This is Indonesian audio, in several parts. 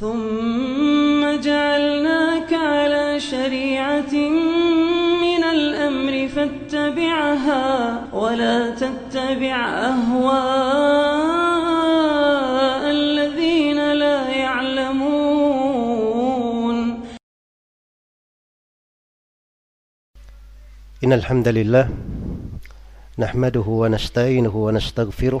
ثم جعلناك على شريعة من الأمر فاتبعها ولا تتبع أهواء الذين لا يعلمون. إن الحمد لله نحمده ونستعينه ونستغفره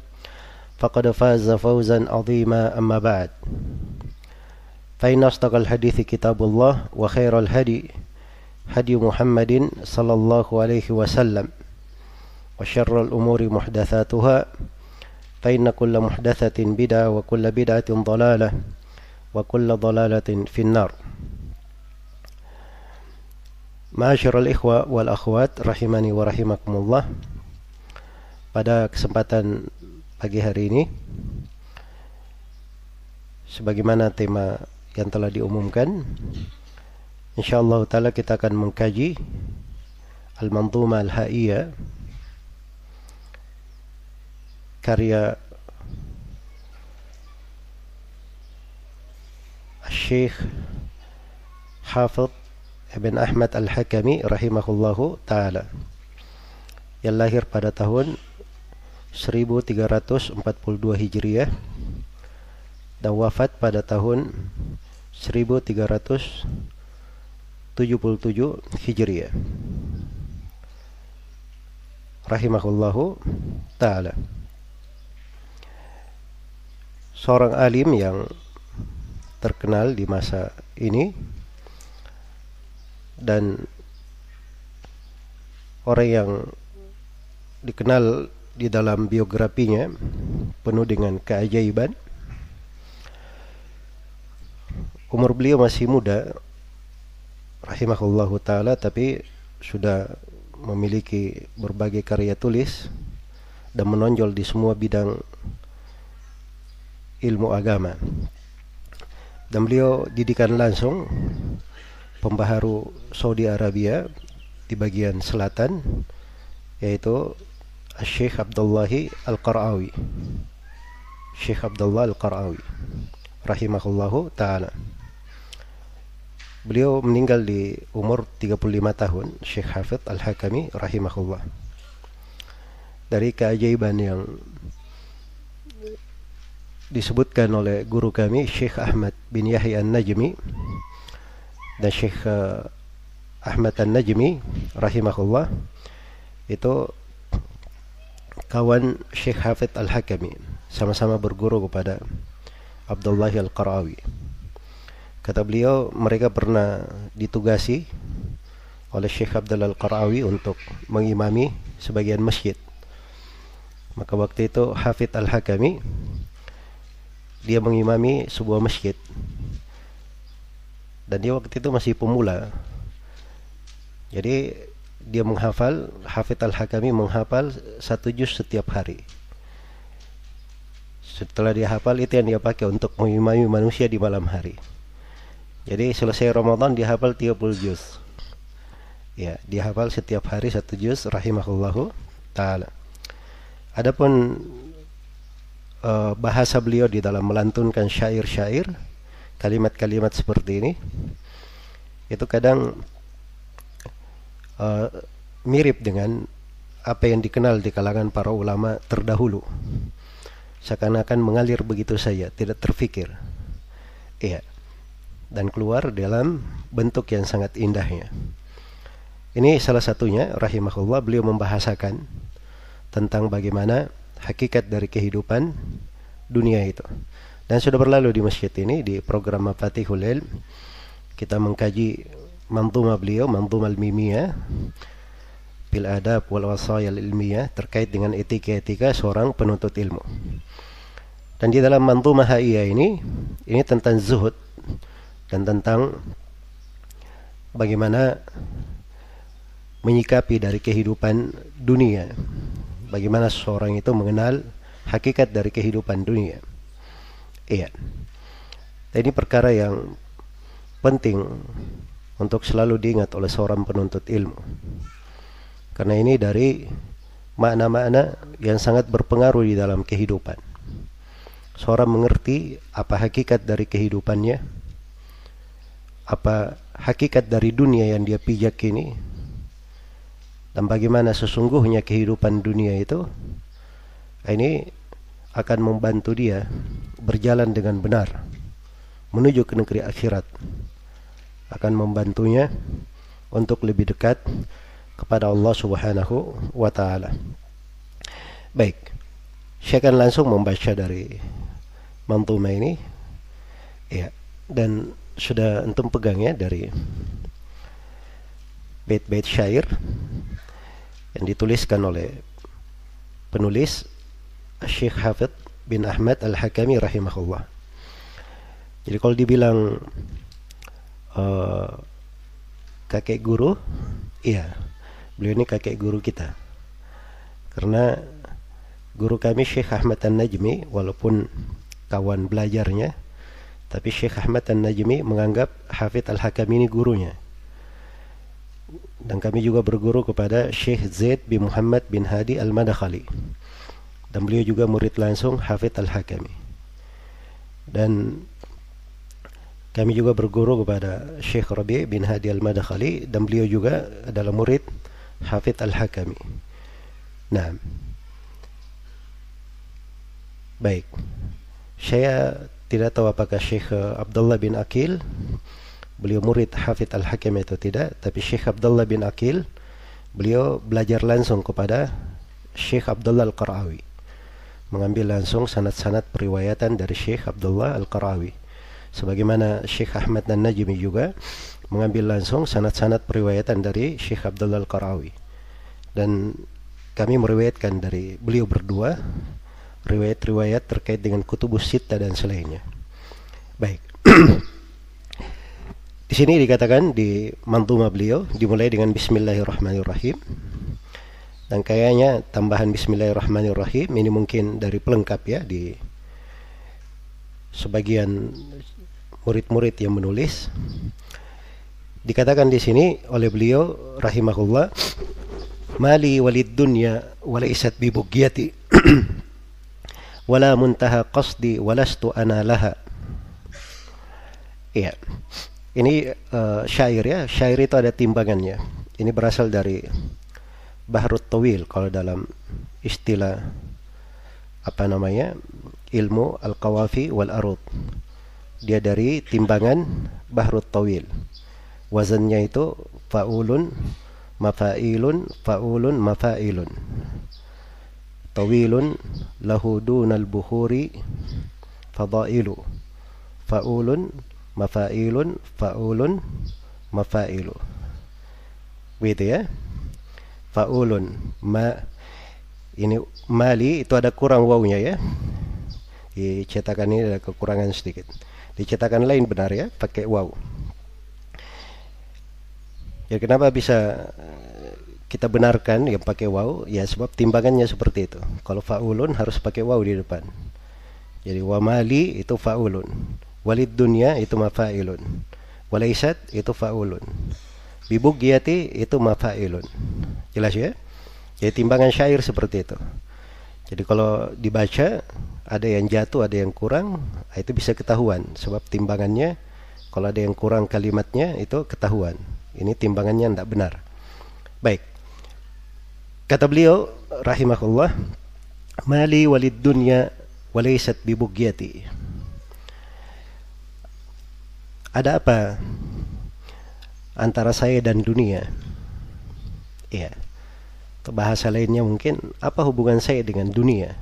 فقد فاز فوزا عظيما أما بعد فإن أصدق الحديث كتاب الله وخير الهدي هدي محمد صلى الله عليه وسلم وشر الأمور محدثاتها فإن كل محدثة بدعة وكل بدعة ضلالة وكل ضلالة في النار ikhwa wal akhwat rahimani wa rahimakumullah. Pada kesempatan pagi hari ini. Sebagaimana tema yang telah diumumkan insyaallah taala kita akan mengkaji Al-Manzuma Al-Haiyah karya Syekh Hafidh Ibn Ahmad Al-Hakami rahimahullahu taala yang lahir pada tahun 1342 Hijriah dan wafat pada tahun 1377 Hijriah. Rahimahullahu taala. Seorang alim yang terkenal di masa ini dan orang yang dikenal di dalam biografinya penuh dengan keajaiban. Umur beliau masih muda, rahimahullahu taala, tapi sudah memiliki berbagai karya tulis dan menonjol di semua bidang ilmu agama dan beliau didikan langsung pembaharu Saudi Arabia di bagian selatan yaitu Syekh Abdullahi Al-Qarawi. Syekh Abdullah Al-Qarawi rahimahullahu taala. Beliau meninggal di umur 35 tahun Syekh Hafidh Al-Hakami rahimahullah. Dari keajaiban yang disebutkan oleh guru kami Syekh Ahmad bin Yahya An-Najmi dan Syekh uh, Ahmad An-Najmi rahimahullah itu kawan Syekh Hafid Al-Hakami sama-sama berguru kepada Abdullah Al-Qarawi. Kata beliau mereka pernah ditugasi oleh Syekh Abdullah Al-Qarawi untuk mengimami sebagian masjid. Maka waktu itu Hafid Al-Hakami dia mengimami sebuah masjid. Dan dia waktu itu masih pemula. Jadi dia menghafal Hafid Al-Hakami menghafal satu juz setiap hari. Setelah dia hafal itu yang dia pakai untuk mengimami manusia di malam hari. Jadi selesai Ramadan dia hafal 30 juz. Ya dia hafal setiap hari satu juz rahimahullahu taala. Adapun uh, bahasa beliau di dalam melantunkan syair-syair, kalimat-kalimat seperti ini, itu kadang uh, mirip dengan apa yang dikenal di kalangan para ulama terdahulu. Seakan-akan mengalir begitu saja, tidak terfikir. Iya. Dan keluar dalam bentuk yang sangat indahnya. Ini salah satunya rahimahullah beliau membahasakan tentang bagaimana hakikat dari kehidupan dunia itu. Dan sudah berlalu di masjid ini di program Mafatihul Ilm kita mengkaji manzumah beliau, manzumah al-mimiyah bil adab wal wasaya ilmiyah terkait dengan etika-etika seorang penuntut ilmu. Dan di dalam manzumah haiyah ini ini tentang zuhud dan tentang bagaimana menyikapi dari kehidupan dunia. Bagaimana seseorang itu mengenal hakikat dari kehidupan dunia. Iya. Ini perkara yang penting untuk selalu diingat oleh seorang penuntut ilmu. Karena ini dari makna-makna yang sangat berpengaruh di dalam kehidupan. Seorang mengerti apa hakikat dari kehidupannya, apa hakikat dari dunia yang dia pijak ini, dan bagaimana sesungguhnya kehidupan dunia itu ini akan membantu dia berjalan dengan benar menuju ke negeri akhirat akan membantunya untuk lebih dekat kepada Allah Subhanahu wa taala. Baik. Saya akan langsung membaca dari mantuma ini. Ya, dan sudah entum pegang ya dari bait-bait syair yang dituliskan oleh penulis Syekh Hafid bin Ahmad Al-Hakami rahimahullah. Jadi kalau dibilang uh, kakek guru, iya, beliau ini kakek guru kita. Karena guru kami Syekh Ahmad An-Najmi walaupun kawan belajarnya, tapi Syekh Ahmad An-Najmi menganggap Hafid Al-Hakami ini gurunya. Dan kami juga berguru kepada Syekh Zaid bin Muhammad bin Hadi Al-Madakhali. Dan beliau juga murid langsung Hafid Al-Hakami. Dan kami juga berguru kepada Syekh Rabi bin Hadi Al-Madakhali dan beliau juga adalah murid Hafid Al-Hakami. Nah baik. Saya tidak tahu apakah Syekh Abdullah bin Akil beliau murid Hafid Al-Hakim itu tidak tapi Syekh Abdullah bin Akil beliau belajar langsung kepada Syekh Abdullah Al-Qarawi mengambil langsung sanad-sanad periwayatan dari Syekh Abdullah Al-Qarawi sebagaimana Syekh Ahmad dan Najmi juga mengambil langsung sanad-sanad periwayatan dari Syekh Abdullah Al-Qarawi dan kami meriwayatkan dari beliau berdua riwayat-riwayat terkait dengan kutubus sita dan selainnya. Baik. Di sini dikatakan di mantuma beliau dimulai dengan Bismillahirrahmanirrahim. Dan kayaknya tambahan Bismillahirrahmanirrahim ini mungkin dari pelengkap ya di sebagian murid-murid yang menulis. Dikatakan di sini oleh beliau rahimahullah Mali walid dunya walaisat bibugyati wala muntaha qasdi walastu ana laha. Iya. Ini uh, syair ya, syair itu ada timbangannya. Ini berasal dari Bahrut Tawil kalau dalam istilah apa namanya? ilmu al-qawafi wal arud. Dia dari timbangan Bahrut Tawil. Wazannya itu faulun mafailun faulun mafailun. Tawilun lahu dunal buhuri fadailu. Faulun mafailun faulun mafailu begitu ya faulun ma ini mali itu ada kurang wawunya ya di cetakan ini ada kekurangan sedikit di cetakan lain benar ya? Pakai waw. Ya kenapa bisa kita benarkan yang pakai waw? Ya sebab timbangannya seperti itu. Kalau faulun harus pakai waw di depan. Jadi wamali itu faulun. Walid dunya itu mafailun walaisat itu faulun. Bibugiyati itu mafailun jelas ya? Jadi timbangan syair seperti itu jadi kalau dibaca ada yang jatuh ada yang kurang itu bisa ketahuan. Sebab timbangannya kalau ada yang kurang kalimatnya itu ketahuan. Ini timbangannya tidak benar. Baik. Kata beliau rahimahullah mali walid dunya walaisat bibugiyati ada apa antara saya dan dunia. Iya. Atau bahasa lainnya mungkin apa hubungan saya dengan dunia?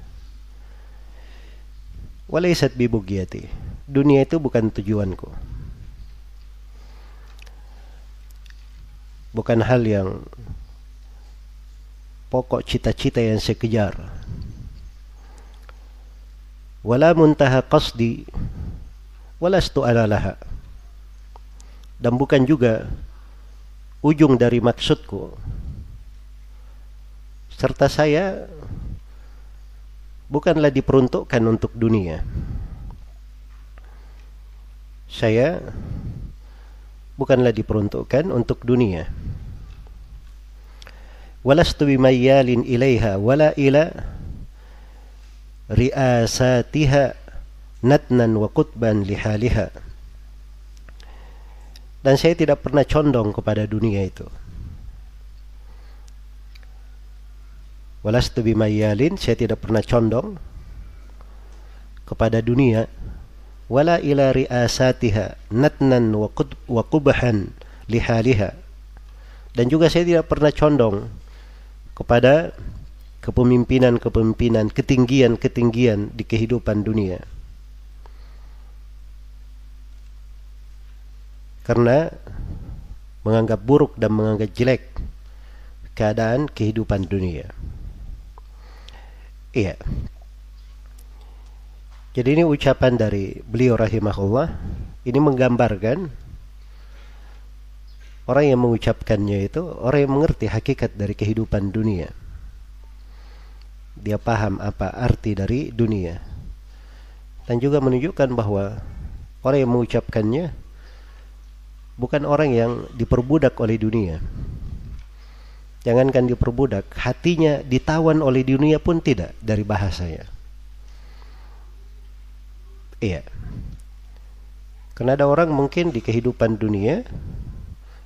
Walaysat bibugiyati. Dunia itu bukan tujuanku. Bukan hal yang pokok cita-cita yang saya kejar. Wala muntaha qasdi walastu ala laha. Dan bukan juga ujung dari maksudku. Serta saya bukanlah diperuntukkan untuk dunia. Saya bukanlah diperuntukkan untuk dunia. Walastu bimayyalin ilaiha wala ila riasatiha natnan wa qutban lihaliha. Dan saya tidak pernah condong kepada dunia itu. Walastu bimayyalin, saya tidak pernah condong kepada dunia wala ila riasatiha natnan wa, qubhan lihaliha. Dan juga saya tidak pernah condong kepada kepemimpinan-kepemimpinan, ketinggian-ketinggian di kehidupan dunia. Karena menganggap buruk dan menganggap jelek keadaan kehidupan dunia. Iya. Jadi ini ucapan dari beliau rahimahullah ini menggambarkan orang yang mengucapkannya itu orang yang mengerti hakikat dari kehidupan dunia. Dia paham apa arti dari dunia. Dan juga menunjukkan bahwa orang yang mengucapkannya bukan orang yang diperbudak oleh dunia. Jangankan diperbudak, hatinya ditawan oleh dunia pun tidak dari bahasanya. Iya. Karena ada orang mungkin di kehidupan dunia,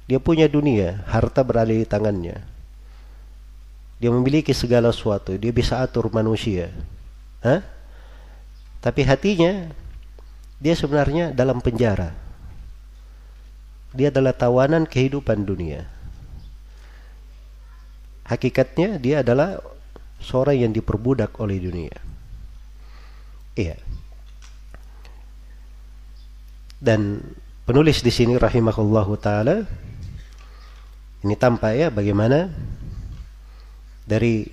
dia punya dunia, harta berada di tangannya. Dia memiliki segala sesuatu, dia bisa atur manusia. Hah? Tapi hatinya, dia sebenarnya dalam penjara. Dia adalah tawanan kehidupan dunia hakikatnya dia adalah seorang yang diperbudak oleh dunia. Iya. Dan penulis di sini rahimahullahu taala ini tampak ya bagaimana dari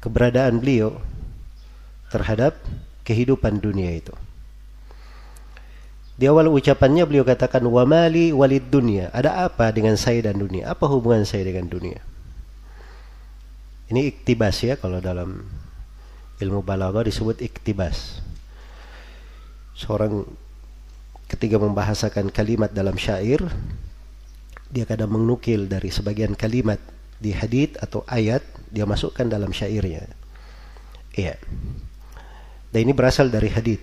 keberadaan beliau terhadap kehidupan dunia itu. Di awal ucapannya beliau katakan wa mali walid dunia. Ada apa dengan saya dan dunia? Apa hubungan saya dengan dunia? Ini iktibas ya kalau dalam ilmu balaghah disebut iktibas. Seorang ketika membahasakan kalimat dalam syair dia kadang menukil dari sebagian kalimat di hadith atau ayat dia masukkan dalam syairnya. Iya. Dan ini berasal dari hadith.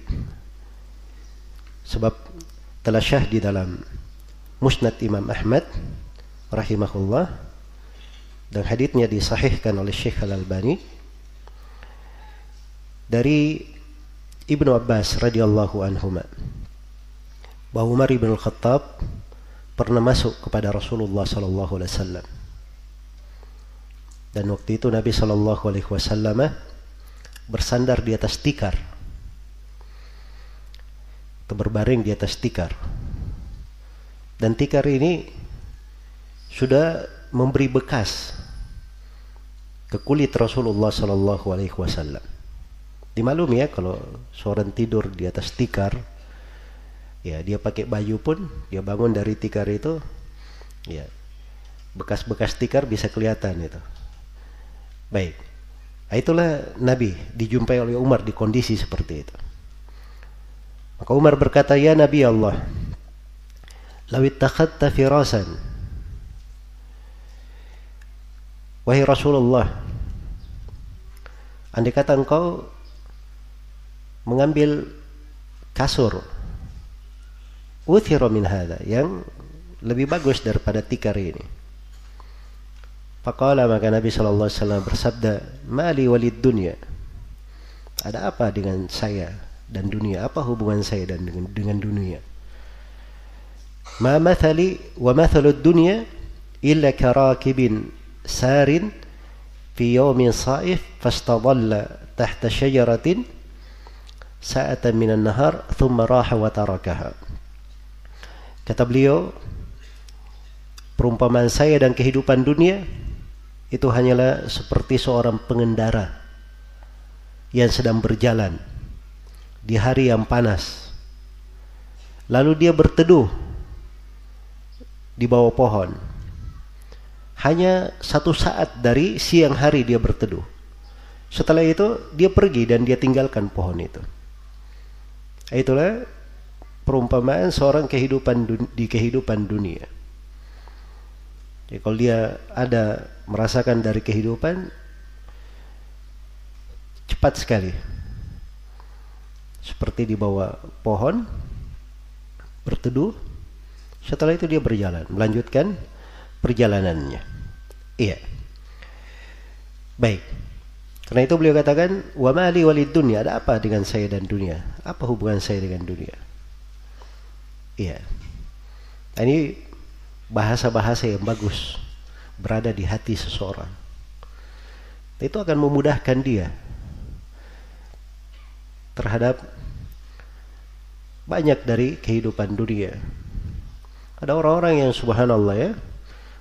Sebab telah syah di dalam Musnad Imam Ahmad rahimahullah dan haditsnya disahihkan oleh Syekh Al-Albani dari Ibnu Abbas radhiyallahu anhu bahwa Umar bin Al-Khattab pernah masuk kepada Rasulullah sallallahu alaihi wasallam. Dan waktu itu Nabi sallallahu alaihi wasallam bersandar di atas tikar. Atau berbaring di atas tikar. Dan tikar ini sudah memberi bekas ke kulit Rasulullah Sallallahu Alaihi Wasallam. Dimaklum ya kalau seorang tidur di atas tikar, ya dia pakai baju pun dia bangun dari tikar itu, ya bekas-bekas tikar bisa kelihatan itu. Baik, nah, itulah Nabi dijumpai oleh Umar di kondisi seperti itu. Maka Umar berkata, ya Nabi Allah, lawit takhatta firasan Wahai Rasulullah, andai kata engkau mengambil kasur uthira min hadha yang lebih bagus daripada tikar ini. Faqala maka Nabi sallallahu alaihi wasallam bersabda, "Mali walid dunya." Ada apa dengan saya dan dunia? Apa hubungan saya dan dengan, dengan dunia? ma mathali wa mathalu dunya illa karakibin fi yawmin sa'if fastadalla tahta syajaratin sa'atan minan nahar thumma raha wa tarakaha. Kata beliau perumpamaan saya dan kehidupan dunia itu hanyalah seperti seorang pengendara yang sedang berjalan di hari yang panas. Lalu dia berteduh di bawah pohon hanya satu saat dari siang hari dia berteduh. Setelah itu dia pergi dan dia tinggalkan pohon itu. Itulah perumpamaan seorang kehidupan di kehidupan dunia. Jadi kalau dia ada merasakan dari kehidupan cepat sekali. Seperti di bawah pohon berteduh. Setelah itu dia berjalan, melanjutkan perjalanannya. Iya. Baik. Karena itu beliau katakan, "Wa mali walid dunya." Ada apa dengan saya dan dunia? Apa hubungan saya dengan dunia? Iya. Nah, ini bahasa-bahasa yang bagus berada di hati seseorang. Itu akan memudahkan dia terhadap banyak dari kehidupan dunia. Ada orang-orang yang subhanallah ya,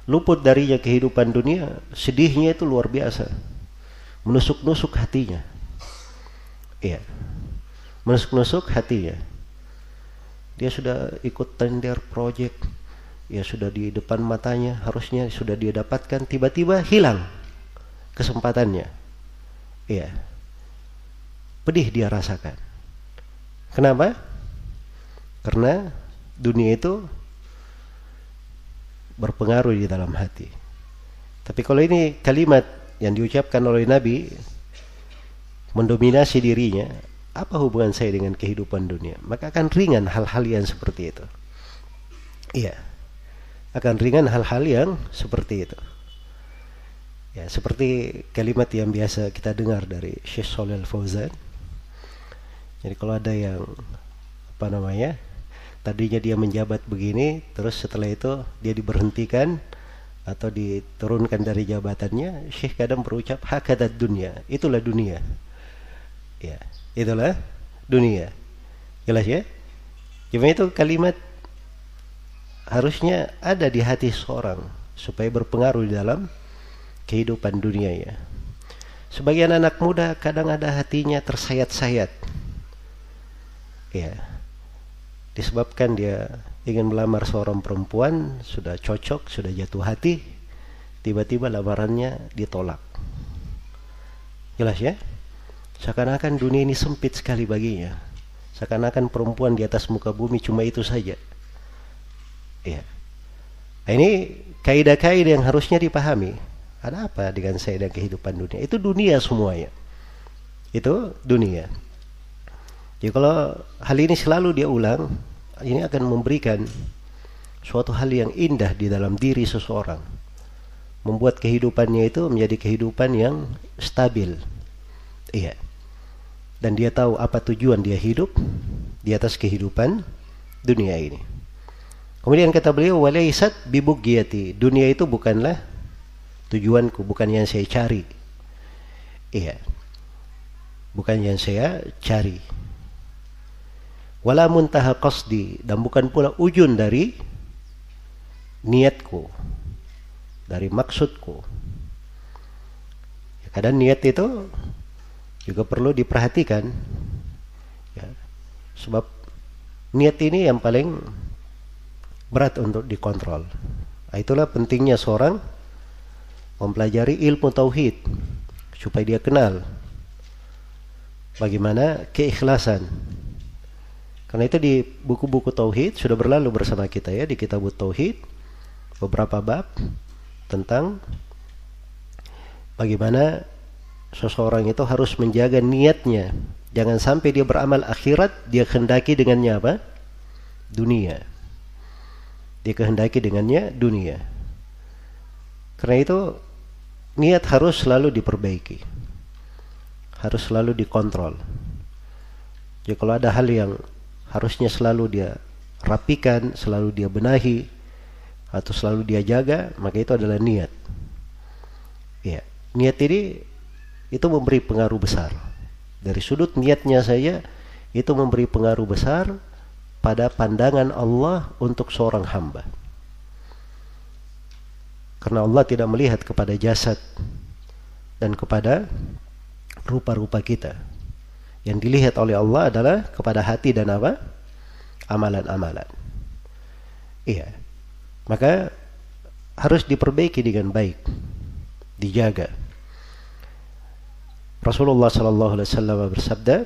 luput darinya kehidupan dunia, sedihnya itu luar biasa. Menusuk-nusuk hatinya. Iya. Menusuk-nusuk hatinya. Dia sudah ikut tender project, ya sudah di depan matanya, harusnya sudah dia dapatkan, tiba-tiba hilang kesempatannya. Iya. Pedih dia rasakan. Kenapa? Karena dunia itu berpengaruh di dalam hati. Tapi kalau ini kalimat yang diucapkan oleh Nabi mendominasi dirinya, apa hubungan saya dengan kehidupan dunia? Maka akan ringan hal-hal yang seperti itu. Iya. Akan ringan hal-hal yang seperti itu. Ya, seperti kalimat yang biasa kita dengar dari Syekh Shalal Fauzan. Jadi kalau ada yang apa namanya? Tadinya dia menjabat begini terus setelah itu dia diberhentikan atau diturunkan dari jabatannya Syekh kadang berucap hakadat dunia. Itulah dunia. Ya itulah dunia. Jelas ya? Cuma itu kalimat harusnya ada di hati seorang supaya berpengaruh di dalam kehidupan dunia ya sebagian anak muda kadang ada hatinya tersayat-sayat. Ya disebabkan dia ingin melamar seorang perempuan sudah cocok sudah jatuh hati tiba-tiba lamarannya ditolak. Jelas ya? Seakan-akan dunia ini sempit sekali baginya. Seakan-akan perempuan di atas muka bumi cuma itu saja. Ya ini kaidah-kaidah yang harusnya dipahami. Ada apa dengan saya dan kehidupan dunia? Itu dunia semuanya. Itu dunia. Jadi kalau hal ini selalu dia ulang, ini akan memberikan suatu hal yang indah di dalam diri seseorang. Membuat kehidupannya itu menjadi kehidupan yang stabil. Iya. Dan dia tahu apa tujuan dia hidup di atas kehidupan dunia ini. Kemudian kata beliau, walaisat bibugiyati. Dunia itu bukanlah tujuanku, bukan yang saya cari. Iya. Bukan yang saya cari wala muntaha qasdi. Dan bukan pula ujun dari niatku dari maksudku. Ya, kadang niat itu juga perlu diperhatikan. Ya, sebab niat ini yang paling berat untuk dikontrol. Nah, itulah pentingnya seorang mempelajari ilmu tauhid supaya dia kenal bagaimana keikhlasan karena itu di buku-buku tauhid sudah berlalu bersama kita ya di kitab tauhid beberapa bab tentang bagaimana seseorang itu harus menjaga niatnya. Jangan sampai dia beramal akhirat dia kehendaki dengannya apa? Dunia. Dia kehendaki dengannya dunia. Karena itu niat harus selalu diperbaiki. Harus selalu dikontrol. Jadi kalau ada hal yang harusnya selalu dia rapikan, selalu dia benahi atau selalu dia jaga, maka itu adalah niat. Ya, niat ini itu memberi pengaruh besar. Dari sudut niatnya saya itu memberi pengaruh besar pada pandangan Allah untuk seorang hamba. Karena Allah tidak melihat kepada jasad dan kepada rupa-rupa kita. Yang dilihat oleh Allah adalah kepada hati dan apa? Amalan-amalan. Iya. Maka harus diperbaiki dengan baik. Dijaga. Rasulullah sallallahu alaihi wasallam bersabda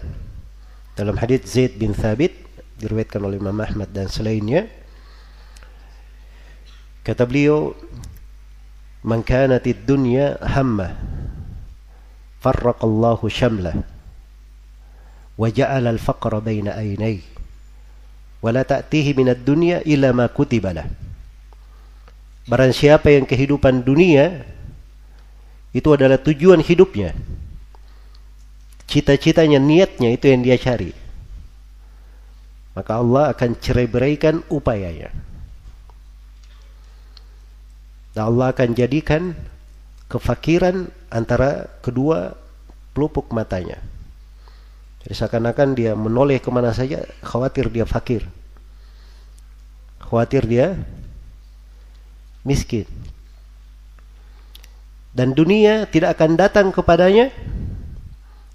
dalam hadis Zaid bin Thabit diriwayatkan oleh Imam Ahmad dan selainnya kata beliau man kanatid dunya hamma farraqallahu syamlah al-faqra baina aynayhi wa la ta'tihi minad dunya illa ma kutiba lah Barang siapa yang kehidupan dunia itu adalah tujuan hidupnya. Cita-citanya, niatnya itu yang dia cari. Maka Allah akan cerai-beraikan upayanya. Dan Allah akan jadikan kefakiran antara kedua pelupuk matanya. Jadi seakan-akan dia menoleh ke mana saja, khawatir dia fakir. Khawatir dia miskin. Dan dunia tidak akan datang kepadanya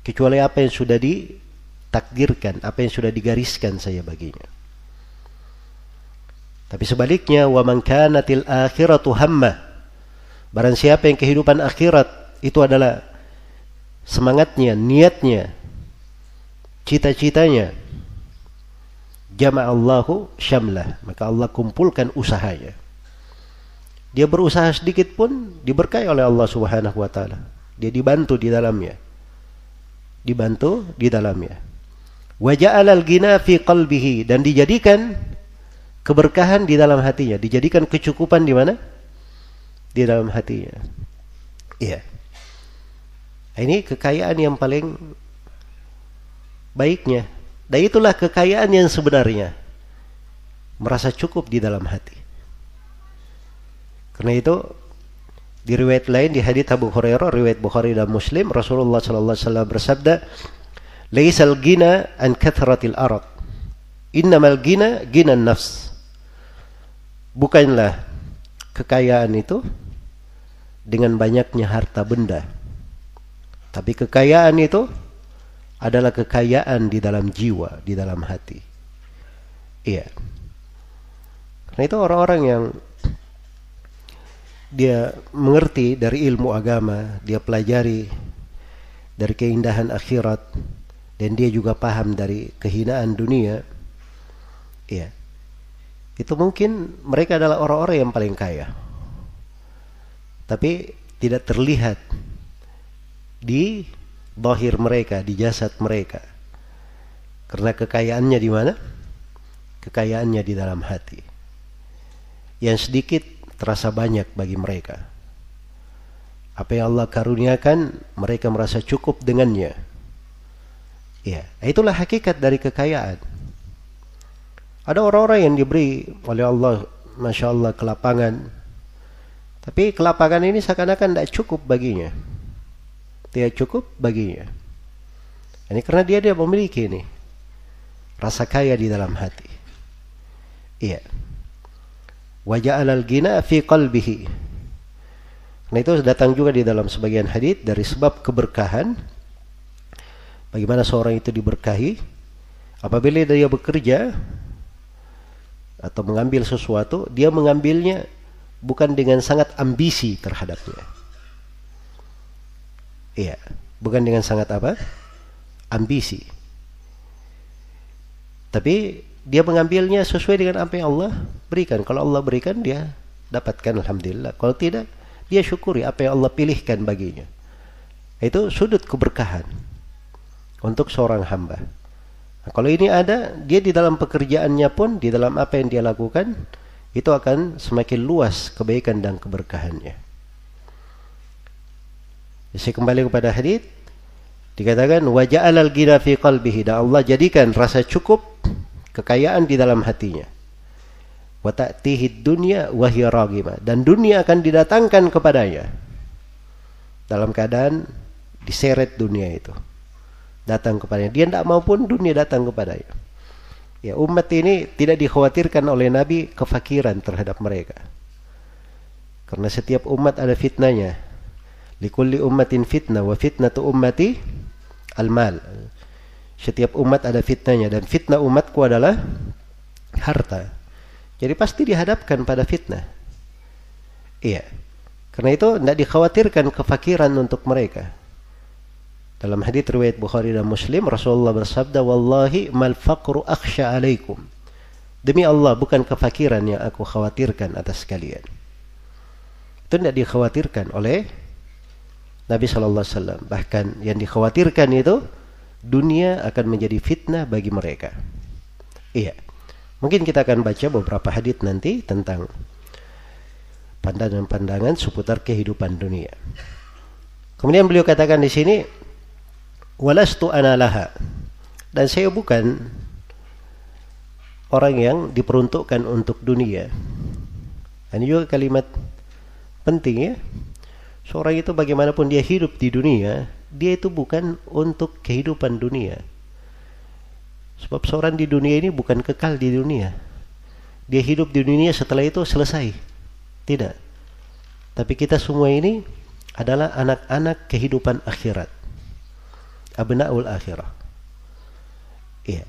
kecuali apa yang sudah ditakdirkan, apa yang sudah digariskan saya baginya. Tapi sebaliknya wa man kanatil akhiratu hamma. Barang siapa yang kehidupan akhirat itu adalah semangatnya, niatnya, cita-citanya. Jama'allahu syamlah. Maka Allah kumpulkan usahanya. Dia berusaha sedikit pun diberkahi oleh Allah Subhanahu wa taala. Dia dibantu di dalamnya. Dibantu di dalamnya. Wa ja'alal ghina fi qalbihi dan dijadikan keberkahan di dalam hatinya, dijadikan kecukupan di mana? Di dalam hatinya. Iya. Ini kekayaan yang paling baiknya. Dan itulah kekayaan yang sebenarnya. Merasa cukup di dalam hati. Karena itu di riwayat lain di hadits Abu Hurairah riwayat Bukhari dan Muslim Rasulullah sallallahu alaihi wasallam bersabda laisal gina an kathratil arad innamal gina gina nafs bukanlah kekayaan itu dengan banyaknya harta benda. Tapi kekayaan itu adalah kekayaan di dalam jiwa, di dalam hati. Iya. Karena itu orang-orang yang dia mengerti dari ilmu agama, dia pelajari dari keindahan akhirat dan dia juga paham dari kehinaan dunia. Iya itu mungkin mereka adalah orang-orang yang paling kaya. Tapi tidak terlihat di bahir mereka, di jasad mereka. Karena kekayaannya di mana? Kekayaannya di dalam hati. Yang sedikit terasa banyak bagi mereka. Apa yang Allah karuniakan, mereka merasa cukup dengannya. Ya, itulah hakikat dari kekayaan. Ada orang-orang yang diberi oleh Allah, masya Allah kelapangan. Tapi kelapangan ini seakan-akan tidak cukup baginya. Tidak cukup baginya. Ini karena dia dia memiliki ini rasa kaya di dalam hati. Iya. Wajah al gina fi qalbihi. Nah itu datang juga di dalam sebagian hadis dari sebab keberkahan. Bagaimana seorang itu diberkahi apabila dia bekerja atau mengambil sesuatu, dia mengambilnya bukan dengan sangat ambisi terhadapnya. Iya, bukan dengan sangat apa? Ambisi. Tapi dia mengambilnya sesuai dengan apa yang Allah berikan. Kalau Allah berikan dia dapatkan alhamdulillah. Kalau tidak, dia syukuri apa yang Allah pilihkan baginya. Itu sudut keberkahan untuk seorang hamba. Nah, kalau ini ada, dia di dalam pekerjaannya pun, di dalam apa yang dia lakukan, itu akan semakin luas kebaikan dan keberkahannya. Saya kembali kepada hadis. Dikatakan wajah al ghina fi qalbihi. Dan Allah jadikan rasa cukup kekayaan di dalam hatinya. wa ta'tihi dunya dan dunia akan didatangkan kepadanya dalam keadaan diseret dunia itu. Datang kepadanya. Dia tidak mau pun dunia datang kepadanya. Ya umat ini tidak dikhawatirkan oleh Nabi kefakiran terhadap mereka. Karena setiap umat ada fitnanya likulli ummatin fitnah wa fitnatu ummati al-mal setiap umat ada fitnanya dan fitnah umatku adalah harta jadi pasti dihadapkan pada fitnah. Iya. Karena itu tidak dikhawatirkan kefakiran untuk mereka. Dalam hadis riwayat Bukhari dan Muslim, Rasulullah bersabda, "Wallahi mal faqru akhsha alaikum." Demi Allah, bukan kefakiran yang aku khawatirkan atas kalian. Itu tidak dikhawatirkan oleh Nabi Shallallahu Alaihi Wasallam. Bahkan yang dikhawatirkan itu dunia akan menjadi fitnah bagi mereka. Iya. Mungkin kita akan baca beberapa hadis nanti tentang pandangan-pandangan seputar kehidupan dunia. Kemudian beliau katakan di sini, walastu analaha. Dan saya bukan orang yang diperuntukkan untuk dunia. Ini juga kalimat penting ya. Seorang itu bagaimanapun dia hidup di dunia, dia itu bukan untuk kehidupan dunia Sebab seorang di dunia ini bukan kekal di dunia. Dia hidup di dunia setelah itu selesai. Tidak. Tapi kita semua ini adalah anak-anak kehidupan akhirat. Abna'ul akhirah. Iya.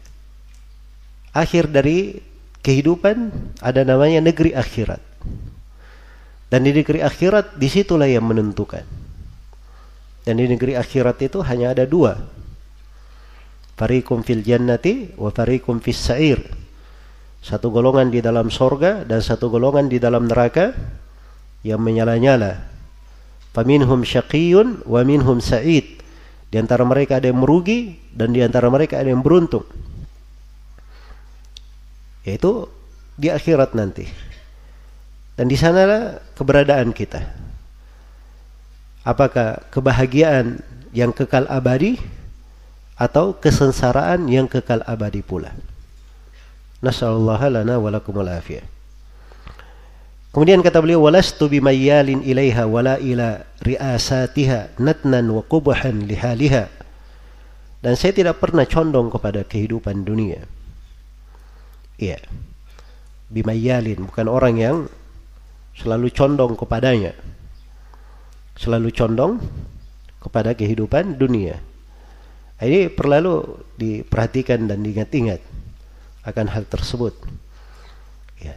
Akhir dari kehidupan ada namanya negeri akhirat. Dan di negeri akhirat di situlah yang menentukan. Dan di negeri akhirat itu hanya ada dua Farikum fil jannati wa farikum fis sa'ir. Satu golongan di dalam sorga dan satu golongan di dalam neraka yang menyala-nyala. Faminhum syaqiyun wa minhum sa'id. Di antara mereka ada yang merugi dan di antara mereka ada yang beruntung. Yaitu di akhirat nanti. Dan di sanalah keberadaan kita. Apakah kebahagiaan yang kekal abadi atau kesengsaraan yang kekal abadi pula. Nasallallahu lana wa lakumul. Kemudian kata beliau walastu bimayyalin ilaiha wala ila riasatiha natnan wa qubhan lihaliha. Dan saya tidak pernah condong kepada kehidupan dunia. Iya. Bimayyalin bukan orang yang selalu condong kepadanya. Selalu condong kepada kehidupan dunia. Ini perlu diperhatikan dan diingat-ingat akan hal tersebut. Ya.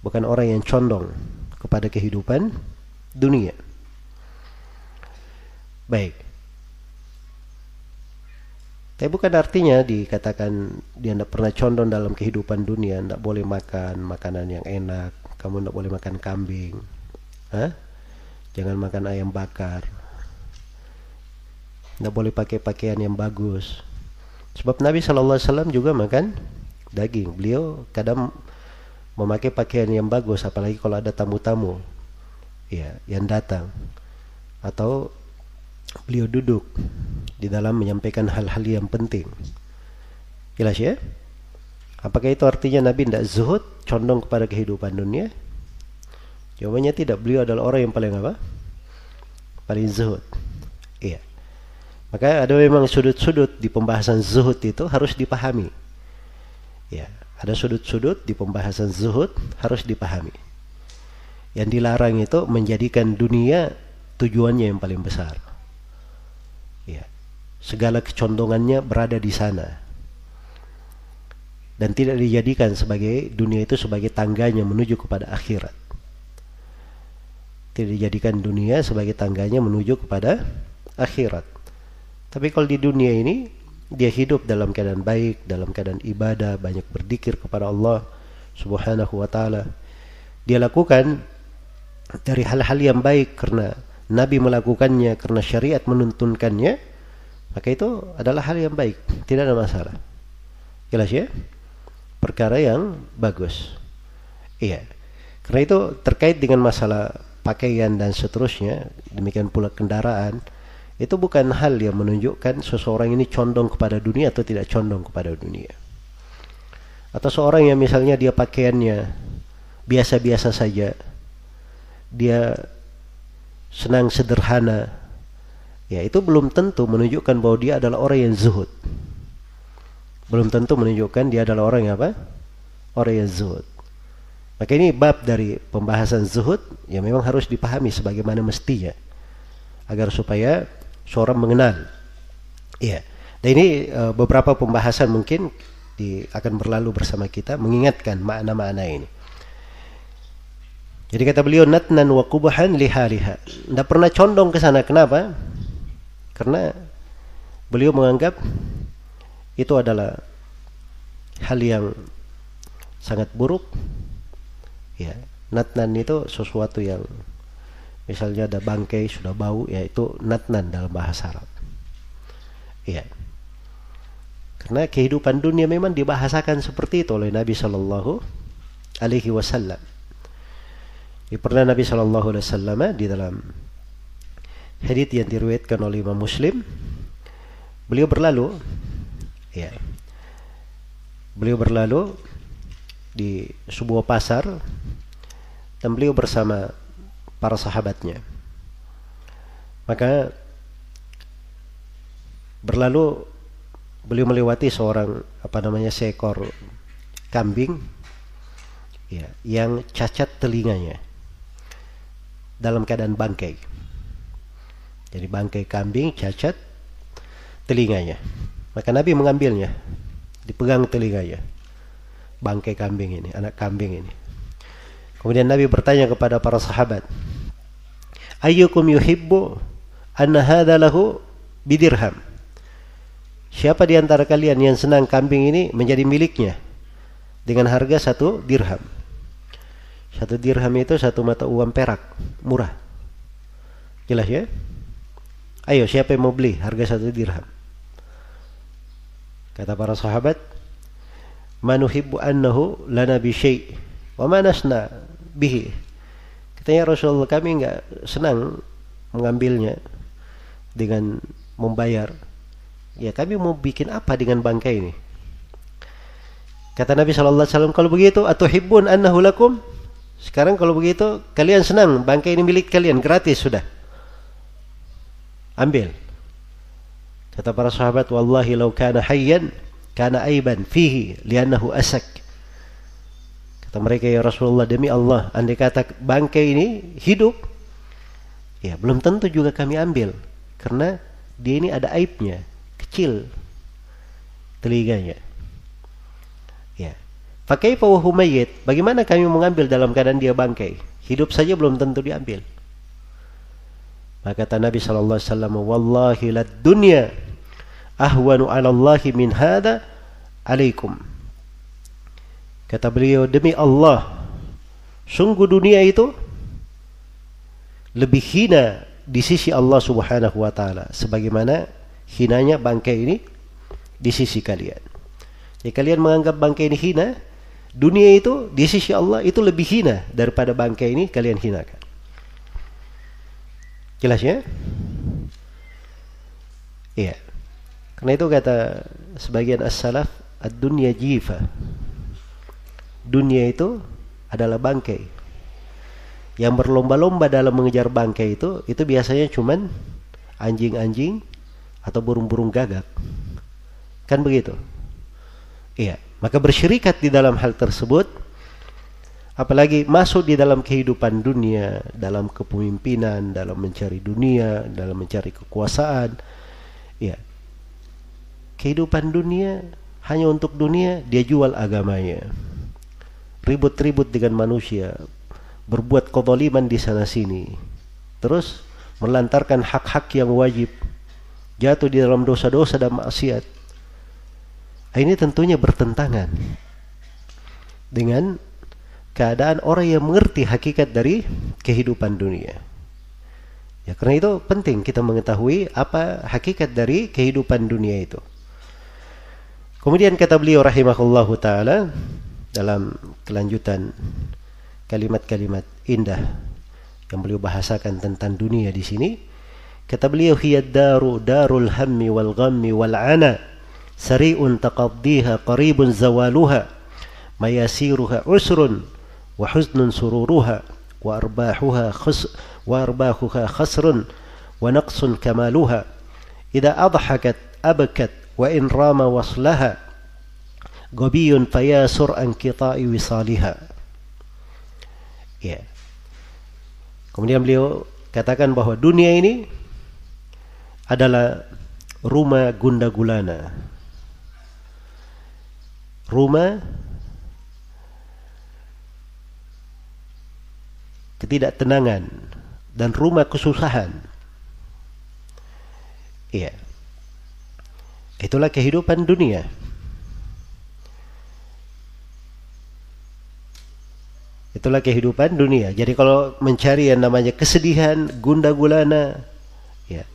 Bukan orang yang condong kepada kehidupan dunia. Baik. Tapi bukan artinya dikatakan dia tidak pernah condong dalam kehidupan dunia, tidak boleh makan makanan yang enak, kamu tidak boleh makan kambing, Hah? jangan makan ayam bakar, tidak boleh pakai pakaian yang bagus. Sebab Nabi Wasallam juga makan daging. Beliau kadang memakai pakaian yang bagus, apalagi kalau ada tamu-tamu, ya, yang datang, atau beliau duduk di dalam menyampaikan hal-hal yang penting. Jelas ya? Apakah itu artinya Nabi tidak zuhud, condong kepada kehidupan dunia? Jawabannya tidak. Beliau adalah orang yang paling apa? Paling zuhud. Iya. Maka ada memang sudut-sudut di pembahasan zuhud itu harus dipahami. Ya, ada sudut-sudut di pembahasan zuhud harus dipahami. Yang dilarang itu menjadikan dunia tujuannya yang paling besar. Ya, segala kecondongannya berada di sana. Dan tidak dijadikan sebagai dunia itu sebagai tangganya menuju kepada akhirat. Tidak dijadikan dunia sebagai tangganya menuju kepada akhirat. Tapi kalau di dunia ini dia hidup dalam keadaan baik, dalam keadaan ibadah, banyak berzikir kepada Allah Subhanahu wa taala. Dia lakukan dari hal-hal yang baik karena Nabi melakukannya karena syariat menuntunkannya, maka itu adalah hal yang baik, tidak ada masalah. Jelas ya? Perkara yang bagus. Iya. Karena itu terkait dengan masalah pakaian dan seterusnya, demikian pula kendaraan, itu bukan hal yang menunjukkan seseorang ini condong kepada dunia atau tidak condong kepada dunia. Atau seorang yang misalnya dia pakaiannya biasa-biasa saja, dia senang sederhana, ya itu belum tentu menunjukkan bahwa dia adalah orang yang zuhud. Belum tentu menunjukkan dia adalah orang yang apa? Orang yang zuhud. Maka ini bab dari pembahasan zuhud yang memang harus dipahami sebagaimana mestinya agar supaya seorang mengenal. Iya. Dan ini uh, beberapa pembahasan mungkin di, akan berlalu bersama kita mengingatkan makna-makna ini. Jadi kata beliau natnan wa kubahan liha-liha. Tidak pernah condong ke sana. Kenapa? Karena beliau menganggap itu adalah hal yang sangat buruk. Ya, natnan itu sesuatu yang misalnya ada bangkai sudah bau, ya itu natnan dalam bahasa Arab. Iya. Karena kehidupan dunia memang dibahasakan seperti itu oleh Nabi Shallallahu Alaihi Wasallam. Di pernah Nabi Shallallahu Alaihi Wasallam di dalam hadits yang diriwayatkan oleh Imam Muslim, beliau berlalu, ya, beliau berlalu di sebuah pasar dan beliau bersama para sahabatnya. Maka berlalu beliau melewati seorang apa namanya seekor kambing ya yang cacat telinganya dalam keadaan bangkai. Jadi bangkai kambing cacat telinganya. Maka Nabi mengambilnya, dipegang telinganya. Bangkai kambing ini, anak kambing ini. Kemudian Nabi bertanya kepada para sahabat, "Ayyukum yuhibbu anna hadha lahu bidirham?" Siapa di antara kalian yang senang kambing ini menjadi miliknya dengan harga satu dirham? Satu dirham itu satu mata uang perak, murah. Jelas ya? Ayo siapa yang mau beli harga satu dirham? Kata para sahabat, manuhibbu annahu lana bi syai' wa manasna bihi. Katanya Rasulullah kami enggak senang mengambilnya dengan membayar Ya kami mau bikin apa dengan bangkai ini? Kata Nabi Shallallahu Alaihi Wasallam kalau begitu atau annahu lakum. Sekarang kalau begitu kalian senang bangkai ini milik kalian gratis sudah. Ambil. Kata para sahabat wallahi law kana hayyan kana aiban fihi li'annahu asak. Kata mereka ya Rasulullah demi Allah andai kata bangkai ini hidup ya belum tentu juga kami ambil karena dia ini ada aibnya kecil telinganya. Ya. Pakai pawahu bagaimana kami mengambil dalam keadaan dia bangkai? Hidup saja belum tentu diambil. Maka kata Nabi sallallahu alaihi wasallam, "Wallahi lad dunya ahwanu 'ala Allah min hada alaikum." Kata beliau, demi Allah, sungguh dunia itu lebih hina di sisi Allah Subhanahu wa taala sebagaimana hinanya bangkai ini di sisi kalian. Jadi kalian menganggap bangkai ini hina, dunia itu di sisi Allah itu lebih hina daripada bangkai ini kalian hinakan. Jelas ya? Iya. Karena itu kata sebagian as-salaf, ad-dunya jifa. Dunia itu adalah bangkai. Yang berlomba-lomba dalam mengejar bangkai itu, itu biasanya cuman anjing-anjing atau burung-burung gagak. Kan begitu? Iya, maka bersyirikat di dalam hal tersebut apalagi masuk di dalam kehidupan dunia, dalam kepemimpinan, dalam mencari dunia, dalam mencari kekuasaan. Ya. Kehidupan dunia hanya untuk dunia dia jual agamanya. Ribut-ribut dengan manusia, berbuat kezaliman di sana sini. Terus melantarkan hak-hak yang wajib jatuh di dalam dosa-dosa dan maksiat. Ini tentunya bertentangan dengan keadaan orang yang mengerti hakikat dari kehidupan dunia. Ya, karena itu penting kita mengetahui apa hakikat dari kehidupan dunia itu. Kemudian kata beliau rahimahullah taala dalam kelanjutan kalimat-kalimat indah yang beliau bahasakan tentang dunia di sini kata beliau hiya daru darul hammi wal ghammi wal ana sari'un taqaddiha qaribun zawaluha mayasiruha usrun wa husnun sururuha wa arbahuha khus wa arbahuha khasrun wa naqsun kamaluha idha adhakat abakat wa in rama waslaha gobiyun fayasur angkita'i wisaliha. Ya. Kemudian beliau katakan bahwa dunia ini adalah rumah gunda gulana. Rumah ketidaktenangan dan rumah kesusahan. Iya Itulah kehidupan dunia. Itulah kehidupan dunia. Jadi kalau mencari yang namanya kesedihan, gunda gulana, ya.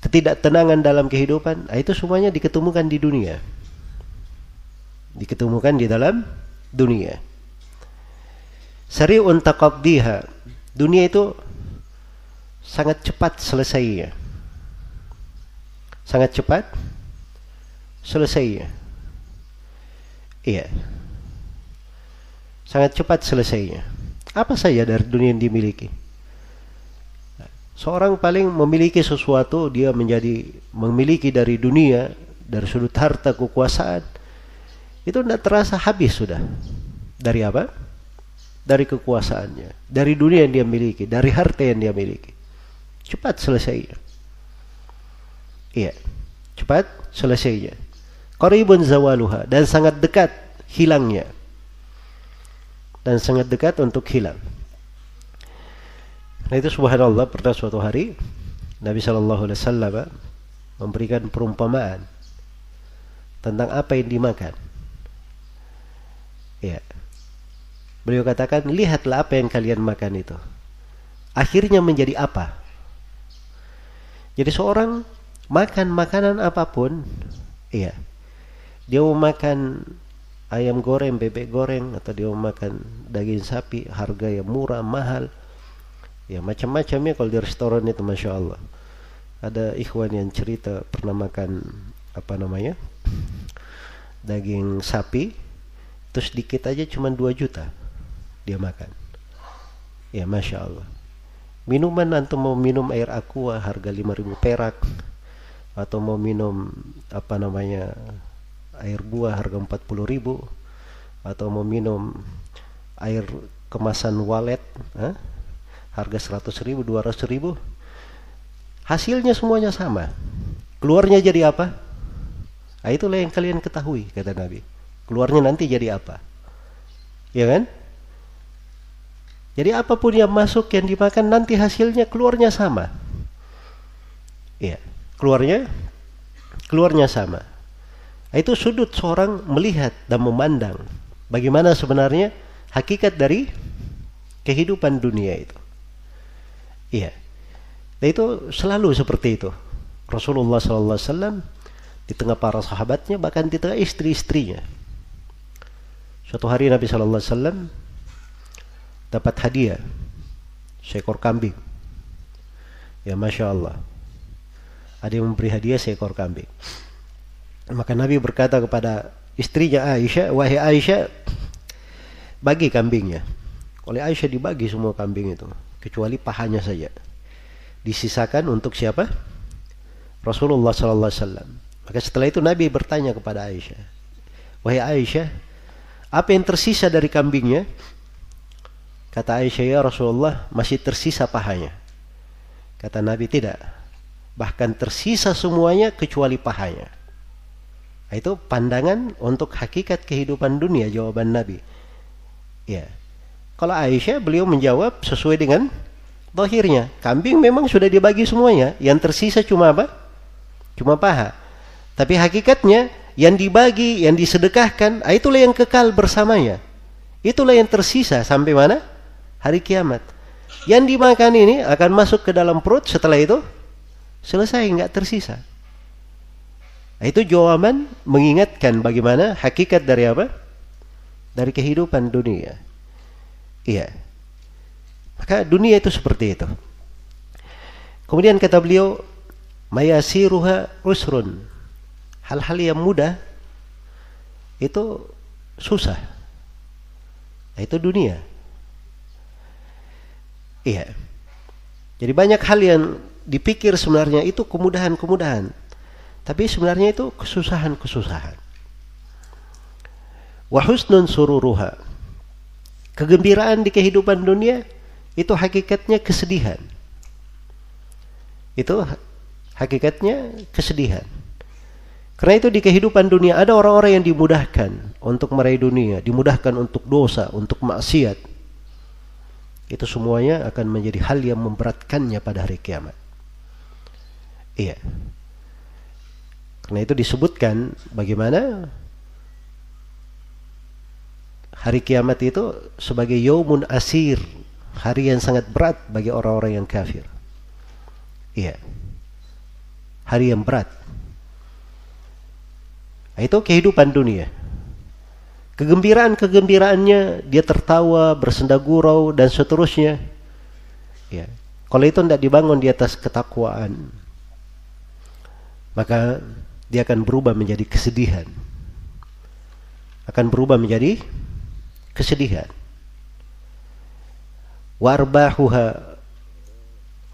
Ketidaktenangan dalam kehidupan, ah, itu semuanya diketemukan di dunia. Diketemukan di dalam dunia. Sari'un taqaddiha. Dunia itu sangat cepat selesainya. Sangat cepat selesainya. Iya. Sangat cepat selesainya. Apa saja dari dunia yang dimiliki? Seorang paling memiliki sesuatu, dia menjadi memiliki dari dunia, dari sudut harta kekuasaan, itu tidak terasa habis sudah. Dari apa? dari kekuasaannya, dari dunia yang dia miliki, dari harta yang dia miliki. Cepat selesainya. Iya, cepat selesainya. Qaribun zawaluha dan sangat dekat hilangnya. Dan sangat dekat untuk hilang. Nah itu subhanallah pada suatu hari Nabi Shallallahu Alaihi Wasallam memberikan perumpamaan tentang apa yang dimakan. Ya, Beliau katakan, lihatlah apa yang kalian makan itu. Akhirnya menjadi apa? Jadi seorang makan makanan apa pun, iya. Dia mau makan ayam goreng, bebek goreng, atau dia mau makan daging sapi, harga yang murah, mahal. Ya macam-macam ya kalau di restoran itu Masya Allah. Ada ikhwan yang cerita pernah makan apa namanya daging sapi terus dikit aja cuma 2 juta dia makan. Ya Masya Allah. Minuman antum mau minum air aqua harga 5000 perak atau mau minum apa namanya air buah harga 40.000 atau mau minum air kemasan walet eh, harga 100.000 200.000 hasilnya semuanya sama. Keluarnya jadi apa? Nah, itulah yang kalian ketahui kata Nabi. Keluarnya nanti jadi apa? Ya kan? Jadi apa pun yang masuk yang dimakan nanti hasilnya keluarnya sama. Iya, keluarnya keluarnya sama. Nah, itu sudut seorang melihat dan memandang bagaimana sebenarnya hakikat dari kehidupan dunia itu. Iya. Dan itu selalu seperti itu. Rasulullah SAW di tengah para sahabatnya bahkan di tengah istri-istrinya. Suatu hari Nabi SAW dapat hadiah seekor kambing. Ya Masya Allah. Ada yang memberi hadiah seekor kambing. Maka Nabi berkata kepada istrinya Aisyah, wahai Aisyah, bagi kambingnya. Oleh Aisyah dibagi semua kambing itu, kecuali pahanya saja. Disisakan untuk siapa? Rasulullah Sallallahu Alaihi Wasallam. Maka setelah itu Nabi bertanya kepada Aisyah, wahai Aisyah, apa yang tersisa dari kambingnya? Kata Aisyah, ya Rasulullah, masih tersisa pahanya. Kata Nabi, tidak. Bahkan tersisa semuanya kecuali pahanya. Nah, itu pandangan untuk hakikat kehidupan dunia, jawaban Nabi. Ya. Kalau Aisyah, beliau menjawab sesuai dengan dohirnya. Kambing memang sudah dibagi semuanya. Yang tersisa cuma apa? Cuma paha. Tapi hakikatnya, yang dibagi, yang disedekahkan, ah, itulah yang kekal bersamanya. Itulah yang tersisa sampai mana? hari kiamat. Yang dimakan ini akan masuk ke dalam perut setelah itu selesai nggak tersisa. Nah, itu jawaban mengingatkan bagaimana hakikat dari apa? Dari kehidupan dunia. Iya. Maka dunia itu seperti itu. Kemudian kata beliau, mayasiruha usrun. Hal-hal yang mudah itu susah Nah, itu dunia. Iya. Jadi banyak hal yang dipikir sebenarnya itu kemudahan-kemudahan. Tapi sebenarnya itu kesusahan-kesusahan. Wahusnun sururuha. Kegembiraan di kehidupan dunia itu hakikatnya kesedihan. Itu hakikatnya kesedihan. Karena itu di kehidupan dunia ada orang-orang yang dimudahkan untuk meraih dunia, dimudahkan untuk dosa, untuk maksiat. Itu semuanya akan menjadi hal yang memberatkannya pada hari kiamat. Iya. Karena itu disebutkan bagaimana hari kiamat itu sebagai yaumun asir, hari yang sangat berat bagi orang-orang yang kafir. Iya. Hari yang berat. Nah, itu kehidupan dunia. Kegembiraan-kegembiraannya dia tertawa, bersenda gurau dan seterusnya. Ya. Kalau itu tidak dibangun di atas ketakwaan, maka dia akan berubah menjadi kesedihan. Akan berubah menjadi kesedihan. Warbahuha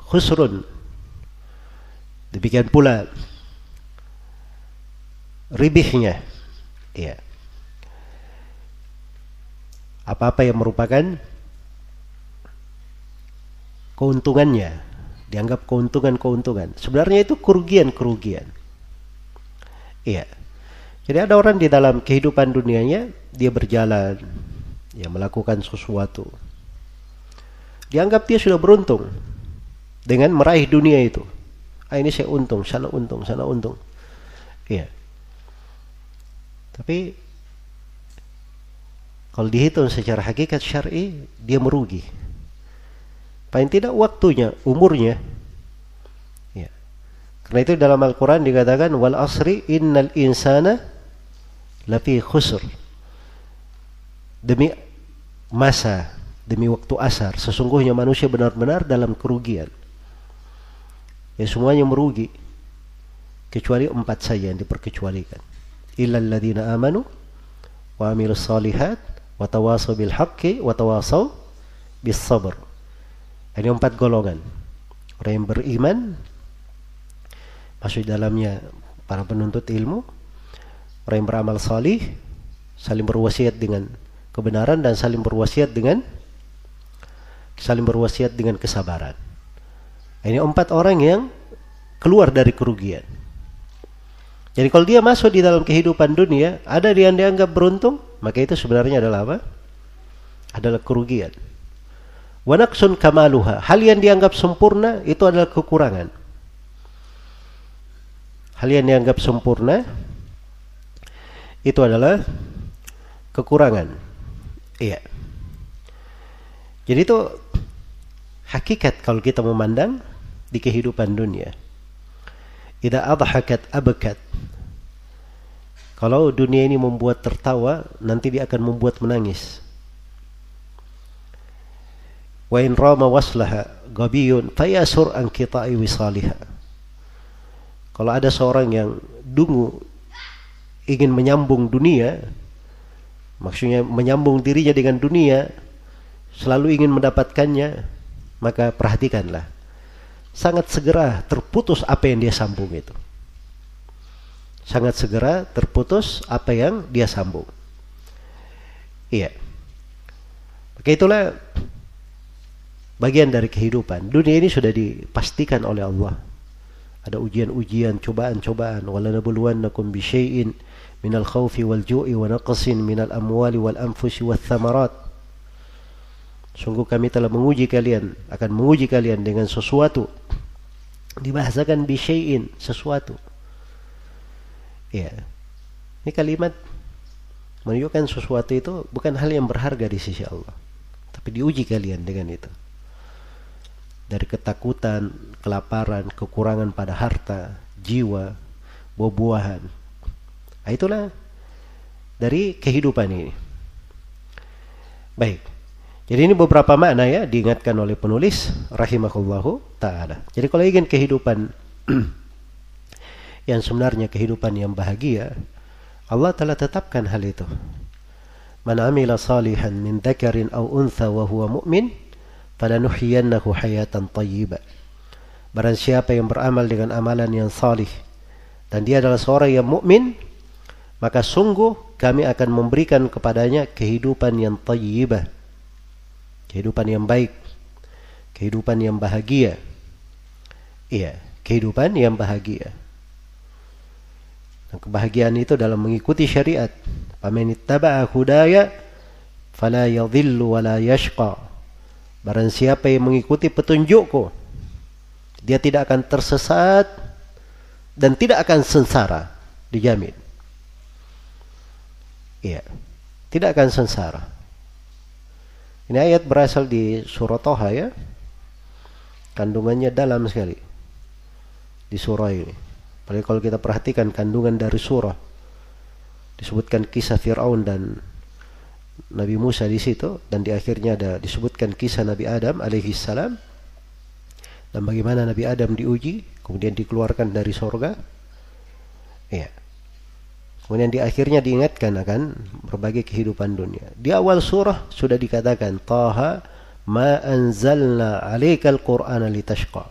khusrun. Demikian pula ribihnya ya apa-apa yang merupakan keuntungannya dianggap keuntungan-keuntungan. Sebenarnya itu kerugian-kerugian. Iya. Jadi ada orang di dalam kehidupan dunianya dia berjalan ya melakukan sesuatu. Dianggap dia sudah beruntung dengan meraih dunia itu. Ah ini saya untung sana untung sana untung. Iya. Tapi kalau dihitung secara hakikat syar'i dia merugi. Paling tidak waktunya, umurnya. Ya. Karena itu dalam Al-Quran dikatakan wal asri innal insana lafi khusr. Demi masa, demi waktu asar, sesungguhnya manusia benar-benar dalam kerugian. Ya semuanya merugi kecuali empat saja yang diperkecualikan illal ladzina amanu wa amilus salihat wa tawasaw bil haqqi wa tawasaw bis sabr. Ini empat golongan. Orang yang beriman masuk dalamnya para penuntut ilmu, orang yang beramal salih, saling berwasiat dengan kebenaran dan saling berwasiat dengan saling berwasiat dengan kesabaran. Ini empat orang yang keluar dari kerugian. Jadi kalau dia masuk di dalam kehidupan dunia, ada yang dianggap beruntung, maka itu sebenarnya adalah apa? Adalah kerugian. Wanaksun kamaluha. Hal yang dianggap sempurna itu adalah kekurangan. Hal yang dianggap sempurna itu adalah kekurangan. Iya. Jadi itu hakikat kalau kita memandang di kehidupan dunia. Ida adhakat abakat. Kalau dunia ini membuat tertawa, nanti dia akan membuat menangis. In rama waslaha gabiyun fayasur an qita'i wisaliha. Kalau ada seorang yang dungu ingin menyambung dunia, maksudnya menyambung dirinya dengan dunia, selalu ingin mendapatkannya, maka perhatikanlah sangat segera terputus apa yang dia sambung itu. Sangat segera terputus apa yang dia sambung. Iya. Maka itulah bagian dari kehidupan. Dunia ini sudah dipastikan oleh Allah. Ada ujian-ujian, cobaan-cobaan. Walanabluwannakum bisyai'in minal khawfi wal ju'i wa naqsin minal amwali wal anfusi wal thamarat. Sungguh kami telah menguji kalian, akan menguji kalian dengan sesuatu. Dibahasakan bisyai'in, sesuatu. Ya. Ini kalimat menunjukkan sesuatu itu bukan hal yang berharga di sisi Allah. Tapi diuji kalian dengan itu. Dari ketakutan, kelaparan, kekurangan pada harta, jiwa, buah-buahan. Nah, itulah dari kehidupan ini. Baik. Jadi ini beberapa makna ya diingatkan oleh penulis rahimahullahu taala. Jadi kalau ingin kehidupan yang sebenarnya kehidupan yang bahagia, Allah telah tetapkan hal itu. Man amila salihan min dzakarin aw untha wa huwa mu'min hayatan. Barang siapa yang beramal dengan amalan yang salih dan dia adalah seorang yang mukmin, maka sungguh kami akan memberikan kepadanya kehidupan yang thayyibah. Kehidupan yang baik, kehidupan yang bahagia. Iya, kehidupan yang bahagia. Dan kebahagiaan itu dalam mengikuti syariat. Faman hudaya fala yadhillu wa la yashqa. Barang siapa yang mengikuti petunjukku, dia tidak akan tersesat dan tidak akan sengsara, dijamin. Iya, tidak akan sengsara. Ini ayat berasal di surah Toha ya. Kandungannya dalam sekali di surah ini. Apalagi kalau kita perhatikan kandungan dari surah disebutkan kisah Fir'aun dan Nabi Musa di situ dan di akhirnya ada disebutkan kisah Nabi Adam alaihi salam. Dan bagaimana Nabi Adam diuji kemudian dikeluarkan dari sorga. Ya kemudian di akhirnya diingatkan akan berbagai kehidupan dunia. Di awal surah sudah dikatakan Taha ma anzalna alaikal qur'ana litashqa.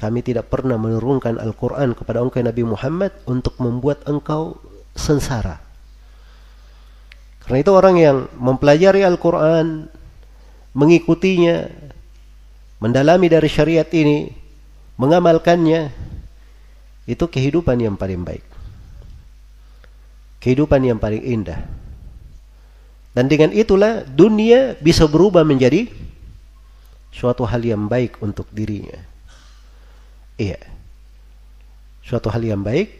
Kami tidak pernah menurunkan Al-Quran kepada engkau Nabi Muhammad untuk membuat engkau sengsara. Karena itu orang yang mempelajari Al-Quran, mengikutinya, mendalami dari syariat ini, mengamalkannya, itu kehidupan yang paling baik. Kehidupan yang paling indah. Dan dengan itulah dunia bisa berubah menjadi suatu hal yang baik untuk dirinya. Iya. Suatu hal yang baik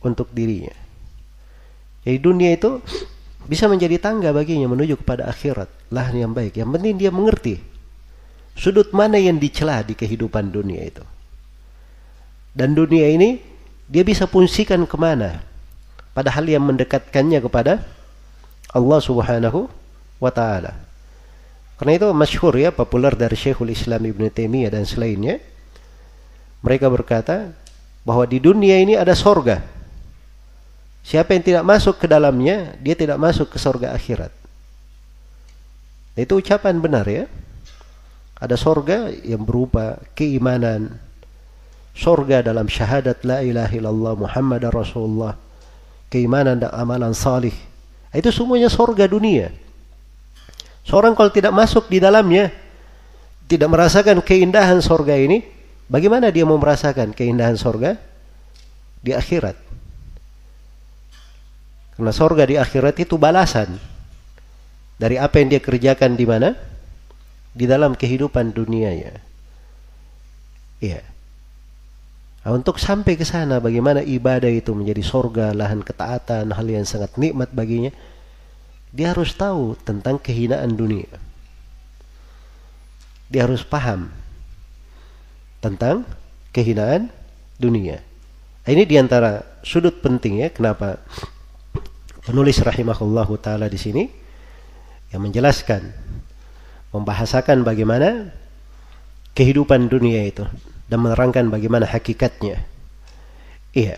untuk dirinya. Jadi dunia itu bisa menjadi tangga baginya menuju kepada akhirat. Lahan yang baik. Yang penting dia mengerti sudut mana yang dicela di kehidupan dunia itu. Dan dunia ini dia bisa fungsikan ke mana. Padahal yang mendekatkannya kepada Allah subhanahu wa ta'ala. Karena itu masyhur ya, populer dari Syekhul Islam Ibn Taimiyah dan selainnya mereka berkata bahwa di dunia ini ada sorga. Siapa yang tidak masuk ke dalamnya, dia tidak masuk ke sorga akhirat. Itu ucapan benar ya. Ada sorga yang berupa keimanan. Sorga dalam syahadat la ilaha illallah Muhammad Rasulullah. Keimanan dan amalan salih. Itu semuanya sorga dunia. Seorang kalau tidak masuk di dalamnya, tidak merasakan keindahan sorga ini, Bagaimana dia mau merasakan keindahan sorga di akhirat? Karena sorga di akhirat itu balasan dari apa yang dia kerjakan di mana? Di dalam kehidupan dunianya. Iya. Nah, untuk sampai ke sana bagaimana ibadah itu menjadi sorga, lahan ketaatan, hal yang sangat nikmat baginya. Dia harus tahu tentang kehinaan dunia. Dia harus paham tentang kehinaan dunia. Ini di antara sudut penting ya kenapa penulis rahimahullahu taala di sini yang menjelaskan membahasakan bagaimana kehidupan dunia itu dan menerangkan bagaimana hakikatnya. Iya.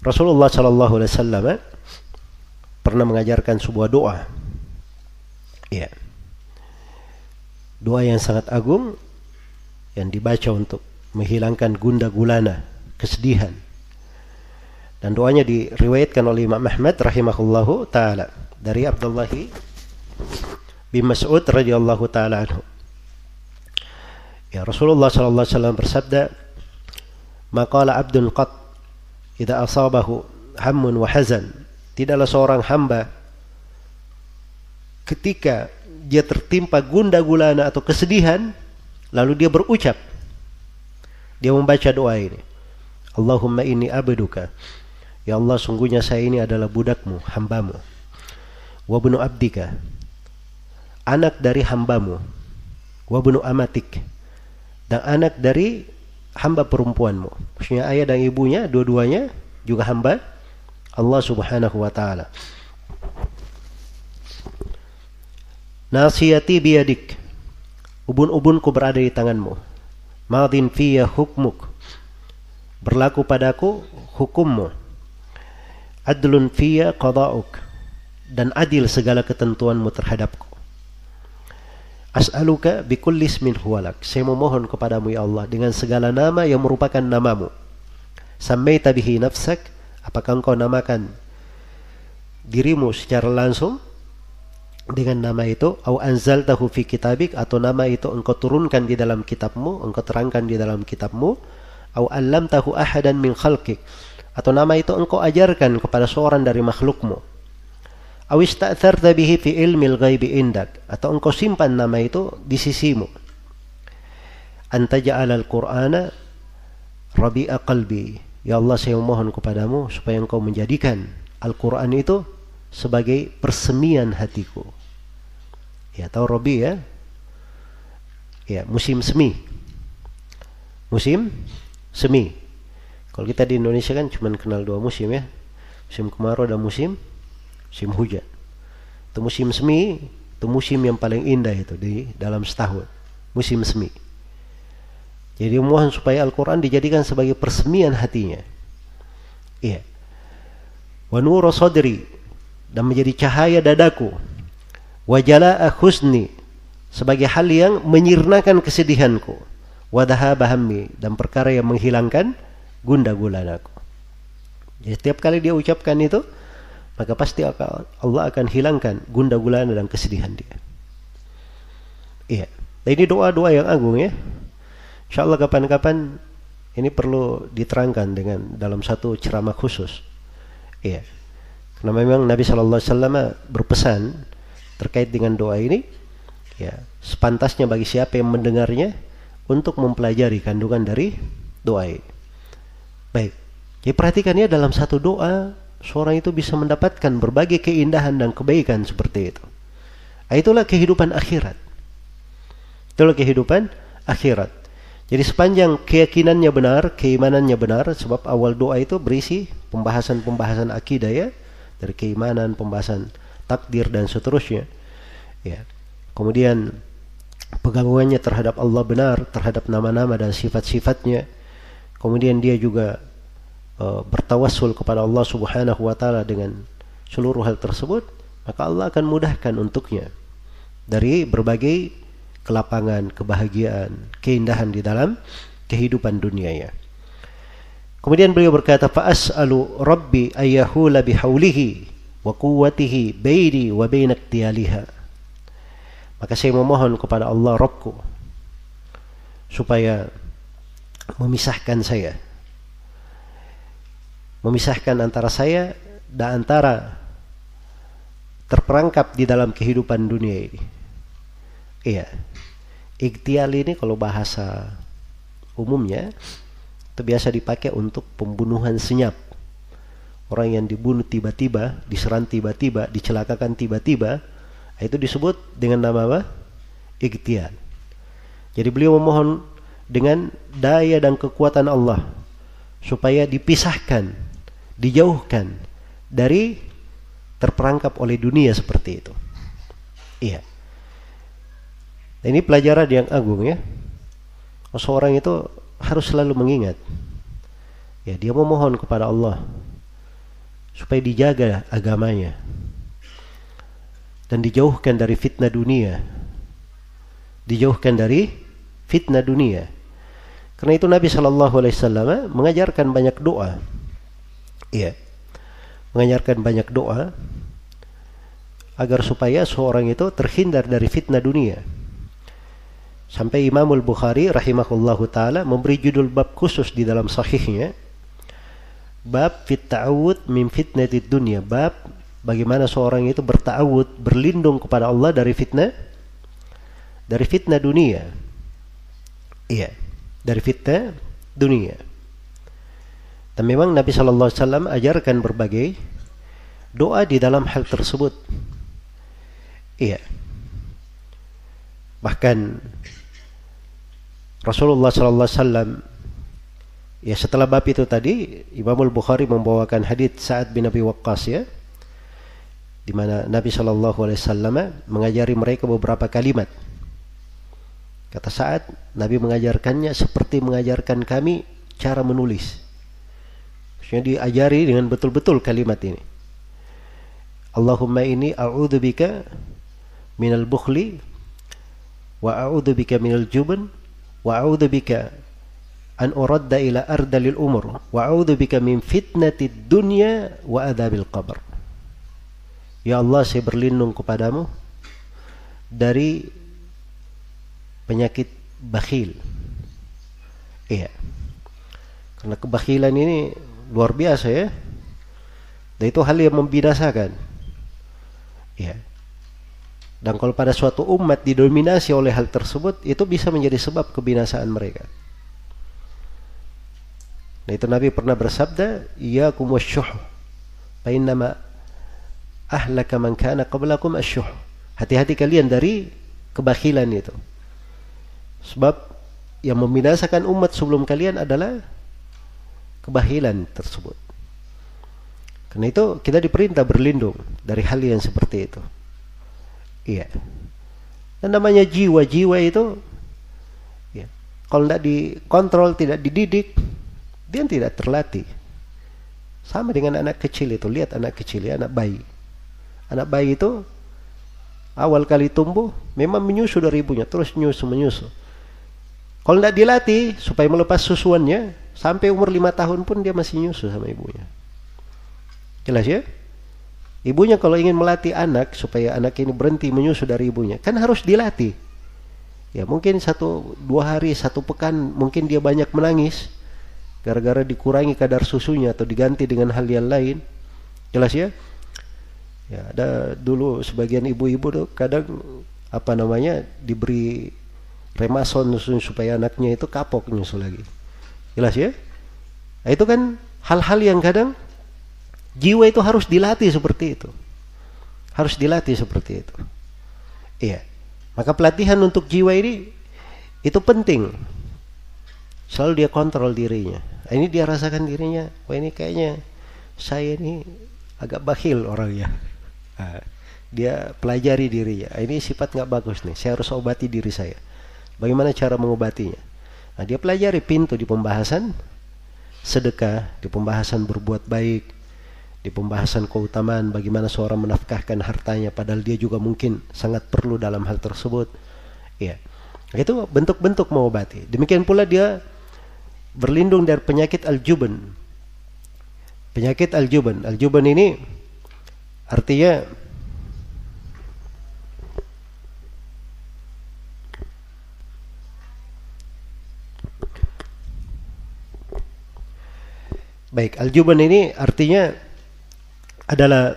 Rasulullah sallallahu alaihi wasallam eh, pernah mengajarkan sebuah doa. Iya. Doa yang sangat agung yang dibaca untuk menghilangkan gunda gulana, kesedihan. Dan doanya diriwayatkan oleh Imam Ahmad rahimahullahu taala dari Abdullah bin Mas'ud radhiyallahu taala anhu. Ya Rasulullah sallallahu alaihi wasallam bersabda, "Maqala 'abdun qat idza asabahu hammun wa hazan." Tidaklah seorang hamba ketika dia tertimpa gunda gulana atau kesedihan, Lalu dia berucap. Dia membaca doa ini. Allahumma ini abduka. Ya Allah sungguhnya saya ini adalah budakmu, hambamu. Wabnu abdika. Anak dari hambamu. Wabnu amatik. Dan anak dari hamba perempuanmu. Maksudnya ayah dan ibunya, dua-duanya juga hamba Allah subhanahu wa ta'ala. Nasiyati biyadik Ubun-ubunku berada di tanganmu. Madin fiya hukmuk. Berlaku padaku hukummu. Adlun fiyya qada'uk. Dan adil segala ketentuanmu terhadapku. As'aluka bikulli ismin huwalak saya memohon kepadamu ya Allah dengan segala nama yang merupakan namamu. Sammaita bihi nafsak. Apakah engkau namakan dirimu secara langsung dengan nama itu? Au anzaltahu fi kitabik. Atau nama itu engkau turunkan di dalam kitabmu engkau terangkan di dalam kitabmu. Au allamtahu ahadan min khalqik atau nama itu engkau ajarkan kepada seorang dari makhlukmu ista'tharta bihi fi ilmil ghaibi indak atau engkau simpan nama itu di sisimu anta ja'alal qur'ana rabi'a ya Allah saya mohon kepadamu supaya engkau menjadikan Al-Qur'an itu sebagai persemian hatiku Ya, tahu Robi ya? Ya, musim semi. Musim semi. Kalau kita di Indonesia kan cuma kenal dua musim ya. Musim kemarau dan musim musim hujan. Itu musim semi, itu musim yang paling indah itu di dalam setahun. Musim semi. Jadi mohon supaya Al-Quran dijadikan sebagai persemian hatinya. Iya. Wa nuru dan menjadi cahaya dadaku wajala husni sebagai hal yang menyirnakan kesedihanku wadaha bahammi dan perkara yang menghilangkan gunda gulanaku jadi setiap kali dia ucapkan itu maka pasti Allah akan hilangkan gunda gulana dan kesedihan dia. Iya. Nah, ini doa-doa yang agung ya. Insya Allah kapan-kapan ini perlu diterangkan dengan dalam satu ceramah khusus. Iya. Karena memang Nabi Shallallahu Alaihi Wasallam berpesan terkait dengan doa ini ya sepantasnya bagi siapa yang mendengarnya untuk mempelajari kandungan dari doa ini. Baik. Jadi perhatikan ya dalam satu doa seorang itu bisa mendapatkan berbagai keindahan dan kebaikan seperti itu. Nah, itulah kehidupan akhirat. Itulah kehidupan akhirat. Jadi sepanjang keyakinannya benar, keimanannya benar, sebab awal doa itu berisi pembahasan-pembahasan akidah ya, dari keimanan, pembahasan takdir dan seterusnya. Ya. Kemudian pengagungannya terhadap Allah benar, terhadap nama-nama dan sifat-sifatnya. Kemudian dia juga uh, bertawassul kepada Allah Subhanahu wa taala dengan seluruh hal tersebut, maka Allah akan mudahkan untuknya dari berbagai kelapangan, kebahagiaan, keindahan di dalam kehidupan dunia ya. Kemudian beliau berkata, "Fa'as'alu Rabbi ayyahula bihaulihi wa quwwatihi baini wa baina Maka saya memohon kepada Allah Rabbku supaya memisahkan saya. Memisahkan antara saya dan antara terperangkap di dalam kehidupan dunia ini. Iya. Iktial ini kalau bahasa umumnya itu biasa dipakai untuk pembunuhan senyap orang yang dibunuh tiba-tiba, diserang tiba-tiba, dicelakakan tiba-tiba, itu disebut dengan nama apa? Ikhtiar. Jadi beliau memohon dengan daya dan kekuatan Allah supaya dipisahkan, dijauhkan dari terperangkap oleh dunia seperti itu. Iya. Ini pelajaran yang agung ya. Seorang itu harus selalu mengingat. Ya, dia memohon kepada Allah supaya dijaga agamanya dan dijauhkan dari fitnah dunia dijauhkan dari fitnah dunia karena itu Nabi Shallallahu Alaihi Wasallam mengajarkan banyak doa. Iya. Mengajarkan banyak doa agar supaya seorang itu terhindar dari fitnah dunia. Sampai Imamul Bukhari rahimahullahu taala memberi judul bab khusus di dalam sahihnya. Bab fit ta'awud min fitnatid dunia. Bab bagaimana seorang itu berta'awud, berlindung kepada Allah dari fitnah dari fitnah dunia. Iya, dari fitnah dunia. Dan memang Nabi Shallallahu Alaihi Wasallam ajarkan berbagai doa di dalam hal tersebut. Iya. Bahkan Rasulullah Shallallahu Alaihi Wasallam Ya setelah bab itu tadi Imam Al-Bukhari membawakan hadis Sa'ad bin Abi Waqqas ya di mana Nabi Shallallahu alaihi wasallam mengajari mereka beberapa kalimat. Kata Sa'ad, Nabi mengajarkannya seperti mengajarkan kami cara menulis. Maksudnya diajari dengan betul-betul kalimat ini. Allahumma ini a'udzubika minal bukhli wa a'udzubika minal jubn wa a'udzubika an uradda ila ardalil umur wa a'udzubika min fitnatid dunya wa adzabil qabr. Ya Allah, saya berlindung kepadamu dari penyakit bakhil. Iya. Karena kebakhilan ini luar biasa ya. Dan itu hal yang membinasakan. Ya. Dan kalau pada suatu umat didominasi oleh hal tersebut, itu bisa menjadi sebab kebinasaan mereka. Nah itu Nabi pernah bersabda, "Iyyakum wasyuh, fa innama ahlaka man kana qablakum asyuh." Hati-hati kalian dari kebakhilan itu. Sebab yang membinasakan umat sebelum kalian adalah kebahilan tersebut. Karena itu kita diperintah berlindung dari hal yang seperti itu. Iya. Dan namanya jiwa-jiwa itu ya, kalau tidak dikontrol, tidak dididik, dia tidak terlatih. Sama dengan anak kecil itu, lihat anak kecil ya, anak bayi. Anak bayi itu awal kali tumbuh memang menyusu dari ibunya, terus menyusu menyusu. Kalau tidak dilatih supaya melepas susuannya, Sampai umur lima tahun pun dia masih nyusu sama ibunya. Jelas ya? Ibunya kalau ingin melatih anak supaya anak ini berhenti menyusu dari ibunya, kan harus dilatih. Ya mungkin satu dua hari satu pekan mungkin dia banyak menangis gara-gara dikurangi kadar susunya atau diganti dengan hal yang lain. Jelas ya? Ya ada dulu sebagian ibu-ibu tuh kadang apa namanya diberi remason supaya anaknya itu kapok nyusu lagi. Jelas ya? Nah, itu kan hal-hal yang kadang jiwa itu harus dilatih seperti itu. Harus dilatih seperti itu. Iya. Maka pelatihan untuk jiwa ini itu penting. Selalu dia kontrol dirinya. Nah, ini dia rasakan dirinya. Wah ini kayaknya saya ini agak bakhil orangnya. Nah, dia pelajari dirinya. Nah, ini sifat nggak bagus nih. Saya harus obati diri saya. Bagaimana cara mengobatinya? Nah, dia pelajari pintu di pembahasan sedekah, di pembahasan berbuat baik, di pembahasan keutamaan bagaimana seorang menafkahkan hartanya padahal dia juga mungkin sangat perlu dalam hal tersebut. Ya. Itu bentuk-bentuk mengobati. Demikian pula dia berlindung dari penyakit al-juban. Penyakit al-juban. Al-juban ini artinya Baik, aljuban ini artinya adalah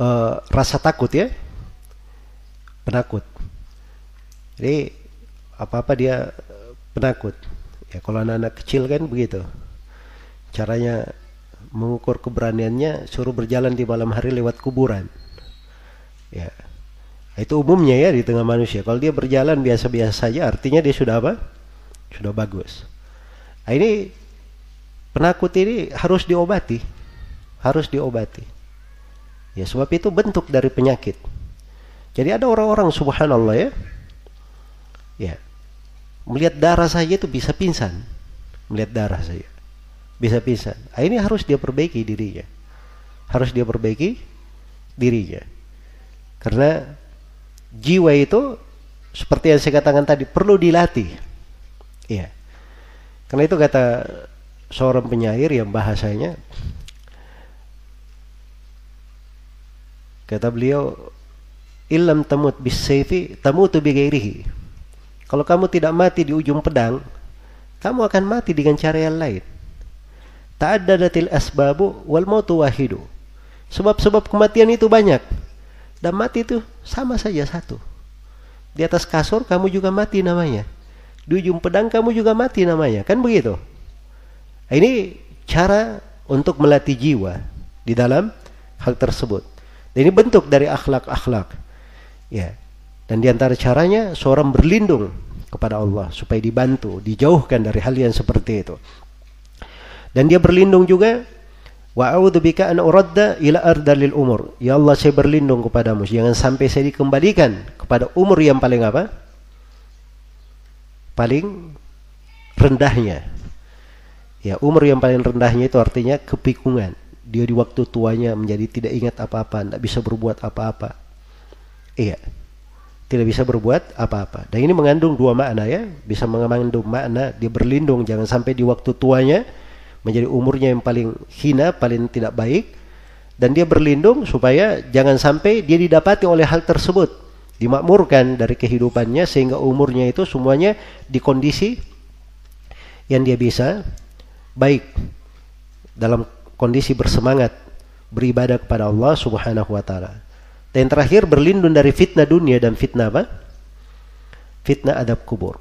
uh, rasa takut ya. Penakut. Jadi apa-apa dia penakut. Ya kalau anak-anak kecil kan begitu. Caranya mengukur keberaniannya suruh berjalan di malam hari lewat kuburan. Ya. Itu umumnya ya di tengah manusia. Kalau dia berjalan biasa-biasa saja artinya dia sudah apa? Sudah bagus. Nah, ini penakut ini harus diobati. Harus diobati. Ya sebab itu bentuk dari penyakit. Jadi ada orang-orang subhanallah ya. Ya. Melihat darah saja itu bisa pingsan. Melihat darah saja. Bisa pingsan. Nah, ini harus dia perbaiki dirinya. Harus dia perbaiki dirinya. Karena jiwa itu seperti yang saya katakan tadi perlu dilatih. Ya karena itu kata seorang penyair yang bahasanya kata beliau ilam tamut bisayfi tamutu bigairihi kalau kamu tidak mati di ujung pedang kamu akan mati dengan cara yang lain. Ta'addadatil asbabu wal mautu wahidu. Sebab-sebab kematian itu banyak. Dan mati itu sama saja satu. Di atas kasur kamu juga mati namanya. Di ujung pedang kamu juga mati namanya. Kan begitu ini cara untuk melatih jiwa di dalam hal tersebut. Dan ini bentuk dari akhlak-akhlak. Ya. Dan di antara caranya seorang berlindung kepada Allah supaya dibantu, dijauhkan dari hal yang seperti itu. Dan dia berlindung juga wa a'udzubika an uradda ila ardalil umur. Ya Allah saya berlindung kepadamu jangan sampai saya dikembalikan kepada umur yang paling apa? Paling rendahnya Ya, umur yang paling rendahnya itu artinya kepikungan. Dia di waktu tuanya menjadi tidak ingat apa-apa, tidak bisa berbuat apa-apa. Iya. Tidak bisa berbuat apa-apa. Dan ini mengandung dua makna ya. Bisa mengandung makna dia berlindung jangan sampai di waktu tuanya menjadi umurnya yang paling hina, paling tidak baik dan dia berlindung supaya jangan sampai dia didapati oleh hal tersebut dimakmurkan dari kehidupannya sehingga umurnya itu semuanya di kondisi yang dia bisa baik dalam kondisi bersemangat beribadah kepada Allah Subhanahu wa taala. Dan yang terakhir berlindung dari fitnah dunia dan fitnah apa? Fitnah adab kubur.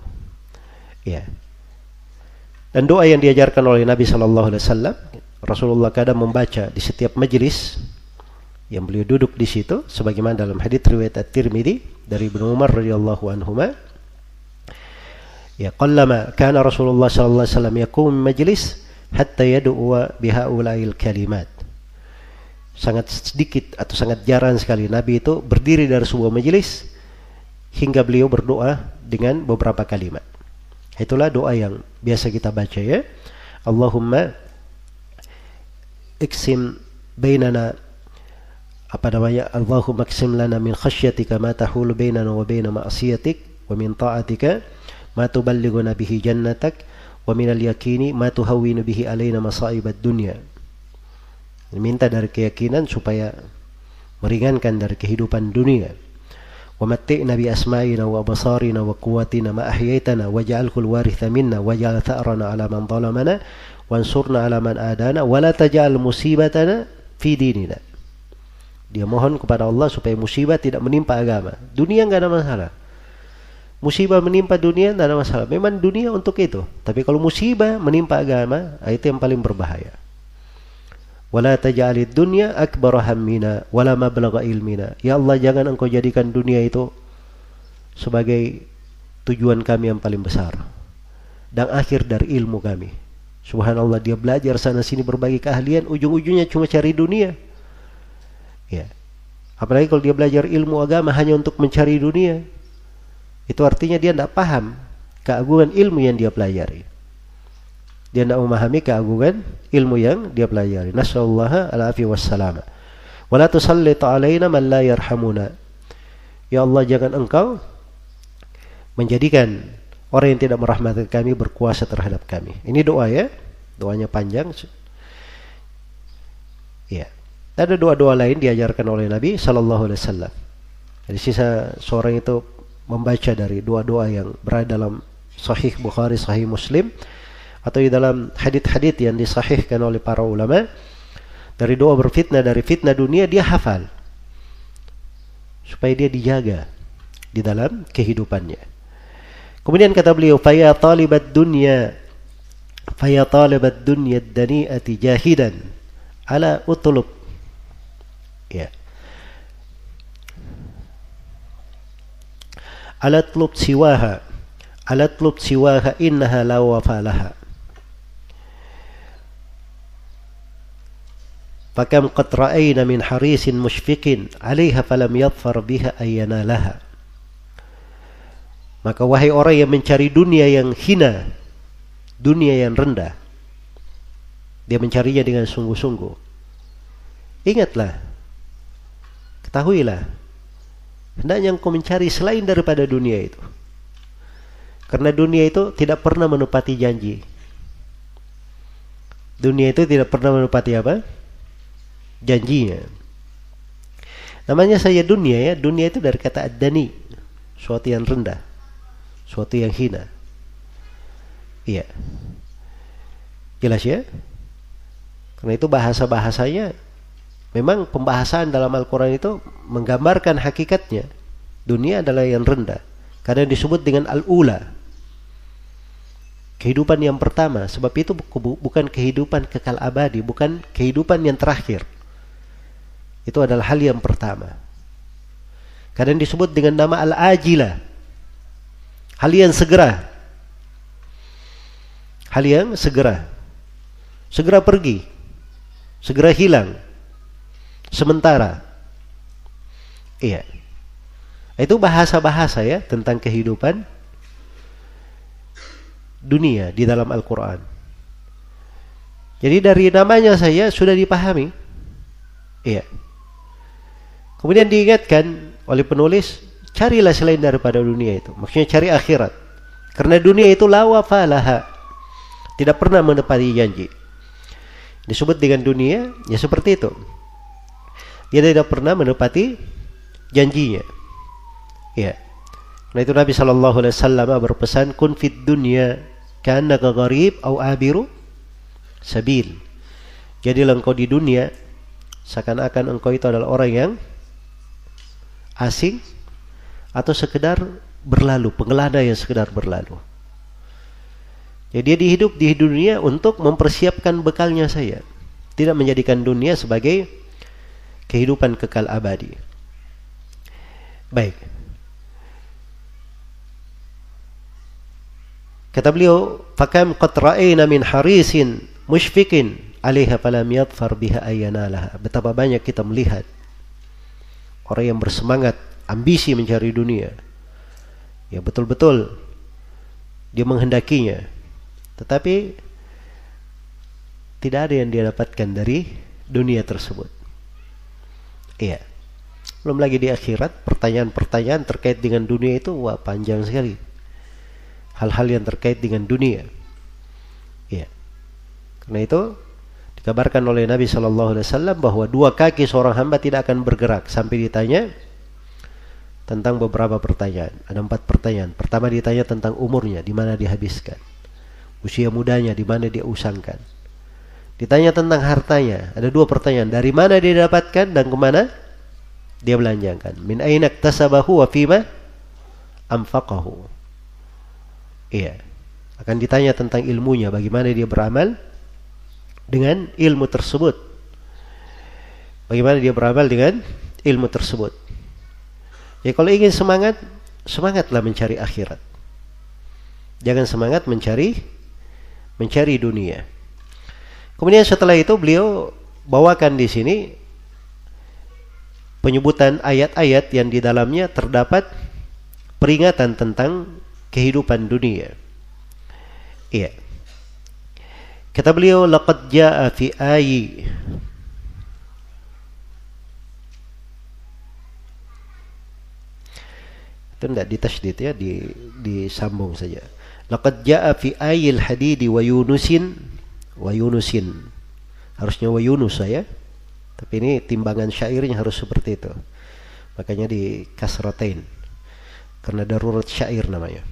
Ya. Dan doa yang diajarkan oleh Nabi Shallallahu Alaihi Wasallam, Rasulullah kadang membaca di setiap majelis yang beliau duduk di situ, sebagaimana dalam hadits riwayat At-Tirmidzi dari Ibnu Umar radhiyallahu anhuma. Ya, qallama kana Rasulullah sallallahu alaihi wasallam yakum majlis hatta yad'u bihaula'il kalimat. Sangat sedikit atau sangat jarang sekali Nabi itu berdiri dari sebuah majelis hingga beliau berdoa dengan beberapa kalimat. Itulah doa yang biasa kita baca ya. Allahumma iksim bainana apa namanya Allahumma iksim lana min khasyatika ma tahulu bainana wa baina ma'siyatik wa min ta'atika ma tuballighuna bihi jannatak wa minal yakini ma tuhawwinu bihi alaina masa'ibad dunya. Minta dari keyakinan supaya meringankan dari kehidupan dunia. Wa matti'na bi asma'ina wa basarina wa quwwatina ma ahyaitana waj'alhu al-waritha minna waj'al tha'rana 'ala man zalamana wansurna 'ala man adana wa la taj'al musibatana fi dinina. Dia mohon kepada Allah supaya musibah tidak menimpa agama. Dunia enggak ada masalah musibah menimpa dunia tidak ada masalah. Memang dunia untuk itu. Tapi kalau musibah menimpa agama, itu yang paling berbahaya. Wala taj'alid dunya akbar hammina wala mablagha ilmina. Ya Allah jangan engkau jadikan dunia itu sebagai tujuan kami yang paling besar dan akhir dari ilmu kami. Subhanallah dia belajar sana sini berbagai keahlian, ujung-ujungnya cuma cari dunia. Ya. Apalagi kalau dia belajar ilmu agama hanya untuk mencari dunia, itu artinya dia tidak paham keagungan ilmu yang dia pelajari. Dia tidak memahami keagungan ilmu yang dia pelajari. Nasallallahu alaihi wasallam. Wala tusallit alaina man la yarhamuna. Ya Allah jangan engkau menjadikan orang yang tidak merahmati kami berkuasa terhadap kami. Ini doa ya. Doanya panjang. Ya. Ada doa-doa lain diajarkan oleh Nabi sallallahu alaihi wasallam. Jadi sisa seorang itu membaca dari doa-doa yang berada dalam Sahih Bukhari, Sahih Muslim atau di dalam hadit-hadit yang disahihkan oleh para ulama dari doa berfitnah dari fitnah dunia dia hafal supaya dia dijaga di dalam kehidupannya. Kemudian kata beliau, "Faya talibat dunya faya talibat dunya dani'ati jahidan ala utlub." Ya. Ala tlub siwaha ala tlub siwaha innaha la wafalaha fakam qad ra'ayna min harisin mushfiqin 'alaiha falam yadfar biha ayyana laha maka wahai orang yang mencari dunia yang hina dunia yang rendah dia mencarinya dengan sungguh-sungguh. Ingatlah ketahuilah Hendaknya engkau mencari selain daripada dunia itu. Karena dunia itu tidak pernah menepati janji. Dunia itu tidak pernah menepati apa? Janjinya. Namanya saja dunia ya. Dunia itu dari kata adani. Suatu yang rendah. Suatu yang hina. Iya. Jelas ya? Karena itu bahasa-bahasanya Memang pembahasan dalam Al-Quran itu menggambarkan hakikatnya. Dunia adalah yang rendah. Karena disebut dengan Al-Ula. Kehidupan yang pertama. Sebab itu bukan kehidupan kekal abadi. Bukan kehidupan yang terakhir. Itu adalah hal yang pertama. Kadang disebut dengan nama Al-Ajilah. Hal yang segera. Hal yang segera. Segera pergi. Segera hilang sementara. Iya. Itu bahasa-bahasa ya tentang kehidupan dunia di dalam Al-Quran. Jadi dari namanya saya sudah dipahami. Iya. Kemudian diingatkan oleh penulis, carilah selain daripada dunia itu. Maksudnya cari akhirat. Karena dunia itu lawa falaha. Tidak pernah menepati janji. Disebut dengan dunia, ya seperti itu. Dia tidak pernah menepati janjinya. Ya. Nah itu Nabi Shallallahu Alaihi Wasallam berpesan kun fit dunya karena gharib au abiru sabil. Jadi engkau di dunia seakan-akan engkau itu adalah orang yang asing atau sekedar berlalu, pengelana yang sekedar berlalu. Jadi dia dihidup di dunia untuk mempersiapkan bekalnya saya. Tidak menjadikan dunia sebagai kehidupan kekal abadi. Baik. Kata beliau, "Fakam qad ra'ayna min harisin mushfiqin 'alaiha falam yadfar biha ayanalaha." Betapa banyak kita melihat orang yang bersemangat, ambisi mencari dunia. Ya betul-betul dia menghendakinya. Tetapi tidak ada yang dia dapatkan dari dunia tersebut. Iya. Belum lagi di akhirat pertanyaan-pertanyaan terkait dengan dunia itu wah panjang sekali hal-hal yang terkait dengan dunia. Ya. Karena itu dikabarkan oleh Nabi Shallallahu Alaihi Wasallam bahwa dua kaki seorang hamba tidak akan bergerak sampai ditanya tentang beberapa pertanyaan. Ada empat pertanyaan. Pertama ditanya tentang umurnya, di mana dihabiskan. Usia mudanya, di mana dia usangkan. Ditanya tentang hartanya. Ada dua pertanyaan. Dari mana dia dapatkan dan ke mana dia belanjakan. Min ainak tasabahu wa fima amfaqahu. Iya. Akan ditanya tentang ilmunya, bagaimana dia beramal dengan ilmu tersebut. Bagaimana dia beramal dengan ilmu tersebut. Ya kalau ingin semangat, semangatlah mencari akhirat. Jangan semangat mencari mencari dunia. Kemudian setelah itu beliau bawakan di sini penyebutan ayat-ayat yang di dalamnya terdapat peringatan tentang kehidupan dunia. Iya. Kata beliau laqad jaa fi ayi itu tidak ditasydid ya di disambung saja laqad jaa fi ayil hadidi wa yunusin wa Yunusin. Harusnya wa Yunus saya. Tapi ini timbangan syairnya harus seperti itu. Makanya di kasratain. Karena darurat syair namanya.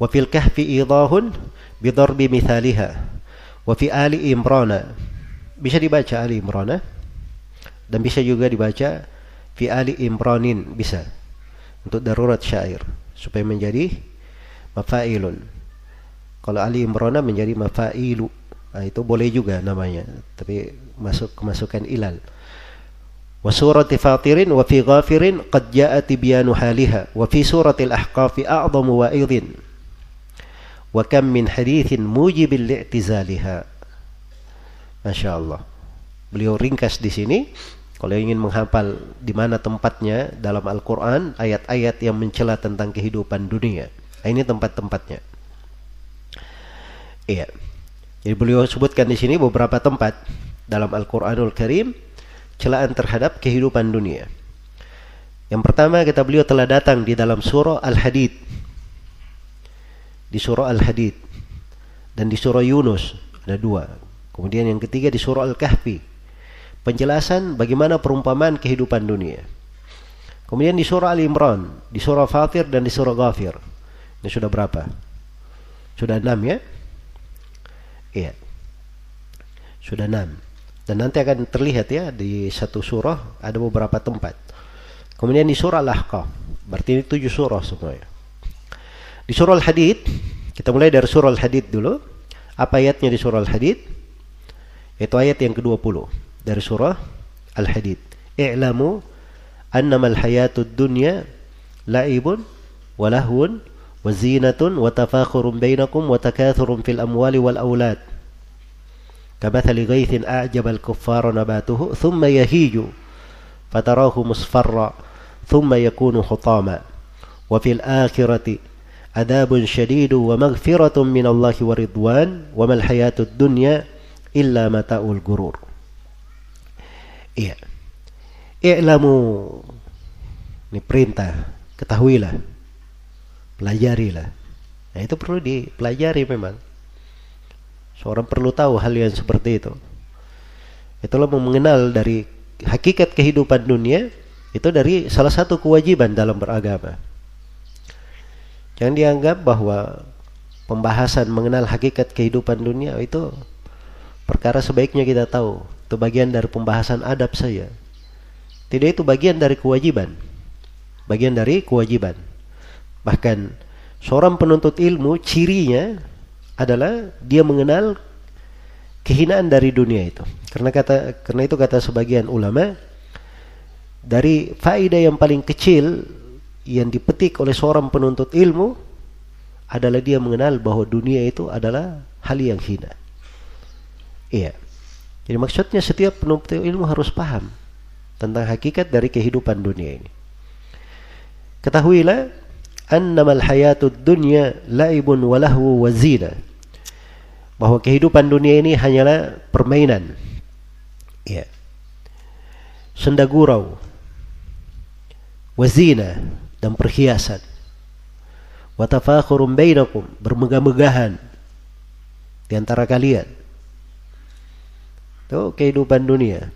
Wa fil kahfi idahun bidarbi mithaliha. Wa fi Ali Imrana. Bisa dibaca Ali Imrana. Dan bisa juga dibaca fi Ali Imranin bisa. Untuk darurat syair supaya menjadi mafailun. Kalau Ali Imrana menjadi mafailu nah, itu boleh juga namanya tapi masuk kemasukan ilal. Wa surati fatirin wa fi ghafirin qad jaa tibyanu haliha wa fi surati al-ahqaf a'zamu wa'idhin. Wa kam min hadithin mujibil li'tizaliha. Masya Allah beliau ringkas di sini kalau ingin menghafal di mana tempatnya dalam Al-Quran ayat-ayat yang mencela tentang kehidupan dunia. Nah, ini tempat-tempatnya. Iya jadi beliau sebutkan di sini beberapa tempat dalam Al-Quranul Karim celaan terhadap kehidupan dunia yang pertama kita beliau telah datang di dalam surah Al-Hadid di surah Al-Hadid dan di surah Yunus ada dua. Kemudian yang ketiga di surah Al-Kahfi. Penjelasan bagaimana perumpamaan kehidupan dunia. Kemudian di surah Al-Imran, di surah Fatir dan di surah Ghafir. Ini sudah berapa? Sudah enam ya? Iya. Sudah enam. Dan nanti akan terlihat ya di satu surah ada beberapa tempat. Kemudian di surah Al-Ahqaf. Berarti ini tujuh surah semuanya. Di surah Al-Hadid, kita mulai dari surah Al-Hadid dulu. Apa ayatnya di surah Al-Hadid? Itu ayat yang ke-20 dari surah Al-Hadid. I'lamu annama al-hayatud dunya la'ibun wa lahwun wa zinatun wa tafakhurun bainakum wa fil amwali wal. كمثل غيث أعجب الكفار نباته ثم يهيج فتراه مصفرا ثم يكون حطاما وفي الآخرة عذاب شديد ومغفرة من الله ورضوان وما الحياة الدنيا illa mata'ul gurur. Iya. I'lamu ini perintah, ketahuilah. Itu perlu dipelajari memang. Seorang perlu tahu hal yang seperti itu. Itulah mengenal dari hakikat kehidupan dunia itu dari salah satu kewajiban dalam beragama. Jangan dianggap bahwa pembahasan mengenal hakikat kehidupan dunia itu perkara sebaiknya kita tahu. Itu bagian dari pembahasan adab saja. Tidak itu bagian dari kewajiban. Bagian dari kewajiban. Bahkan seorang penuntut ilmu cirinya adalah dia mengenal kehinaan dari dunia itu. Karena kata karena itu kata sebagian ulama dari faedah yang paling kecil yang dipetik oleh seorang penuntut ilmu adalah dia mengenal bahwa dunia itu adalah hal yang hina. Iya. Jadi maksudnya setiap penuntut ilmu harus paham tentang hakikat dari kehidupan dunia ini. Ketahuilah annamal hayatud dunya laibun wa lahwu wa zina. Bahwa kehidupan dunia ini hanyalah permainan. Ya. Senda gurau. Wazina dan perhiasan. Watafakhurum bainakum, bermegah-megahan di antara kalian. Itu kehidupan dunia.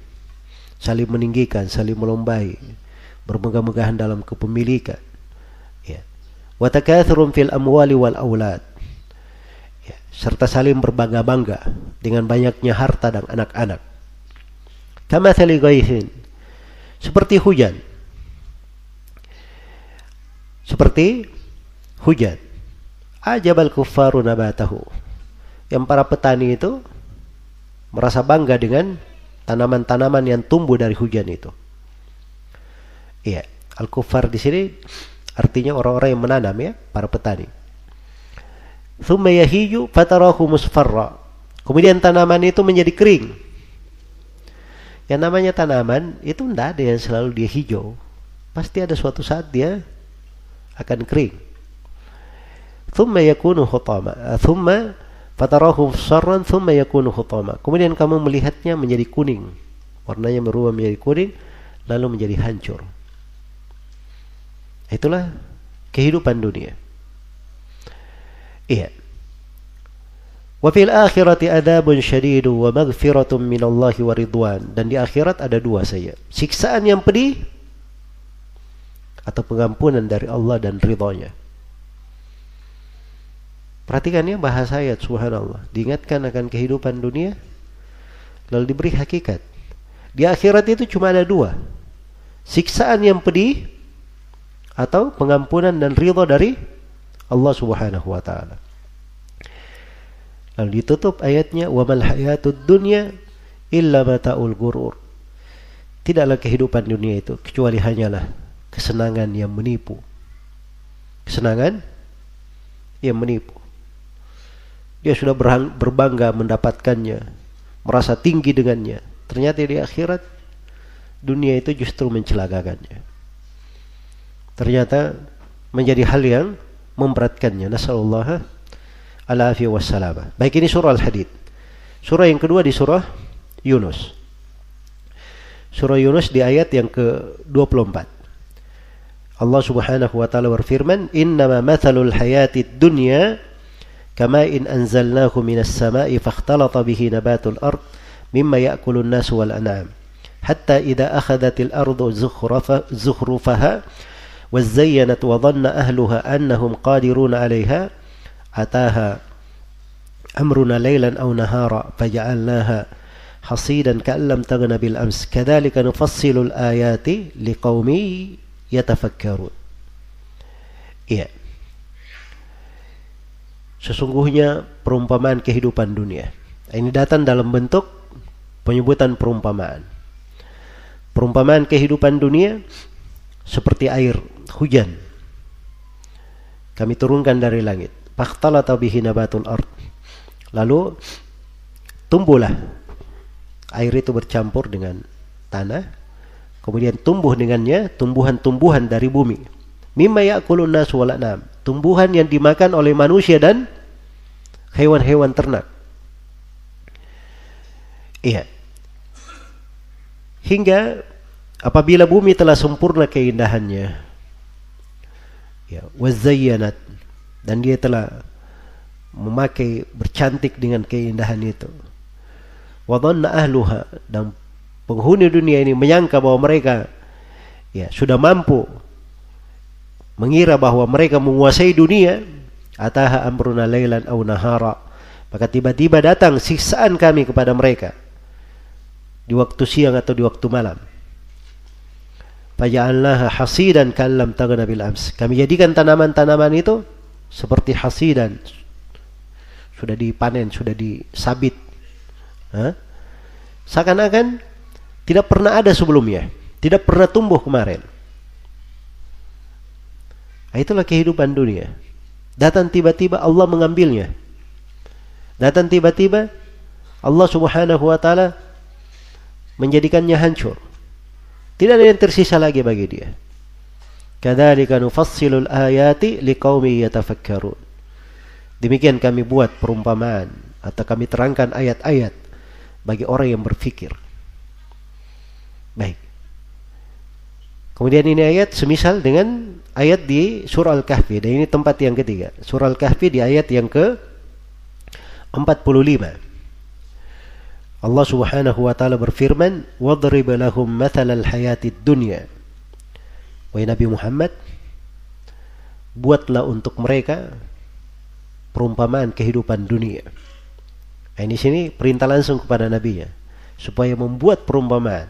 Saling meninggikan, saling melombai, bermegah-megahan dalam kepemilikan. Ya. Fil amwali wal aulad. Serta saling berbangga-bangga dengan banyaknya harta dan anak-anak. Kama Seperti hujan seperti hujan. Ajabal kuffaru nabatahu. Yang para petani itu merasa bangga dengan tanaman-tanaman yang tumbuh dari hujan itu. Iya, al-kuffar di sini artinya orang-orang yang menanam ya, para petani. Thumma yahiju fatarahu musfarra. Kemudian tanaman itu menjadi kering. Yang namanya tanaman itu tidak ada yang selalu dia hijau. Pasti ada suatu saat dia akan kering. Thumma yakunu hutama. Thumma fatarahu sarran thumma yakunu hutama. Kemudian kamu melihatnya menjadi kuning. Warnanya berubah menjadi kuning lalu menjadi hancur. Itulah kehidupan dunia. Iya. Wa fil akhirati adabun syadidu wa maghfiratun minallahi wa ridwan. Dan di akhirat ada dua saja. Siksaan yang pedih atau pengampunan dari Allah dan ridhonya. Perhatikan ya bahasa ayat subhanallah. Diingatkan akan kehidupan dunia lalu diberi hakikat. Di akhirat itu cuma ada dua. Siksaan yang pedih atau pengampunan dan ridho dari Allah Subhanahu wa taala. Lalu ditutup ayatnya wa mal hayatud dunya illa mataul gurur. Tidaklah kehidupan dunia itu kecuali hanyalah kesenangan yang menipu. Kesenangan yang menipu. Dia sudah berbangga mendapatkannya, merasa tinggi dengannya. Ternyata di akhirat dunia itu justru mencelakakannya. Ternyata menjadi hal yang memberatkannya. Nasallallahu ala wassalam. Baik ini surah Al-Hadid. Surah yang kedua di surah Yunus. Surah Yunus di ayat yang ke-24. Allah Subhanahu wa taala berfirman, "Innama mathalul hayatid dunya kama in anzalnahu minas sama'i fakhtalata bihi nabatul ard mimma ya'kulun nas wal an'am hatta idza akhadhatil ardu zukhrufaha وزينت وظن أهلها أنهم قادرون عليها أتاها أمرنا ليلا أو نهارا فجعلناها حصيدا كأن لم تغن بالأمس كذلك نفصل الآيات لقوم yatafakkarun. Iya. Sesungguhnya perumpamaan kehidupan dunia. Ini datang dalam bentuk penyebutan perumpamaan. Perumpamaan kehidupan dunia seperti air hujan. Kami turunkan dari langit. Fakhtalata bihi nabatul ard. Lalu tumbuhlah air itu bercampur dengan tanah Kemudian tumbuh dengannya tumbuhan-tumbuhan dari bumi. Mimma ya'kulun nas wal. Tumbuhan yang dimakan oleh manusia dan hewan-hewan ternak. Iya. Hingga apabila bumi telah sempurna keindahannya, ya, wazayyanat dan dia telah memakai bercantik dengan keindahan itu. Wadhanna ahluha. Dan penghuni dunia ini menyangka bahwa mereka ya sudah mampu mengira bahwa mereka menguasai dunia. Ataha amruna lailan aw nahara. Maka tiba-tiba datang siksaan kami kepada mereka. Di waktu siang atau di waktu malam. Faja'alnaha hasidan kallam taghna bil ams. Kami jadikan tanaman-tanaman itu seperti hasidan sudah dipanen sudah disabit. Seakan-akan tidak pernah ada sebelumnya. Tidak pernah tumbuh kemarin. Nah, itulah kehidupan dunia. Datang tiba-tiba Allah mengambilnya. Datang tiba-tiba Allah Subhanahu wa taala menjadikannya hancur. Tidak ada yang tersisa lagi bagi dia. Kadzalika nufassilul ayati liqaumi yatafakkarun. Demikian kami buat perumpamaan atau kami terangkan ayat-ayat bagi orang yang berfikir. Baik. Kemudian ini ayat semisal dengan ayat di surah Al-Kahfi dan ini tempat yang ketiga. Surah Al-Kahfi di ayat yang ke 45 Allah Subhanahu wa taala berfirman wadrib lahum mathalal hayatid dunya Wahai Nabi Muhammad buatlah untuk mereka perumpamaan kehidupan dunia. Nah, ini sini perintah langsung kepada nabinya supaya membuat perumpamaan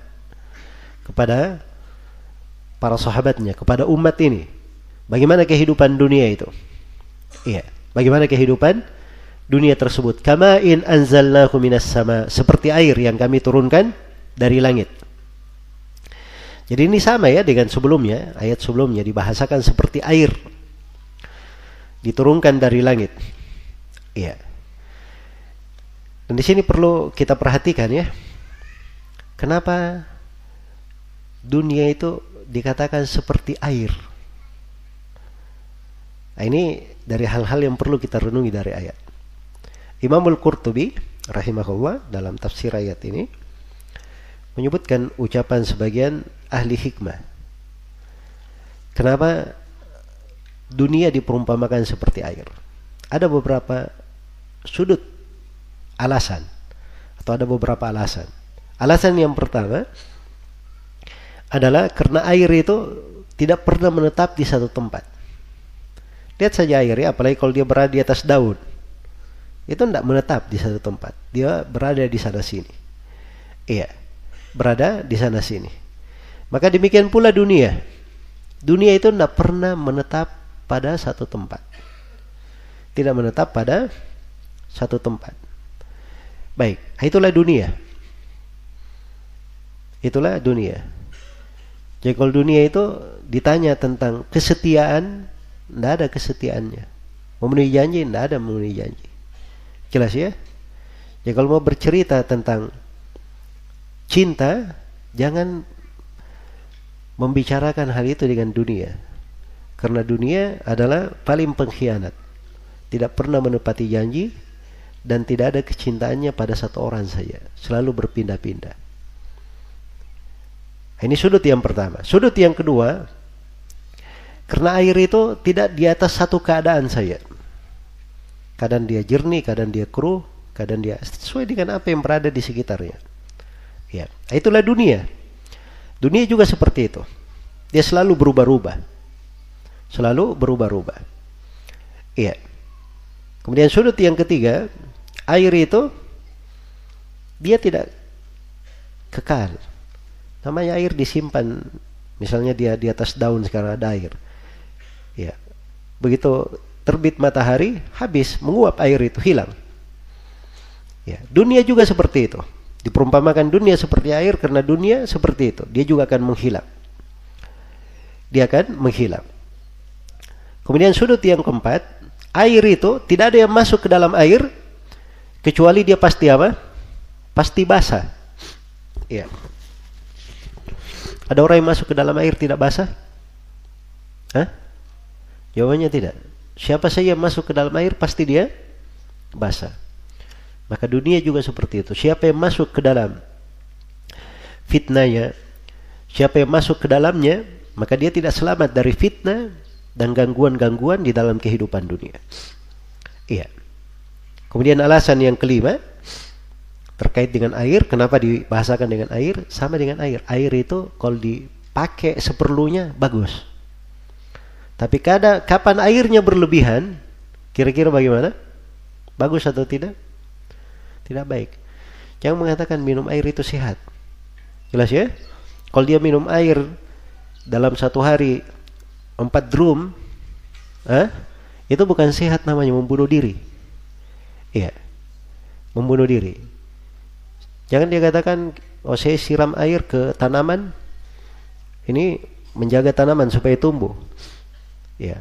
kepada para sahabatnya kepada umat ini. Bagaimana kehidupan dunia itu? Iya bagaimana kehidupan dunia tersebut? Kama in anzalnahu sama seperti air yang kami turunkan dari langit jadi ini sama ya dengan sebelumnya ayat sebelumnya dibahasakan seperti air diturunkan dari langit. Iya. Dan di sini perlu kita perhatikan ya kenapa dunia itu dikatakan seperti air? Nah, ini dari hal-hal yang perlu kita renungi dari ayat. Imam Al-Qurtubi rahimahullah dalam tafsir ayat ini menyebutkan ucapan sebagian ahli hikmah. Kenapa dunia diperumpamakan seperti air? Ada beberapa sudut alasan atau ada beberapa alasan. Alasan yang pertama adalah karena air itu tidak pernah menetap di satu tempat. Lihat saja air ya, apalagi kalau dia berada di atas daun itu tidak menetap di satu tempat. Dia berada di sana sini. Iya, berada di sana sini. Maka demikian pula dunia. Dunia itu tidak pernah menetap pada satu tempat. Tidak menetap pada satu tempat. Baik, itulah dunia. Itulah dunia. Jadi kalau dunia itu ditanya tentang kesetiaan, tidak ada kesetiaannya. Memenuhi janji, tidak ada memenuhi janji. Jelas ya? Ya kalau mau bercerita tentang cinta, jangan membicarakan hal itu dengan dunia. Karena dunia adalah paling pengkhianat. Tidak pernah menepati janji dan tidak ada kecintaannya pada satu orang saja. Selalu berpindah-pindah. Ini sudut yang pertama. Sudut yang kedua, karena air itu tidak di atas satu keadaan saja kadang dia jernih, kadang dia keruh, kadang dia sesuai dengan apa yang berada di sekitarnya. Ya, itulah dunia. Dunia juga seperti itu. Dia selalu berubah-ubah. Selalu berubah-ubah. Iya. Kemudian sudut yang ketiga, air itu dia tidak kekal. Namanya air disimpan, misalnya dia di atas daun sekarang ada air. Ya. Begitu terbit matahari habis menguap air itu hilang ya dunia juga seperti itu diperumpamakan dunia seperti air karena dunia seperti itu. Dia juga akan menghilang. Dia akan menghilang. Kemudian sudut yang keempat air itu tidak ada yang masuk ke dalam air kecuali dia pasti apa? Pasti basah. Ya ada orang yang masuk ke dalam air tidak basah? Hah? jawabannya tidak. Siapa saja yang masuk ke dalam air pasti dia basah. Maka dunia juga seperti itu. Siapa yang masuk ke dalam fitnahnya, siapa yang masuk ke dalamnya, maka dia tidak selamat dari fitnah dan gangguan-gangguan di dalam kehidupan dunia. Iya. Kemudian alasan yang kelima terkait dengan air, kenapa dibahasakan dengan air? Sama dengan air. Air itu kalau dipakai seperlunya bagus. Tapi kada kapan airnya berlebihan, kira-kira bagaimana? Bagus atau tidak? Tidak baik. Jangan mengatakan minum air itu sehat. Jelas ya? Kalau dia minum air dalam satu hari empat drum, eh, itu bukan sehat namanya membunuh diri. Iya, membunuh diri. Jangan dia katakan, oh saya siram air ke tanaman, ini menjaga tanaman supaya tumbuh. Ya,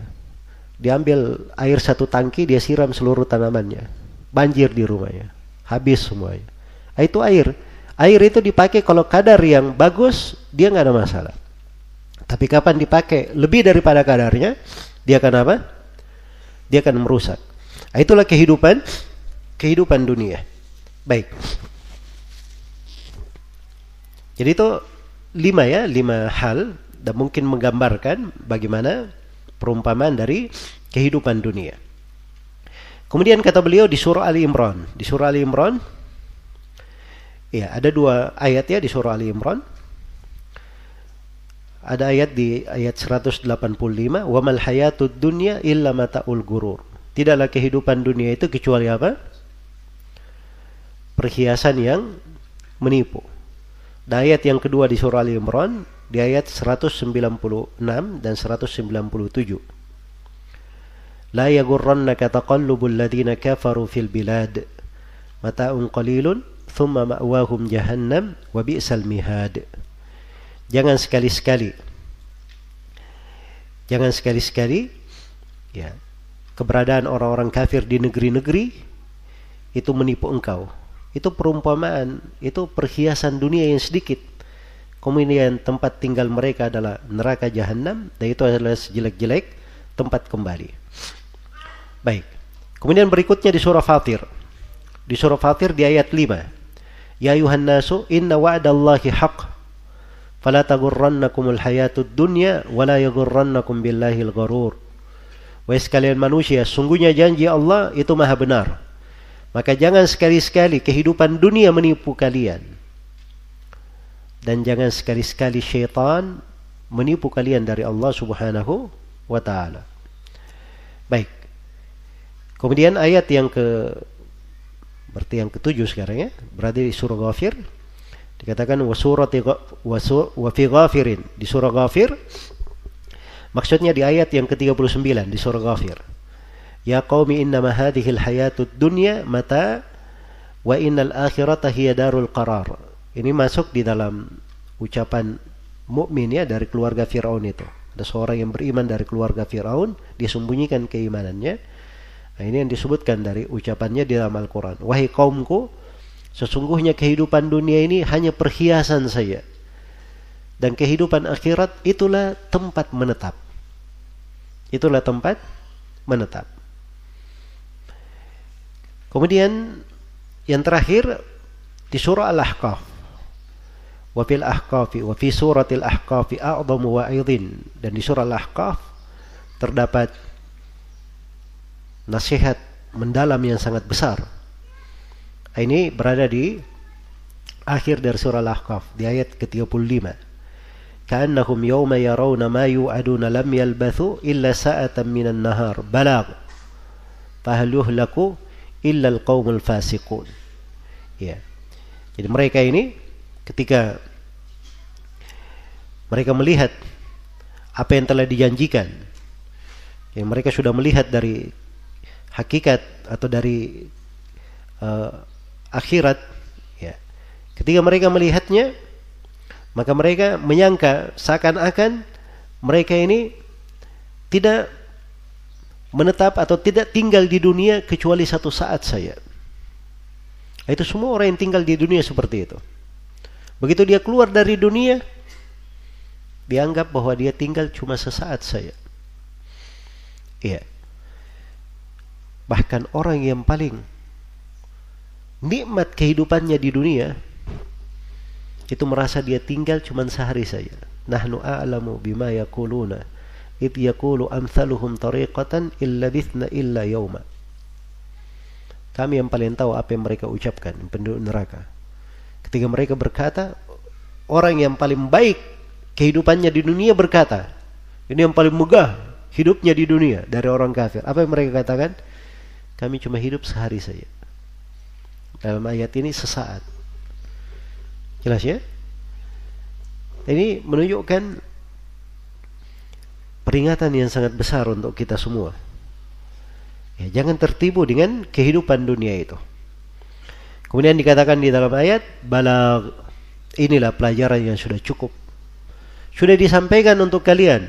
diambil air satu tangki dia siram seluruh tanamannya, banjir di rumahnya habis semuanya. Ah, itu air. Air itu dipakai kalau kadar yang bagus, dia nggak ada masalah. Tapi kapan dipakai lebih daripada kadarnya, dia akan apa? Dia akan merusak. Nah, itulah kehidupan kehidupan dunia. Baik. Jadi itu lima ya, lima hal dan mungkin menggambarkan bagaimana perumpamaan dari kehidupan dunia. Kemudian kata beliau di surah Ali Imran. Di surah Ali Imran, ya ada dua ayat ya di surah Ali Imran. Ada ayat di ayat 185, "Wa mal hayatud dunya illa mata'ul gurur." Tidaklah kehidupan dunia itu kecuali apa? Perhiasan yang menipu. Dan ayat yang kedua di surah Ali Imran di ayat 196 dan 197. لا يغرنك تقلب الذين كفروا في البلاد متاع قليل ثم مأواهم جهنم وبئس المهاد jangan sekali-sekali jangan sekali-sekali ya keberadaan orang-orang kafir di negeri-negeri itu menipu engkau itu perumpamaan itu perhiasan dunia yang sedikit kemudian tempat tinggal mereka adalah neraka jahanam dan itu adalah sejelek-jelek tempat kembali Baik. Kemudian berikutnya di surah Fatir. Di surah Fatir di ayat 5. Ya ayuhan nasu inna wa'dallahi haq. Fala tagurrannakumul hayatud dunya wa la yagurrannakum billahil gharur. Wahai sekalian manusia, sungguhnya janji Allah itu maha benar. Maka jangan sekali-sekali kehidupan dunia menipu kalian. Dan jangan sekali-sekali syaitan menipu kalian dari Allah subhanahu wa ta'ala. Baik. Kemudian ayat yang ke berarti yang ketujuh sekarang ya, berarti di surah Ghafir dikatakan wasurati wa fi ghafirin. Di surah Ghafir maksudnya di ayat yang ke-39 di surah Ghafir. Ya qaumi innama hadhil hayatud dunya mata wa innal akhirata hiya darul qarar. Ini masuk di dalam ucapan mukmin ya dari keluarga Firaun itu. Ada seorang yang beriman dari keluarga Firaun disembunyikan keimanannya Nah, ini yang disebutkan dari ucapannya di dalam Al-Quran. Wahai kaumku, sesungguhnya kehidupan dunia ini hanya perhiasan saja. Dan kehidupan akhirat itulah tempat menetap. Itulah tempat menetap. Kemudian yang terakhir di surah Al-Ahqaf. Wa ahqafi wa fi suratil ahqafi a'zamu wa'idhin dan di surah Al-Ahqaf terdapat nasihat mendalam yang sangat besar. Ini berada di akhir dari surah Al-Ahqaf di ayat ke-35. Ka'annahum yawma yarawna ma yu'aduna lam yalbathu illa sa'atan minan nahar balagh. Fahal yuhlaku illa al-qawmul fasiqun. Ya. Jadi mereka ini ketika mereka melihat apa yang telah dijanjikan yang mereka sudah melihat dari hakikat atau dari uh, akhirat ya ketika mereka melihatnya maka mereka menyangka seakan-akan mereka ini tidak menetap atau tidak tinggal di dunia kecuali satu saat saja. Itu semua orang yang tinggal di dunia seperti itu. Begitu dia keluar dari dunia, dianggap bahwa dia tinggal cuma sesaat saja. Iya. Bahkan orang yang paling nikmat kehidupannya di dunia itu merasa dia tinggal cuma sehari saja. Nahnu a'lamu bima yaquluna id yaqulu amsaluhum tariqatan illa bithna illa yawma. Kami yang paling tahu apa yang mereka ucapkan penduduk neraka. Ketika mereka berkata, orang yang paling baik kehidupannya di dunia berkata, ini yang paling megah hidupnya di dunia dari orang kafir. Apa yang mereka katakan? Kami cuma hidup sehari saja. Dalam ayat ini sesaat. Jelas ya? Ini menunjukkan peringatan yang sangat besar untuk kita semua. Ya, jangan tertipu dengan kehidupan dunia itu. Kemudian dikatakan di dalam ayat, bala inilah pelajaran yang sudah cukup. Sudah disampaikan untuk kalian.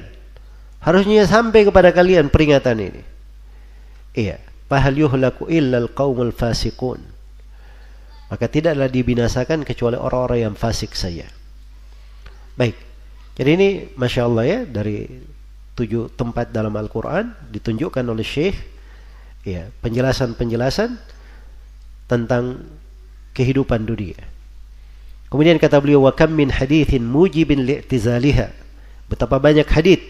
Harusnya sampai kepada kalian peringatan ini. Iya. Fahal yuhlaku illal qawmul fasiqun. Maka tidaklah dibinasakan kecuali orang-orang yang fasik saja. Baik. Jadi ini Masya Allah ya dari tujuh tempat dalam Al-Quran ditunjukkan oleh Syekh ya penjelasan-penjelasan tentang kehidupan dunia. Kemudian kata beliau wa kam min hadithin mujibin li'tizaliha. Betapa banyak hadith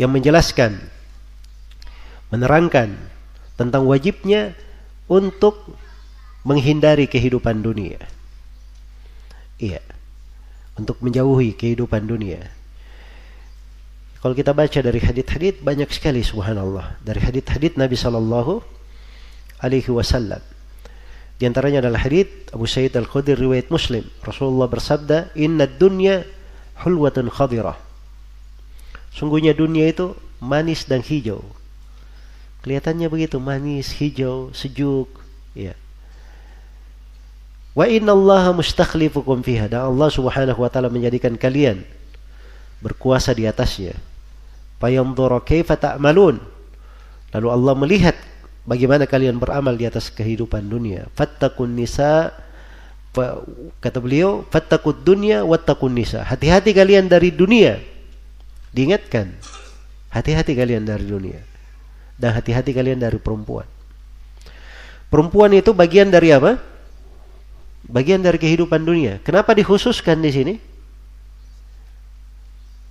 yang menjelaskan menerangkan tentang wajibnya untuk menghindari kehidupan dunia. Iya. Untuk menjauhi kehidupan dunia. Kalau kita baca dari hadith-hadith banyak sekali subhanallah dari hadith-hadith Nabi sallallahu alaihi wasallam. Di antaranya adalah hadith Abu Sa'id Al-Khudri riwayat Muslim. Rasulullah bersabda, "Inna dunya hulwatun khadirah." Sungguhnya dunia itu manis dan hijau. Kelihatannya begitu manis, hijau, sejuk, ya. Wa inna Allah mustakhlifukum fiha. Dan Allah Subhanahu wa taala menjadikan kalian berkuasa di atasnya. Fayanzura kaifa ta'malun. Lalu Allah melihat bagaimana kalian beramal di atas kehidupan dunia. Fattakun nisa kata beliau, fattakut dunya wattaqun nisa. Hati-hati kalian dari dunia Diingatkan, hati-hati kalian dari dunia dan hati-hati kalian dari perempuan. Perempuan itu bagian dari apa? Bagian dari kehidupan dunia. Kenapa dikhususkan di sini?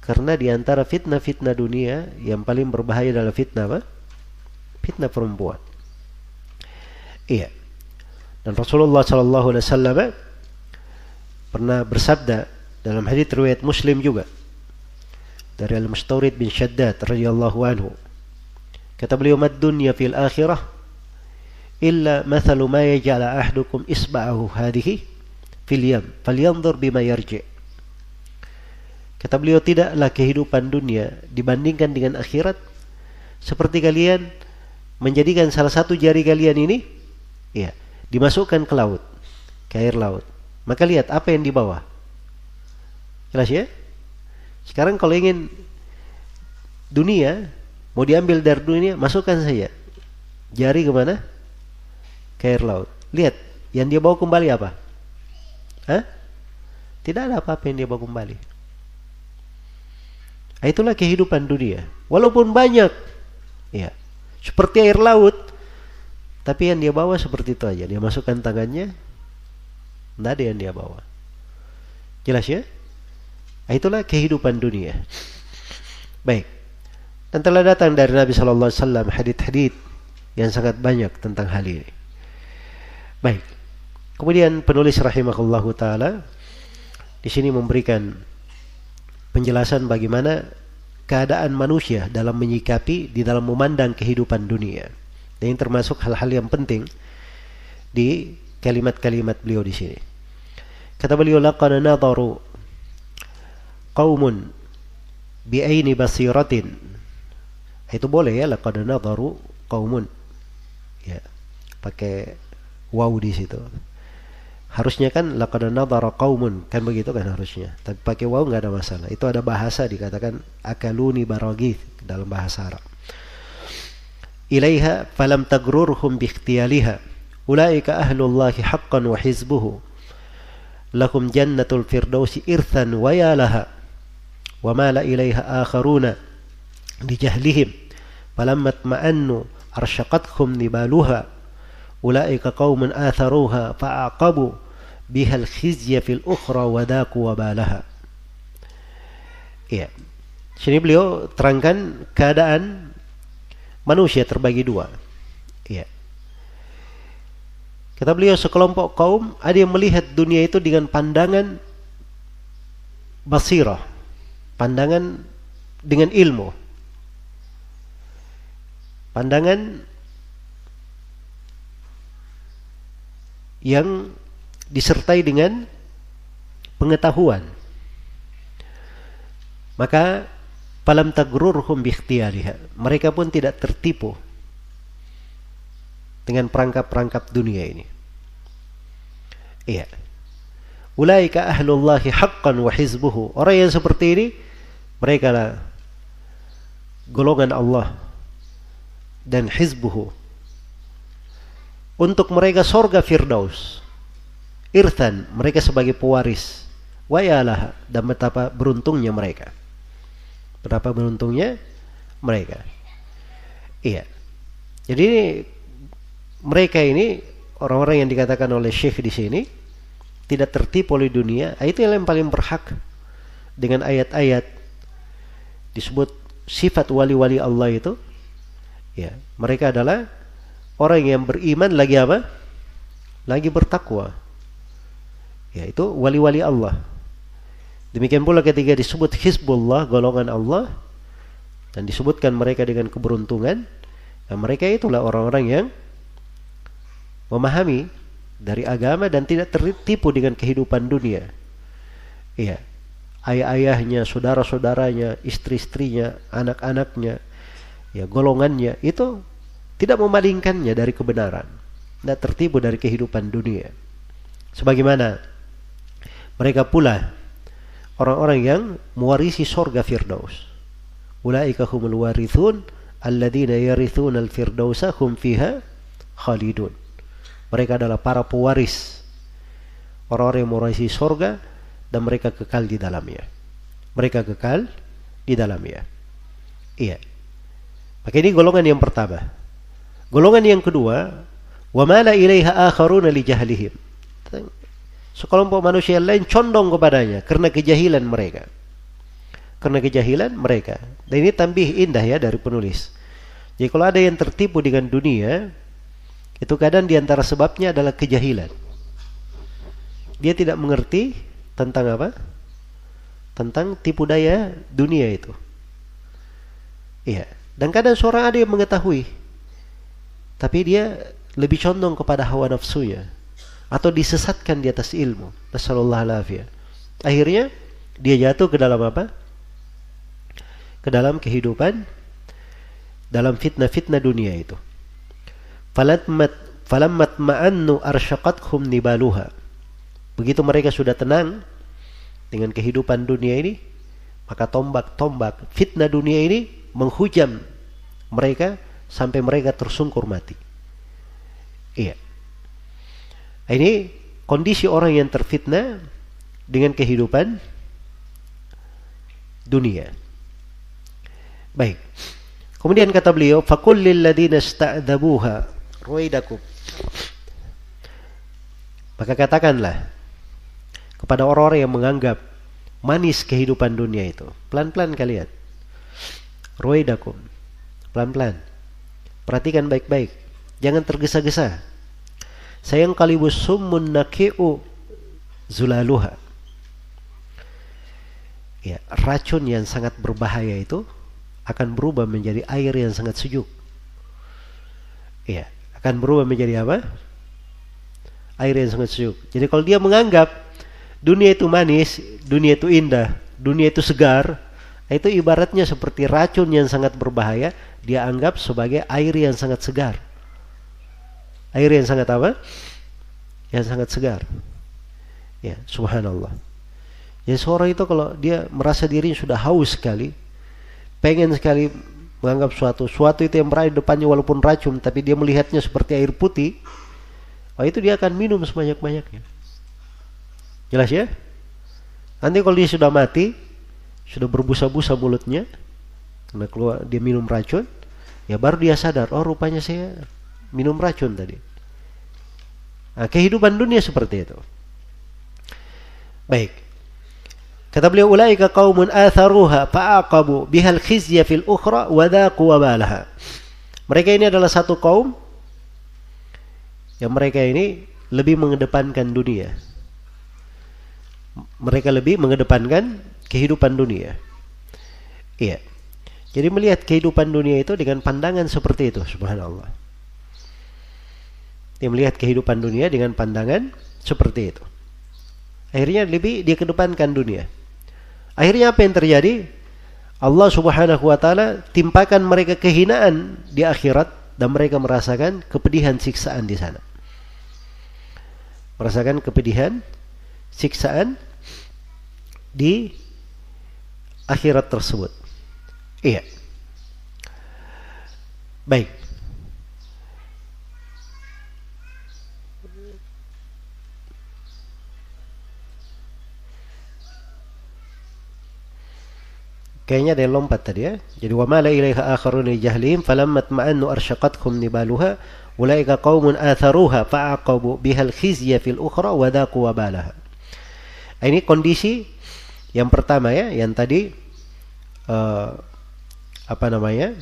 Karena di antara fitnah-fitnah dunia yang paling berbahaya adalah fitnah apa? Fitnah perempuan. Iya. Dan Rasulullah sallallahu alaihi wasallam pernah bersabda dalam hadis riwayat Muslim juga dari Al-Mustawrid bin Shaddad radhiyallahu anhu. Kata beliau, "Mad dunya fil akhirah illa mathalu ma yaj'ala ahdukum isba'ahu hadhihi fil yam falyanzur bima yarji'." Kata beliau, tidaklah kehidupan dunia dibandingkan dengan akhirat seperti kalian menjadikan salah satu jari kalian ini ya, dimasukkan ke laut, ke air laut. Maka lihat apa yang di bawah. Jelas ya? Sekarang kalau ingin dunia mau diambil dari dunia, masukkan saja jari ke mana? Ke air laut. Lihat, yang dia bawa kembali apa? Hah? Tidak ada apa-apa yang dia bawa kembali. Nah, itulah kehidupan dunia. Walaupun banyak, ya, seperti air laut, tapi yang dia bawa seperti itu aja. Dia masukkan tangannya, tidak ada yang dia bawa. Jelas ya? Nah, itulah kehidupan dunia. Baik. Dan telah datang dari Nabi Shallallahu Alaihi Wasallam hadith-hadith yang sangat banyak tentang hal ini. Baik. Kemudian penulis rahimahullah taala di sini memberikan penjelasan bagaimana keadaan manusia dalam menyikapi di dalam memandang kehidupan dunia. Dan ini termasuk hal-hal yang penting di kalimat-kalimat beliau di sini. Kata beliau laqad nadaru qaumun bi'aini basiratin itu boleh ya laqad nadharu qaumun. Ya pakai wow di situ. Harusnya kan laqad nadhara qaumun kan begitu kan harusnya. Tapi pakai wow nggak ada masalah. Itu ada bahasa dikatakan akaluni baragith dalam bahasa Arab. Ilaiha falam tagrurhum bi ikhtiyaliha. Ulaika ahlullahi haqqan wa hizbuhu. Lakum jannatul firdausi irthan wa laha, wa mala ilaiha akharuna. لجهلهم فلما اطمأنوا أرشقتهم نبالها ulaika qaumun atharuha fa'aqabu bihal khizya fil ukhra wa daku wabalaha iya sini beliau terangkan keadaan manusia terbagi dua iya kata beliau sekelompok kaum ada yang melihat dunia itu dengan pandangan basirah pandangan dengan ilmu pandangan yang disertai dengan pengetahuan. Maka falam tagrurhum bikhtiyariha mereka pun tidak tertipu dengan perangkap-perangkap dunia ini. Iya. Ulaika ahlullahi haqqan wa hizbuhu. Orang yang seperti ini mereka lah golongan Allah dan hizbuhu. Untuk mereka sorga firdaus irthan mereka sebagai pewaris. Wayalah dan betapa beruntungnya mereka. Betapa beruntungnya mereka. Iya. Jadi ini, mereka ini orang-orang yang dikatakan oleh Syekh di sini tidak tertipu oleh dunia. Itu yang paling berhak dengan ayat-ayat disebut sifat wali-wali Allah itu ya mereka adalah orang yang beriman lagi apa? Lagi bertakwa. Ya, itu wali-wali Allah. Demikian pula ketika disebut Hizbullah, golongan Allah, dan disebutkan mereka dengan keberuntungan, nah mereka itulah orang-orang yang memahami dari agama dan tidak tertipu dengan kehidupan dunia. Iya. Ayah-ayahnya, saudara-saudaranya, istri-istrinya, anak-anaknya, ya golongannya itu tidak memalingkannya dari kebenaran, tidak tertipu dari kehidupan dunia. Sebagaimana mereka pula orang-orang yang mewarisi sorga Firdaus. Ulaika humul warithun alladzina yarithun al-firdausa hum fiha khalidun. Mereka adalah para pewaris orang-orang yang mewarisi sorga dan mereka kekal di dalamnya. Mereka kekal di dalamnya. Iya. Maka ini golongan yang pertama. Golongan yang kedua, wa mala ilaiha akharuna li jahlihim. Sekelompok manusia lain condong kepadanya karena kejahilan mereka. Karena kejahilan mereka. Dan ini tambih indah ya dari penulis. Jadi kalau ada yang tertipu dengan dunia, itu kadang di antara sebabnya adalah kejahilan. Dia tidak mengerti tentang apa? Tentang tipu daya dunia itu. Iya. Dan kadang seorang ada yang mengetahui tapi dia lebih condong kepada hawa nafsunya atau disesatkan di atas ilmu. Nasallallahu alaihi Akhirnya dia jatuh ke dalam apa? Ke dalam kehidupan dalam fitnah-fitnah dunia itu. Falammat falammat ma'annu arsyaqathum nibaluha. Begitu mereka sudah tenang dengan kehidupan dunia ini, maka tombak-tombak fitnah dunia ini menghujam mereka sampai mereka tersungkur mati. Iya. Ini kondisi orang yang terfitnah dengan kehidupan dunia. Baik. Kemudian kata beliau, "Fakul lil ladina ruidakum." Maka katakanlah kepada orang-orang yang menganggap manis kehidupan dunia itu. Pelan-pelan kalian. Ruidakum. Pelan-pelan. Perhatikan baik-baik. Jangan tergesa-gesa. Sayang kalibus summun naki'u zulaluha. Ya, racun yang sangat berbahaya itu akan berubah menjadi air yang sangat sejuk. Ya, akan berubah menjadi apa? Air yang sangat sejuk. Jadi kalau dia menganggap dunia itu manis, dunia itu indah, dunia itu segar, itu ibaratnya seperti racun yang sangat berbahaya dia anggap sebagai air yang sangat segar. Air yang sangat apa? Yang sangat segar. Ya, subhanallah. Ya seorang itu kalau dia merasa dirinya sudah haus sekali, pengen sekali menganggap suatu suatu itu yang berada depannya walaupun racun tapi dia melihatnya seperti air putih, oh itu dia akan minum sebanyak-banyaknya. Jelas ya? Nanti kalau dia sudah mati, sudah berbusa-busa mulutnya, karena keluar dia minum racun ya baru dia sadar oh rupanya saya minum racun tadi Nah, kehidupan dunia seperti itu. Baik. Kata beliau ulaika qaumun atharuha fa'aqabu bihal khizya fil ukhra wa dhaqu wabalaha. Mereka ini adalah satu kaum yang mereka ini lebih mengedepankan dunia. Mereka lebih mengedepankan kehidupan dunia. Iya. Jadi melihat kehidupan dunia itu dengan pandangan seperti itu, subhanallah. Dia melihat kehidupan dunia dengan pandangan seperti itu. Akhirnya lebih dia kedepankan dunia. Akhirnya apa yang terjadi? Allah Subhanahu wa taala timpakan mereka kehinaan di akhirat dan mereka merasakan kepedihan siksaan di sana. Merasakan kepedihan siksaan di akhirat tersebut. Iya. Baik. Kayaknya ada yang lompat tadi ya. Jadi wa mala ilaiha akharun jahlihim falamma tma'annu arsyaqatkum nibaluha ulaika qaumun atharuha fa'aqabu bihal khizya fil ukhra wa dhaqu wabalaha. Ini kondisi yang pertama ya, yang tadi uh, apa namanya?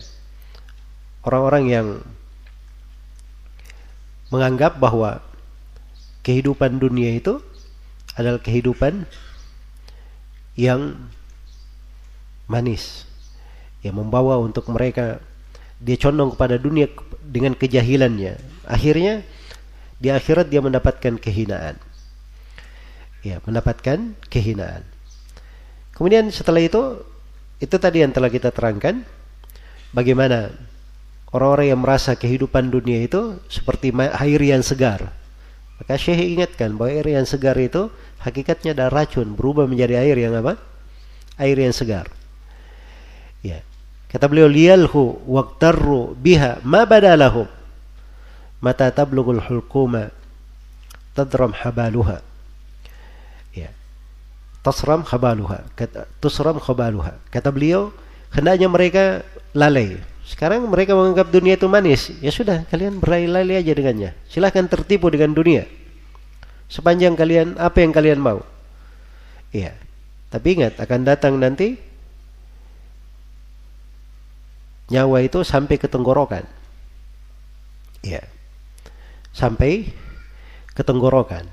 Orang-orang yang menganggap bahwa kehidupan dunia itu adalah kehidupan yang manis yang membawa untuk mereka dia condong kepada dunia dengan kejahilannya. Akhirnya di akhirat dia mendapatkan kehinaan. Ya mendapatkan kehinaan. Kemudian setelah itu itu tadi yang telah kita terangkan bagaimana orang-orang yang merasa kehidupan dunia itu seperti air yang segar maka Syekh ingatkan bahwa air yang segar itu hakikatnya ada racun berubah menjadi air yang apa air yang segar Ya. Kata beliau liyalhu waqtarru biha ma badalahum mata tablughul hulquma tadram habaluha. Ya. Tasram habaluha. Kata tusram habaluha. Kata beliau hendaknya mereka lalai. Sekarang mereka menganggap dunia itu manis. Ya sudah, kalian berlari-lari aja dengannya. Silahkan tertipu dengan dunia. Sepanjang kalian apa yang kalian mau. Iya. Tapi ingat akan datang nanti nyawa itu sampai ke tenggorokan. Ya. Sampai ke tenggorokan.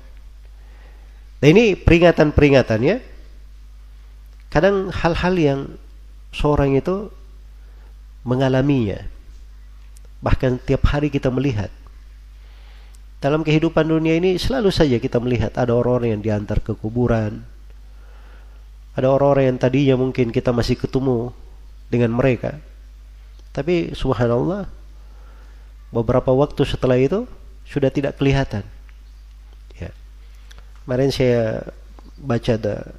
Nah ini peringatan-peringatannya. Kadang hal-hal yang seorang itu mengalaminya. Bahkan tiap hari kita melihat. Dalam kehidupan dunia ini selalu saja kita melihat ada orang-orang yang diantar ke kuburan. Ada orang-orang yang tadinya mungkin kita masih ketemu dengan mereka tapi subhanallah beberapa waktu setelah itu sudah tidak kelihatan. Ya. Kemarin saya baca ada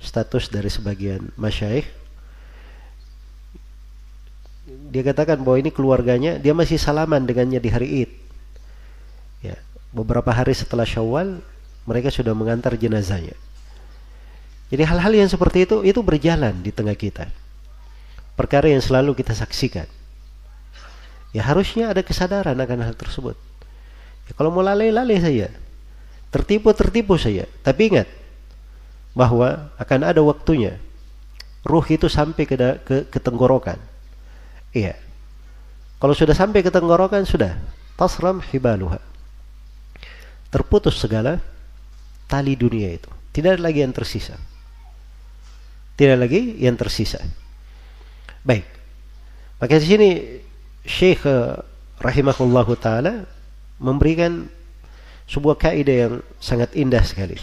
status dari sebagian masyaikh dia katakan bahwa ini keluarganya dia masih salaman dengannya di hari Id. Ya, beberapa hari setelah Syawal mereka sudah mengantar jenazahnya. Jadi hal-hal yang seperti itu itu berjalan di tengah kita perkara yang selalu kita saksikan. Ya harusnya ada kesadaran akan hal tersebut. Ya, kalau mau lalai-lalai saja, tertipu-tertipu saja. Tapi ingat bahwa akan ada waktunya ruh itu sampai ke, ke, ke tenggorokan. Iya. Kalau sudah sampai ke tenggorokan sudah tasram hibaluha. Terputus segala tali dunia itu. Tidak ada lagi yang tersisa. Tidak lagi yang tersisa. Baik. Maka di sini Syekh eh, rahimahullahu taala memberikan sebuah kaidah yang sangat indah sekali.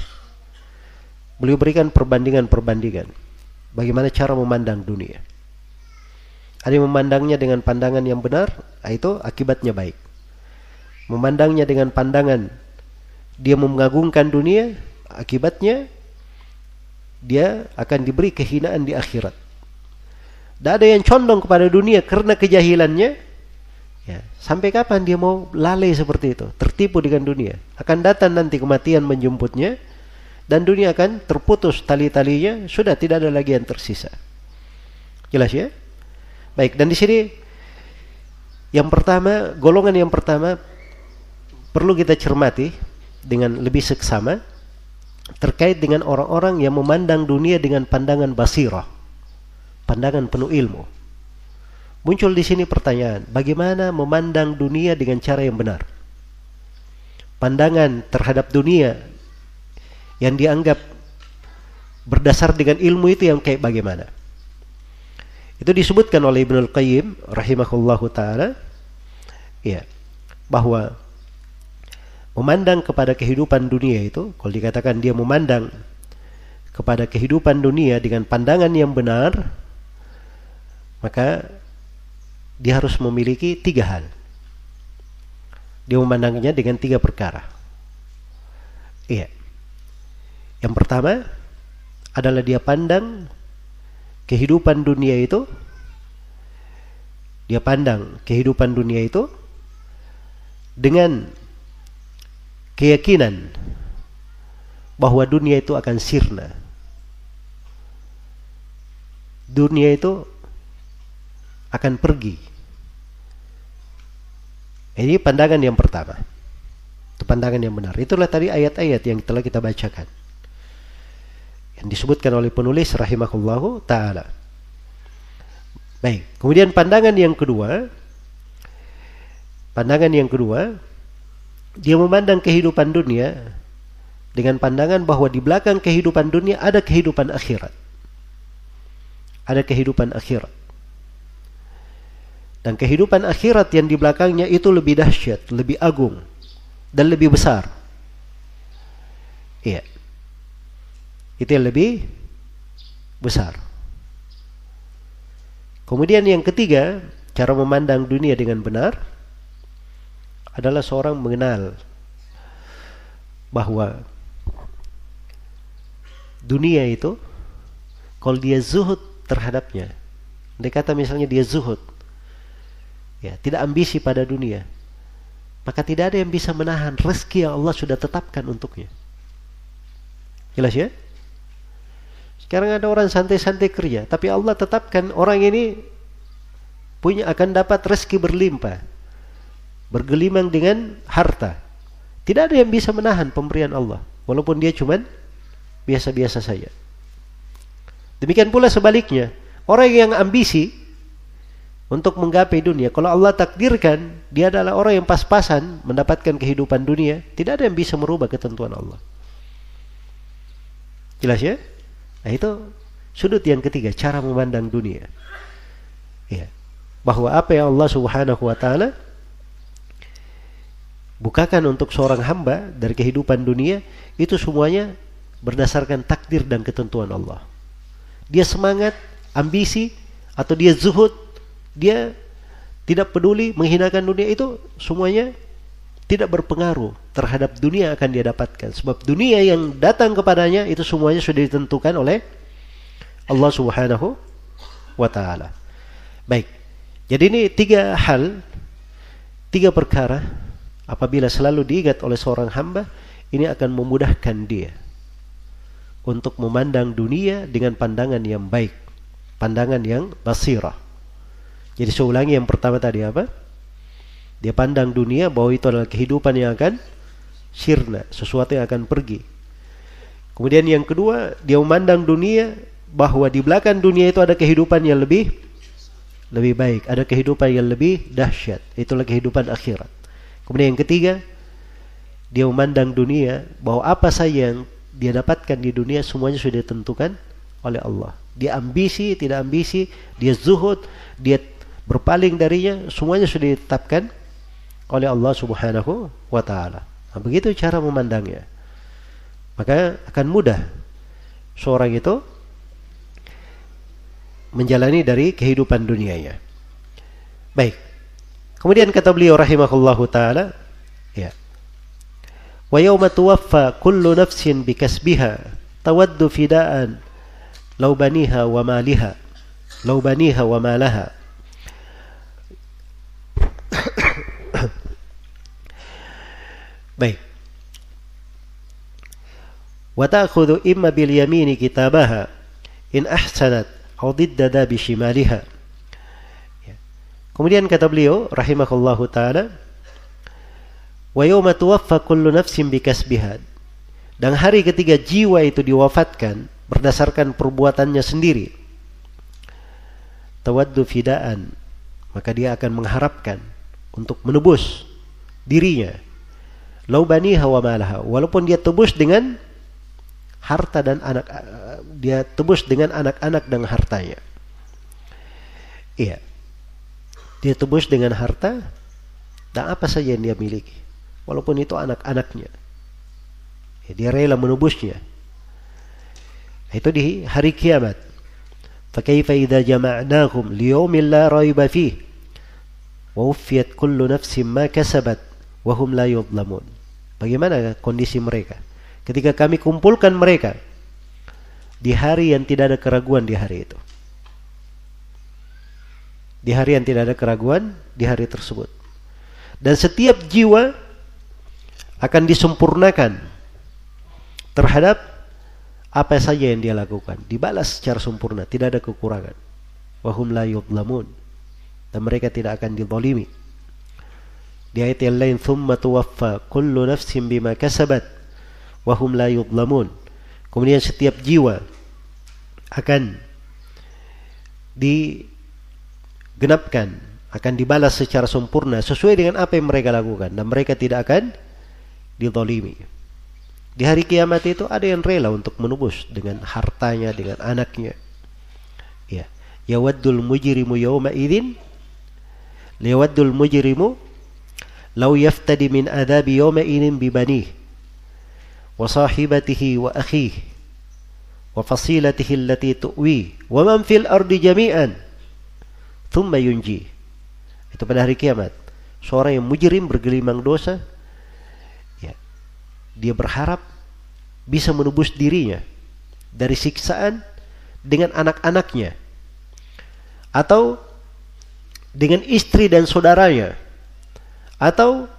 Beliau berikan perbandingan-perbandingan bagaimana cara memandang dunia. Ada yang memandangnya dengan pandangan yang benar, ah, itu akibatnya baik. Memandangnya dengan pandangan dia mengagungkan dunia, akibatnya dia akan diberi kehinaan di akhirat. Tidak ada yang condong kepada dunia karena kejahilannya. Ya, sampai kapan dia mau lalai seperti itu, tertipu dengan dunia? Akan datang nanti kematian menjemputnya dan dunia akan terputus tali-talinya, sudah tidak ada lagi yang tersisa. Jelas ya? Baik, dan di sini yang pertama, golongan yang pertama perlu kita cermati dengan lebih seksama terkait dengan orang-orang yang memandang dunia dengan pandangan basirah, pandangan penuh ilmu. Muncul di sini pertanyaan, bagaimana memandang dunia dengan cara yang benar? Pandangan terhadap dunia yang dianggap berdasar dengan ilmu itu yang kayak bagaimana? Itu disebutkan oleh Ibnul Qayyim rahimahullahu taala ya bahwa memandang kepada kehidupan dunia itu, kalau dikatakan dia memandang kepada kehidupan dunia dengan pandangan yang benar, maka dia harus memiliki tiga hal. Dia memandangnya dengan tiga perkara. Iya. Yang pertama adalah dia pandang kehidupan dunia itu dia pandang kehidupan dunia itu dengan keyakinan bahwa dunia itu akan sirna. Dunia itu akan pergi. Ini pandangan yang pertama. Itu pandangan yang benar. Itulah tadi ayat-ayat yang telah kita bacakan. Yang disebutkan oleh penulis rahimahullahu taala. Baik, kemudian pandangan yang kedua pandangan yang kedua dia memandang kehidupan dunia dengan pandangan bahwa di belakang kehidupan dunia ada kehidupan akhirat. Ada kehidupan akhirat. Dan kehidupan akhirat yang di belakangnya itu lebih dahsyat, lebih agung, dan lebih besar. Iya. Itu yang lebih besar. Kemudian yang ketiga, cara memandang dunia dengan benar adalah seorang mengenal bahwa dunia itu kalau dia zuhud terhadapnya dia kata misalnya dia zuhud ya tidak ambisi pada dunia maka tidak ada yang bisa menahan rezeki yang Allah sudah tetapkan untuknya jelas ya sekarang ada orang santai-santai kerja tapi Allah tetapkan orang ini punya akan dapat rezeki berlimpah bergelimang dengan harta. Tidak ada yang bisa menahan pemberian Allah, walaupun dia cuman biasa-biasa saja. Demikian pula sebaliknya, orang yang ambisi untuk menggapai dunia, kalau Allah takdirkan dia adalah orang yang pas-pasan mendapatkan kehidupan dunia, tidak ada yang bisa merubah ketentuan Allah. Jelas ya? Nah itu sudut yang ketiga, cara memandang dunia. Ya. Bahwa apa yang Allah Subhanahu wa taala bukakan untuk seorang hamba dari kehidupan dunia itu semuanya berdasarkan takdir dan ketentuan Allah. Dia semangat, ambisi atau dia zuhud, dia tidak peduli menghinakan dunia itu semuanya tidak berpengaruh terhadap dunia akan dia dapatkan sebab dunia yang datang kepadanya itu semuanya sudah ditentukan oleh Allah Subhanahu wa taala. Baik. Jadi ini tiga hal, tiga perkara apabila selalu diingat oleh seorang hamba, ini akan memudahkan dia untuk memandang dunia dengan pandangan yang baik, pandangan yang basirah. Jadi saya ulangi yang pertama tadi apa? Dia pandang dunia bahwa itu adalah kehidupan yang akan sirna, sesuatu yang akan pergi. Kemudian yang kedua, dia memandang dunia bahwa di belakang dunia itu ada kehidupan yang lebih lebih baik, ada kehidupan yang lebih dahsyat. Itulah kehidupan akhirat. Kemudian yang ketiga, dia memandang dunia bahwa apa saja yang dia dapatkan di dunia semuanya sudah ditentukan oleh Allah. Dia ambisi, tidak ambisi, dia zuhud, dia berpaling darinya, semuanya sudah ditetapkan oleh Allah Subhanahu wa taala. Nah, begitu cara memandangnya. Maka akan mudah seorang itu menjalani dari kehidupan dunianya. Baik. Kemudian kata beliau rahimahullahu taala, ya. Wa yauma tuwaffa kullu nafsin bikasbiha tawaddu fidaan law baniha wa maliha law baniha wa malaha Baik. Wa ta'khudhu imma bil yamini kitabaha in ahsanat aw diddada bi shimaliha Kemudian kata beliau rahimahullahu taala Wa yawma tuwaffa kullu nafsin bikasbiha. Dan hari ketiga jiwa itu diwafatkan berdasarkan perbuatannya sendiri. Tawaddu fidaan. Maka dia akan mengharapkan untuk menebus dirinya Lau baniha wa malaha. Walaupun dia tebus dengan harta dan anak dia tebus dengan anak-anak dan hartanya. Iya. Dia tebus dengan harta dan apa saja yang dia miliki. Walaupun itu anak-anaknya. Ya, dia rela menebusnya. Itu di hari kiamat. فكيف إذا جمعناهم ليوم لا ريب فيه ووفيت كل نفس ما كسبت وهم لا يظلمون Bagaimana kondisi mereka? Ketika kami kumpulkan mereka di hari yang tidak ada keraguan di hari itu. Di hari yang tidak ada keraguan di hari tersebut. Dan setiap jiwa akan disempurnakan terhadap apa saja yang dia lakukan. Dibalas secara sempurna, tidak ada kekurangan. Wahum la yudlamun. Dan mereka tidak akan dizalimi di ayat yang lain thumma tuwaffa kullu nafsin bima kasabat wahum la yudlamun kemudian setiap jiwa akan digenapkan akan dibalas secara sempurna sesuai dengan apa yang mereka lakukan dan mereka tidak akan ditolimi di hari kiamat itu ada yang rela untuk menubus dengan hartanya dengan anaknya. Ya. Yawaddul mujrimu yawma idin liyawaddul mujrimu bi banih wa sahibatihi wa akhihi wa fasilatihi allati tuwi wa man fil ardi jami'an thumma yunji. Itu pada hari kiamat. Seorang yang mujrim bergelimang dosa dia berharap bisa menebus dirinya dari siksaan dengan anak-anaknya atau dengan istri dan saudaranya atau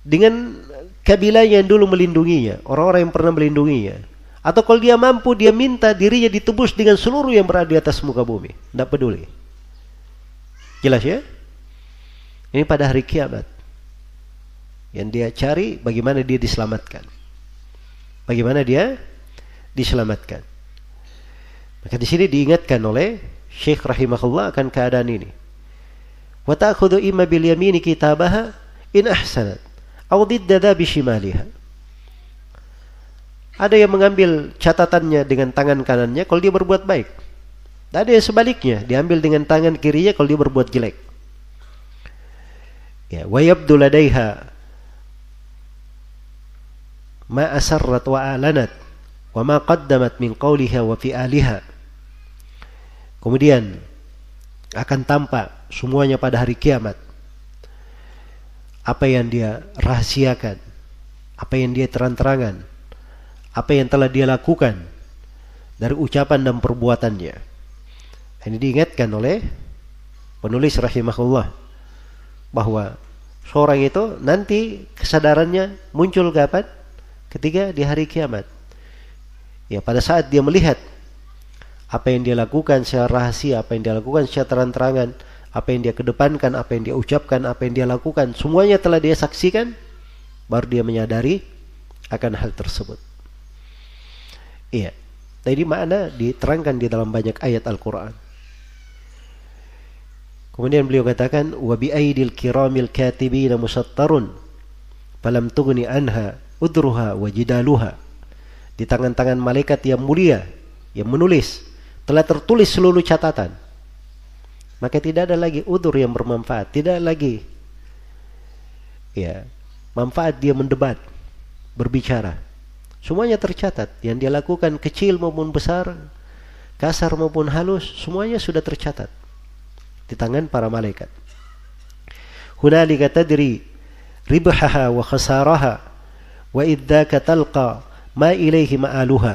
dengan kabilah yang dulu melindunginya, orang-orang yang pernah melindunginya. Atau kalau dia mampu, dia minta dirinya ditebus dengan seluruh yang berada di atas muka bumi. Tidak peduli. Jelas ya? Ini pada hari kiamat. Yang dia cari bagaimana dia diselamatkan. Bagaimana dia diselamatkan. Maka di sini diingatkan oleh Syekh rahimahullah akan keadaan ini. Wa ta'khudhu imma bil yamini kitabaha in ahsanat aw didda bishimaliha. Ada yang mengambil catatannya dengan tangan kanannya kalau dia berbuat baik. Dan ada yang sebaliknya, diambil dengan tangan kirinya kalau dia berbuat jelek. Ya, wa yabdu ladaiha ma asarrat wa alanat wa ma qaddamat min qawliha wa fi'aliha kemudian akan tampak semuanya pada hari kiamat apa yang dia rahasiakan apa yang dia terang-terangan apa yang telah dia lakukan dari ucapan dan perbuatannya ini diingatkan oleh penulis rahimahullah bahwa seorang itu nanti kesadarannya muncul kapan? Ketiga di hari kiamat. Ya pada saat dia melihat apa yang dia lakukan secara rahasia, apa yang dia lakukan secara terang-terangan, apa yang dia kedepankan, apa yang dia ucapkan, apa yang dia lakukan, semuanya telah dia saksikan, baru dia menyadari akan hal tersebut. Iya. Tadi mana diterangkan di dalam banyak ayat Al-Quran. Kemudian beliau katakan, wa bi aidil kiramil katibina musattarun falam tughni anha udruha wa jidaluha di tangan-tangan malaikat yang mulia yang menulis telah tertulis seluruh catatan maka tidak ada lagi udur yang bermanfaat. Tidak lagi ya manfaat dia mendebat berbicara. Semuanya tercatat. Yang dia lakukan kecil maupun besar kasar maupun halus semuanya sudah tercatat di tangan para malaikat. Hunalika tadri ribahaha wa khasaraha wa idzaka talqa ma ilaihi ma'aluha.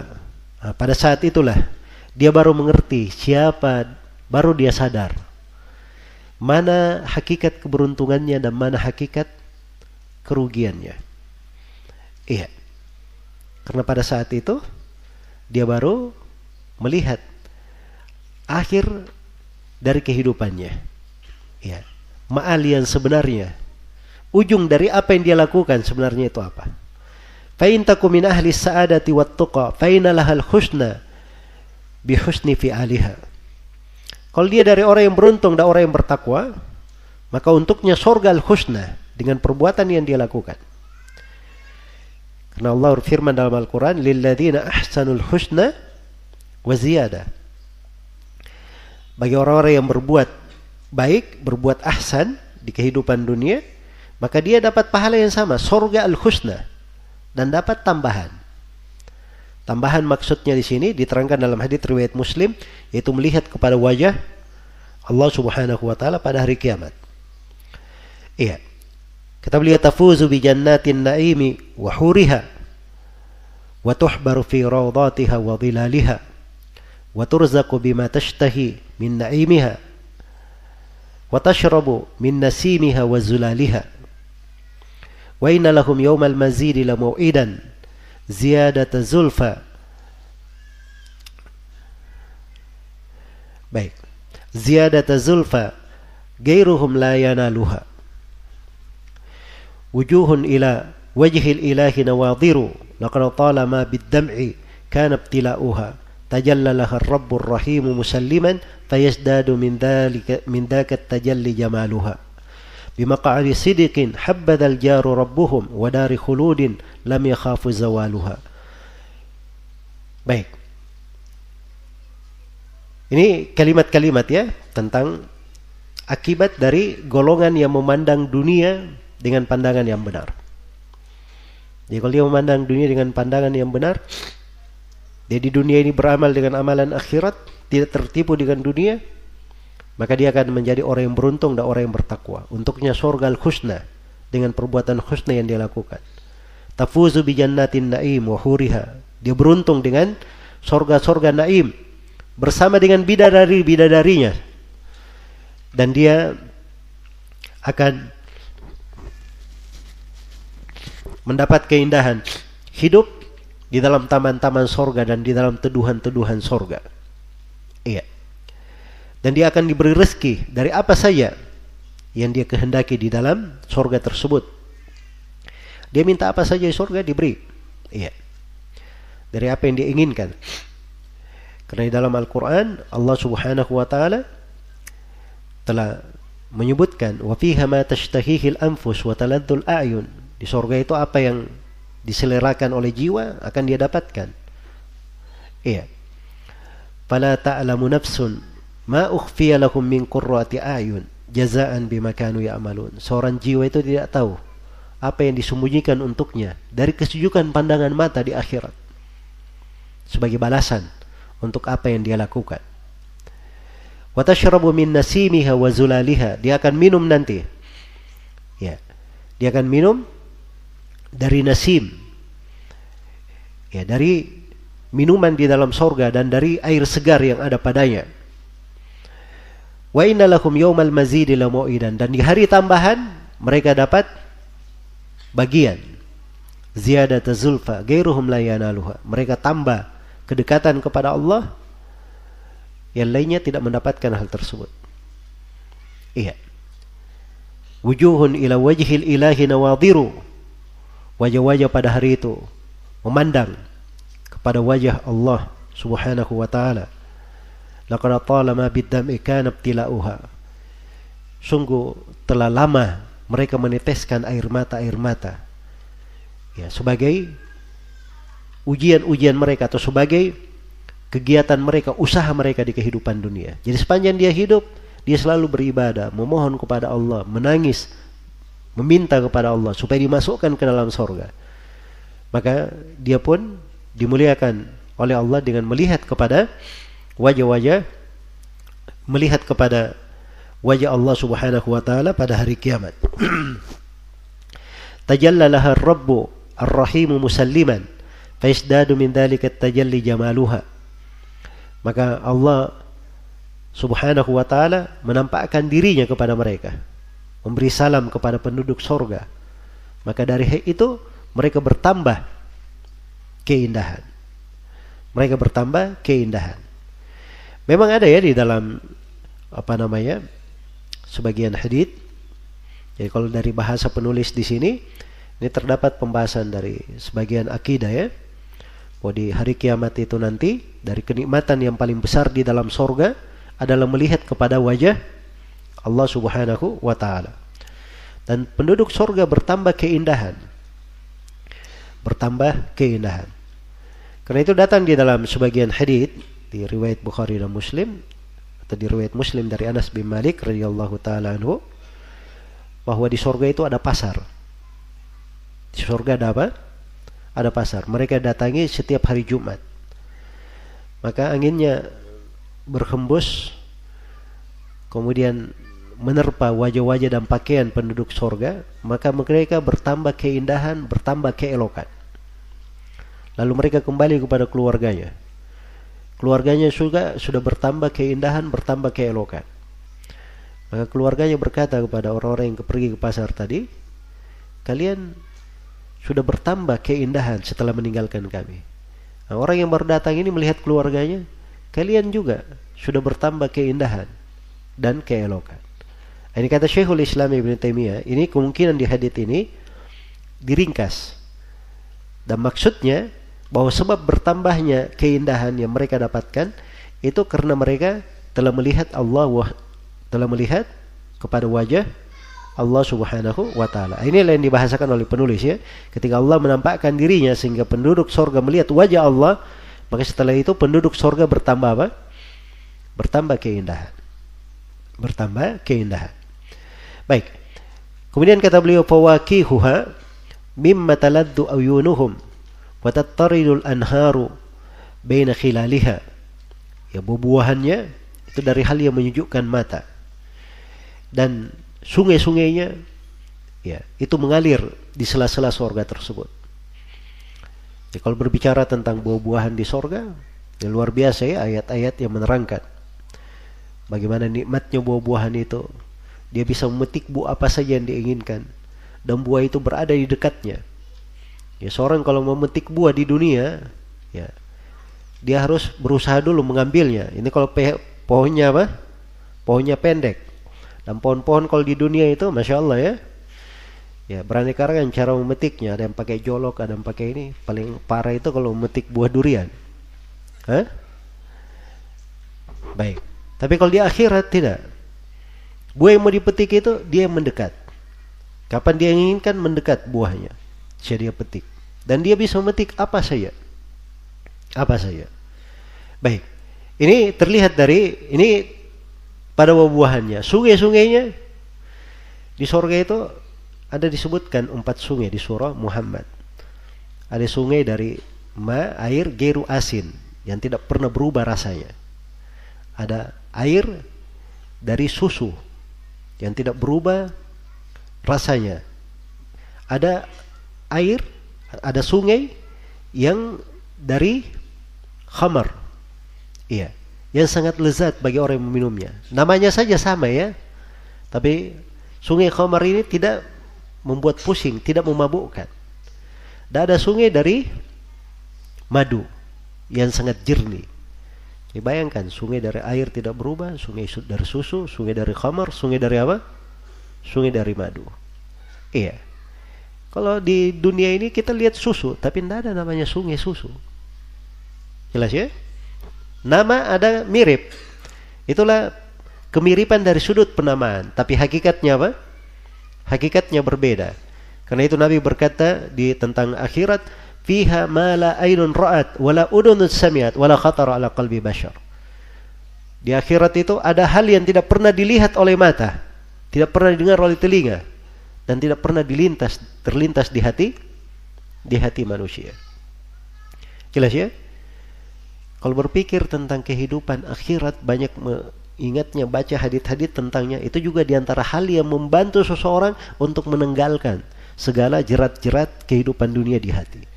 Nah, pada saat itulah dia baru mengerti siapa baru dia sadar mana hakikat keberuntungannya dan mana hakikat kerugiannya. Iya. Karena pada saat itu dia baru melihat akhir dari kehidupannya. Ya. Ma'al yang sebenarnya ujung dari apa yang dia lakukan sebenarnya itu apa. Fa in takum min ahli sa'adati wat tuqa fa lahal husna bi husni fi'aliha. Kalau dia dari orang yang beruntung dan orang yang bertakwa, maka untuknya sorga al-husna dengan perbuatan yang dia lakukan. Karena Allah berfirman dalam Al-Quran, ahsanul husna wa ziyada. Bagi orang-orang yang berbuat baik, berbuat ahsan di kehidupan dunia, maka dia dapat pahala yang sama, sorga al-husna dan dapat tambahan. Tambahan maksudnya di sini diterangkan dalam hadis riwayat Muslim yaitu melihat kepada wajah Allah Subhanahu wa taala pada hari kiamat. Iya. Kita melihat tafuzu bi jannatin naimi wa huriha wa tuhbaru fi rawdatiha wa dhilaliha wa turzaqu bima tashtahi min naimiha wa tashrabu min nasimiha wa zulaliha wa inna lahum yawmal mazidi la ziyadata zulfa baik. ziyadata zulfa gairuhum la yanaluha wujuhun ila wajhil ilahi nawadiru laqad talama bid-dam'i kana ibtila'uha tajallalaha ar-rabbur rahim musalliman fayazdadu min dhalika min dhaka tajalli jamaluha بمقعد صدق حبذا الجار ربهم ودار خلود لم يخاف زوالها baik ini kalimat-kalimat ya tentang akibat dari golongan yang memandang dunia dengan pandangan yang benar. Jadi kalau dia memandang dunia dengan pandangan yang benar, dia di dunia ini beramal dengan amalan akhirat, tidak tertipu dengan dunia, maka dia akan menjadi orang yang beruntung dan orang yang bertakwa. Untuknya surga al-husna dengan perbuatan husna yang dia lakukan. Tafuzu bi jannatin naim wa huriha. Dia beruntung dengan surga-surga naim bersama dengan bidadari-bidadarinya. Dan dia akan mendapat keindahan hidup di dalam taman-taman sorga dan di dalam teduhan-teduhan sorga. Iya dan dia akan diberi rezeki dari apa saja yang dia kehendaki di dalam surga tersebut. Dia minta apa saja di surga diberi. Iya. Dari apa yang dia inginkan. Karena di dalam Al-Qur'an Allah Subhanahu wa taala telah menyebutkan wa fiha ma tashtahihi al-anfus wa taladzul a'yun. Di surga itu apa yang diselerakan oleh jiwa akan dia dapatkan. Iya. Fala ta'lamu nafsun ma ukhfiya lahum min qurrati ayun jazaan bima kanu ya'malun. Seorang jiwa itu tidak tahu apa yang disembunyikan untuknya dari kesejukan pandangan mata di akhirat sebagai balasan untuk apa yang dia lakukan. Wa tashrabu min nasimiha wa zulaliha. Dia akan minum nanti. Ya. Dia akan minum dari nasim. Ya, dari minuman di dalam sorga dan dari air segar yang ada padanya. Wa inna lakum yawmal mazidi la dan di hari tambahan mereka dapat bagian ziyadat zulfa gairuhum la yanaluha. Mereka tambah kedekatan kepada Allah yang lainnya tidak mendapatkan hal tersebut. Iya. Wujuhun ila wajhil ilahi nawadiru. Wajah-wajah pada hari itu memandang kepada wajah Allah Subhanahu wa taala Laqad talama biddam'i kana ibtila'uha. Sungguh telah lama mereka meneteskan air mata air mata. Ya, sebagai ujian-ujian mereka atau sebagai kegiatan mereka, usaha mereka di kehidupan dunia. Jadi sepanjang dia hidup, dia selalu beribadah, memohon kepada Allah, menangis, meminta kepada Allah supaya dimasukkan ke dalam sorga. Maka dia pun dimuliakan oleh Allah dengan melihat kepada wajah-wajah melihat kepada wajah Allah Subhanahu wa taala pada hari kiamat. Tajallalaha ar-Rabbu ar-Rahim musalliman faisdadu min dhalika tajalli jamaluha. Maka Allah Subhanahu wa taala menampakkan dirinya kepada mereka, memberi salam kepada penduduk sorga. Maka dari itu mereka bertambah keindahan. Mereka bertambah keindahan. Memang ada ya di dalam apa namanya sebagian hadis Jadi kalau dari bahasa penulis di sini ini terdapat pembahasan dari sebagian akidah ya. Bahwa di hari kiamat itu nanti dari kenikmatan yang paling besar di dalam sorga adalah melihat kepada wajah Allah Subhanahu wa taala. Dan penduduk sorga bertambah keindahan. Bertambah keindahan. Karena itu datang di dalam sebagian hadis di riwayat Bukhari dan Muslim atau di riwayat Muslim dari Anas bin Malik radhiyallahu taala anhu bahwa di sorga itu ada pasar. Di sorga ada apa? Ada pasar. Mereka datangi setiap hari Jumat. Maka anginnya berhembus, kemudian menerpa wajah-wajah dan pakaian penduduk sorga, maka mereka bertambah keindahan, bertambah keelokan. Lalu mereka kembali kepada keluarganya. Keluarganya juga sudah bertambah keindahan, bertambah keelokan. Maka keluarganya berkata kepada orang-orang yang pergi ke pasar tadi, kalian sudah bertambah keindahan setelah meninggalkan kami. Nah, orang yang baru datang ini melihat keluarganya, kalian juga sudah bertambah keindahan dan keelokan. Nah, ini kata Syekhul Islam Ibn Taimiyah, ini kemungkinan di hadits ini diringkas. Dan maksudnya bahwa sebab bertambahnya keindahan yang mereka dapatkan itu karena mereka telah melihat Allah telah melihat kepada wajah Allah Subhanahu wa taala. Inilah yang dibahasakan oleh penulis ya. Ketika Allah menampakkan dirinya sehingga penduduk sorga melihat wajah Allah, maka setelah itu penduduk sorga bertambah apa? Bertambah keindahan. Bertambah keindahan. Baik. Kemudian kata beliau fawakihuha mimma taladdu ayunuhum wa tattaridul anharu baina khilaliha. Ya buah-buahannya itu dari hal yang menyejukkan mata. Dan sungai-sungainya ya itu mengalir di sela-sela sorga tersebut. Ya, kalau berbicara tentang buah-buahan di sorga, ya luar biasa ya ayat-ayat yang menerangkan bagaimana nikmatnya buah-buahan itu. Dia bisa memetik buah apa saja yang diinginkan dan buah itu berada di dekatnya. Ya seorang kalau memetik buah di dunia, ya dia harus berusaha dulu mengambilnya. Ini kalau pohonnya apa? Pohonnya pendek. Dan pohon-pohon kalau di dunia itu, masya Allah ya, ya beraneka ragam cara memetiknya. Ada yang pakai jolok, ada yang pakai ini. Paling parah itu kalau memetik buah durian. Hah? Baik. Tapi kalau di akhirat tidak. Buah yang mau dipetik itu dia yang mendekat. Kapan dia inginkan mendekat buahnya. Saya dia petik. Dan dia bisa memetik apa saja. Apa saja. Baik. Ini terlihat dari ini pada buah-buahannya. Sungai-sungainya di surga itu ada disebutkan empat sungai di surah Muhammad. Ada sungai dari ma air geru asin yang tidak pernah berubah rasanya. Ada air dari susu yang tidak berubah rasanya. Ada air, ada sungai yang dari khamar. Iya yang sangat lezat bagi orang yang meminumnya. Namanya saja sama ya. Tapi sungai Khamar ini tidak membuat pusing, tidak memabukkan. Dan ada sungai dari madu yang sangat jernih. Jadi bayangkan sungai dari air tidak berubah, sungai dari susu, sungai dari khamar, sungai dari apa? Sungai dari madu. Iya. Kalau di dunia ini kita lihat susu, tapi tidak ada namanya sungai susu. Jelas ya? Nama ada mirip. Itulah kemiripan dari sudut penamaan, tapi hakikatnya apa? Hakikatnya berbeda. Karena itu Nabi berkata di tentang akhirat, fiha ma la ainun ra'at wala udunun samiat wala khatara ala qalbi bashar. Di akhirat itu ada hal yang tidak pernah dilihat oleh mata, tidak pernah didengar oleh telinga dan tidak pernah dilintas terlintas di hati di hati manusia. Jelas ya? Kalau berpikir tentang kehidupan akhirat banyak ingatnya baca hadit-hadit tentangnya itu juga di antara hal yang membantu seseorang untuk menenggalkan segala jerat-jerat kehidupan dunia di hati.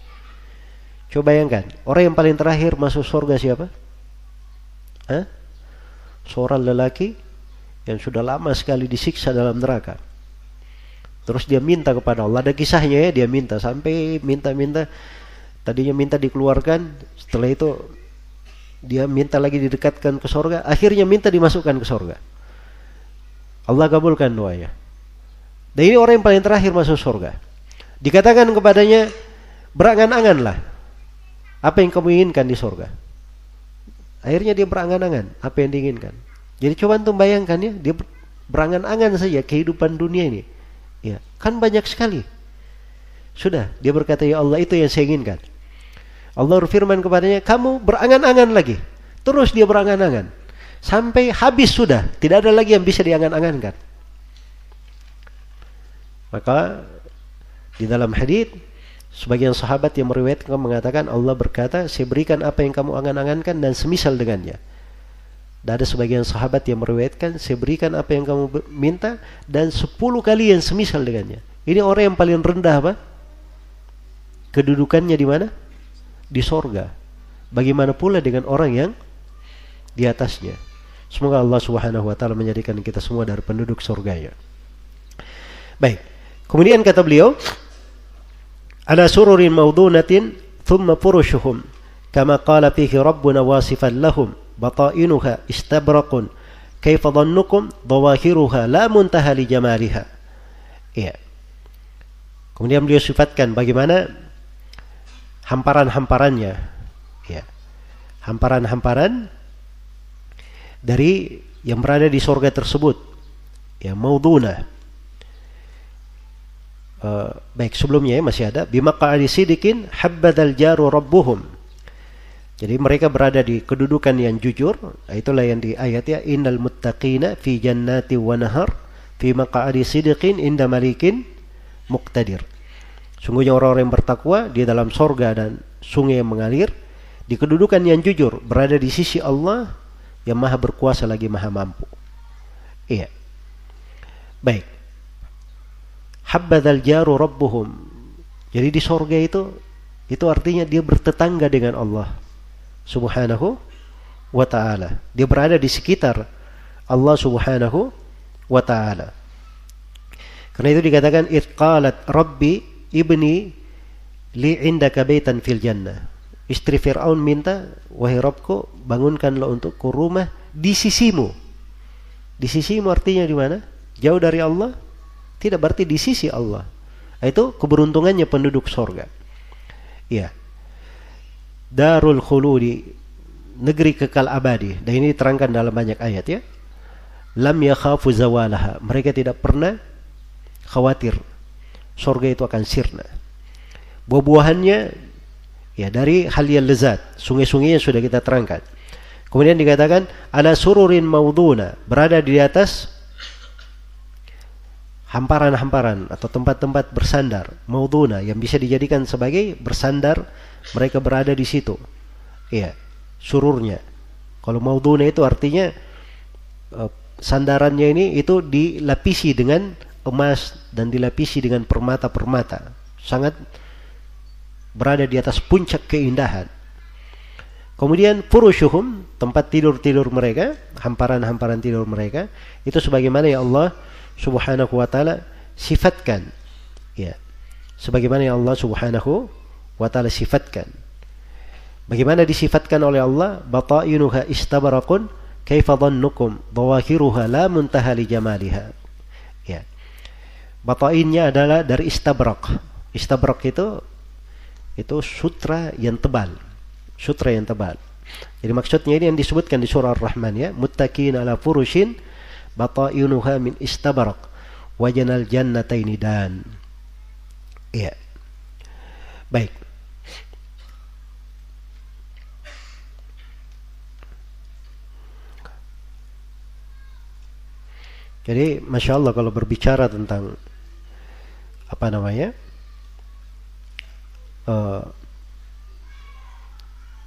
Coba bayangkan, orang yang paling terakhir masuk surga siapa? Hah? Seorang lelaki yang sudah lama sekali disiksa dalam neraka. Terus dia minta kepada Allah. Ada kisahnya ya, dia minta sampai minta-minta. Tadinya minta dikeluarkan, setelah itu dia minta lagi didekatkan ke sorga, akhirnya minta dimasukkan ke sorga. Allah kabulkan doanya. Dan ini orang yang paling terakhir masuk surga. Dikatakan kepadanya, berangan-anganlah apa yang kamu inginkan di surga. Akhirnya dia berangan-angan apa yang diinginkan. Jadi coba untuk bayangkan ya, dia berangan-angan saja kehidupan dunia ini. Ya, kan banyak sekali. Sudah, dia berkata, "Ya Allah, itu yang saya inginkan." Allah berfirman kepadanya, "Kamu berangan-angan lagi." Terus dia berangan-angan sampai habis sudah, tidak ada lagi yang bisa diangan-angankan. Maka di dalam hadis sebagian sahabat yang meriwayatkan mengatakan Allah berkata, "Saya berikan apa yang kamu angan-angankan dan semisal dengannya." Dan ada sebagian sahabat yang meriwayatkan, "Saya berikan apa yang kamu minta dan sepuluh kali yang semisal dengannya." Ini orang yang paling rendah apa? Kedudukannya di mana? Di sorga. Bagaimana pula dengan orang yang di atasnya? Semoga Allah Subhanahu wa taala menjadikan kita semua dari penduduk surganya. Baik. Kemudian kata beliau, "Ala sururin mawdunatin thumma furushuhum kama qala fihi rabbuna wasifan lahum istabraqun kaifa dhannukum dhawahiruha la muntaha li jamaliha." Iya. Kemudian beliau sifatkan bagaimana hamparan-hamparannya. Ya. Hamparan-hamparan dari yang berada di sorga tersebut ya mauduna uh, baik sebelumnya ya masih ada bima qa'adi sidikin habbadal jaru rabbuhum jadi mereka berada di kedudukan yang jujur itulah yang di ayat ya innal muttaqina fi jannati wa nahar fi maq'adi sidikin inda malikin muqtadir sungguhnya orang-orang yang bertakwa di dalam sorga dan sungai yang mengalir di kedudukan yang jujur berada di sisi Allah yang maha berkuasa lagi maha mampu. Iya. Baik. Habbadzal jaru rabbuhum. Jadi di sorga itu itu artinya dia bertetangga dengan Allah Subhanahu wa taala. Dia berada di sekitar Allah Subhanahu wa taala. Karena itu dikatakan itqalat rabbi ibni li indaka baitan fil jannah istri Fir'aun minta, wahai Robku, bangunkanlah untukku rumah di sisimu. Di sisimu artinya di mana? Jauh dari Allah? Tidak berarti di sisi Allah. Itu keberuntungannya penduduk sorga. Iya. Darul khuludi, negeri kekal abadi. Dan ini diterangkan dalam banyak ayat ya. Lam yakhafu zawalaha. Mereka tidak pernah khawatir sorga itu akan sirna. Buah-buahannya Ya, dari hal yang lezat, sungai-sungai yang sudah kita terangkan. Kemudian dikatakan ala sururin mauduna, berada di atas hamparan-hamparan atau tempat-tempat bersandar, mauduna yang bisa dijadikan sebagai bersandar, mereka berada di situ. Iya, sururnya. Kalau mauduna itu artinya uh, sandarannya ini itu dilapisi dengan emas dan dilapisi dengan permata-permata. Sangat berada di atas puncak keindahan. Kemudian furushuhum, tempat tidur-tidur mereka, hamparan-hamparan tidur mereka, itu sebagaimana ya Allah Subhanahu wa taala sifatkan. Ya. Sebagaimana ya Allah Subhanahu wa taala sifatkan. Bagaimana disifatkan oleh Allah? Batainuha istabarakun kaifa dhannukum dhawahiruha la muntaha li jamaliha. Ya. Batainnya adalah dari istabrak. Istabrak itu itu sutra yang tebal sutra yang tebal jadi maksudnya ini yang disebutkan di surah Ar-Rahman ya muttaqin ala furushin batainuha min istabarak wajanal jannataini dan iya baik Jadi masya Allah kalau berbicara tentang apa namanya uh,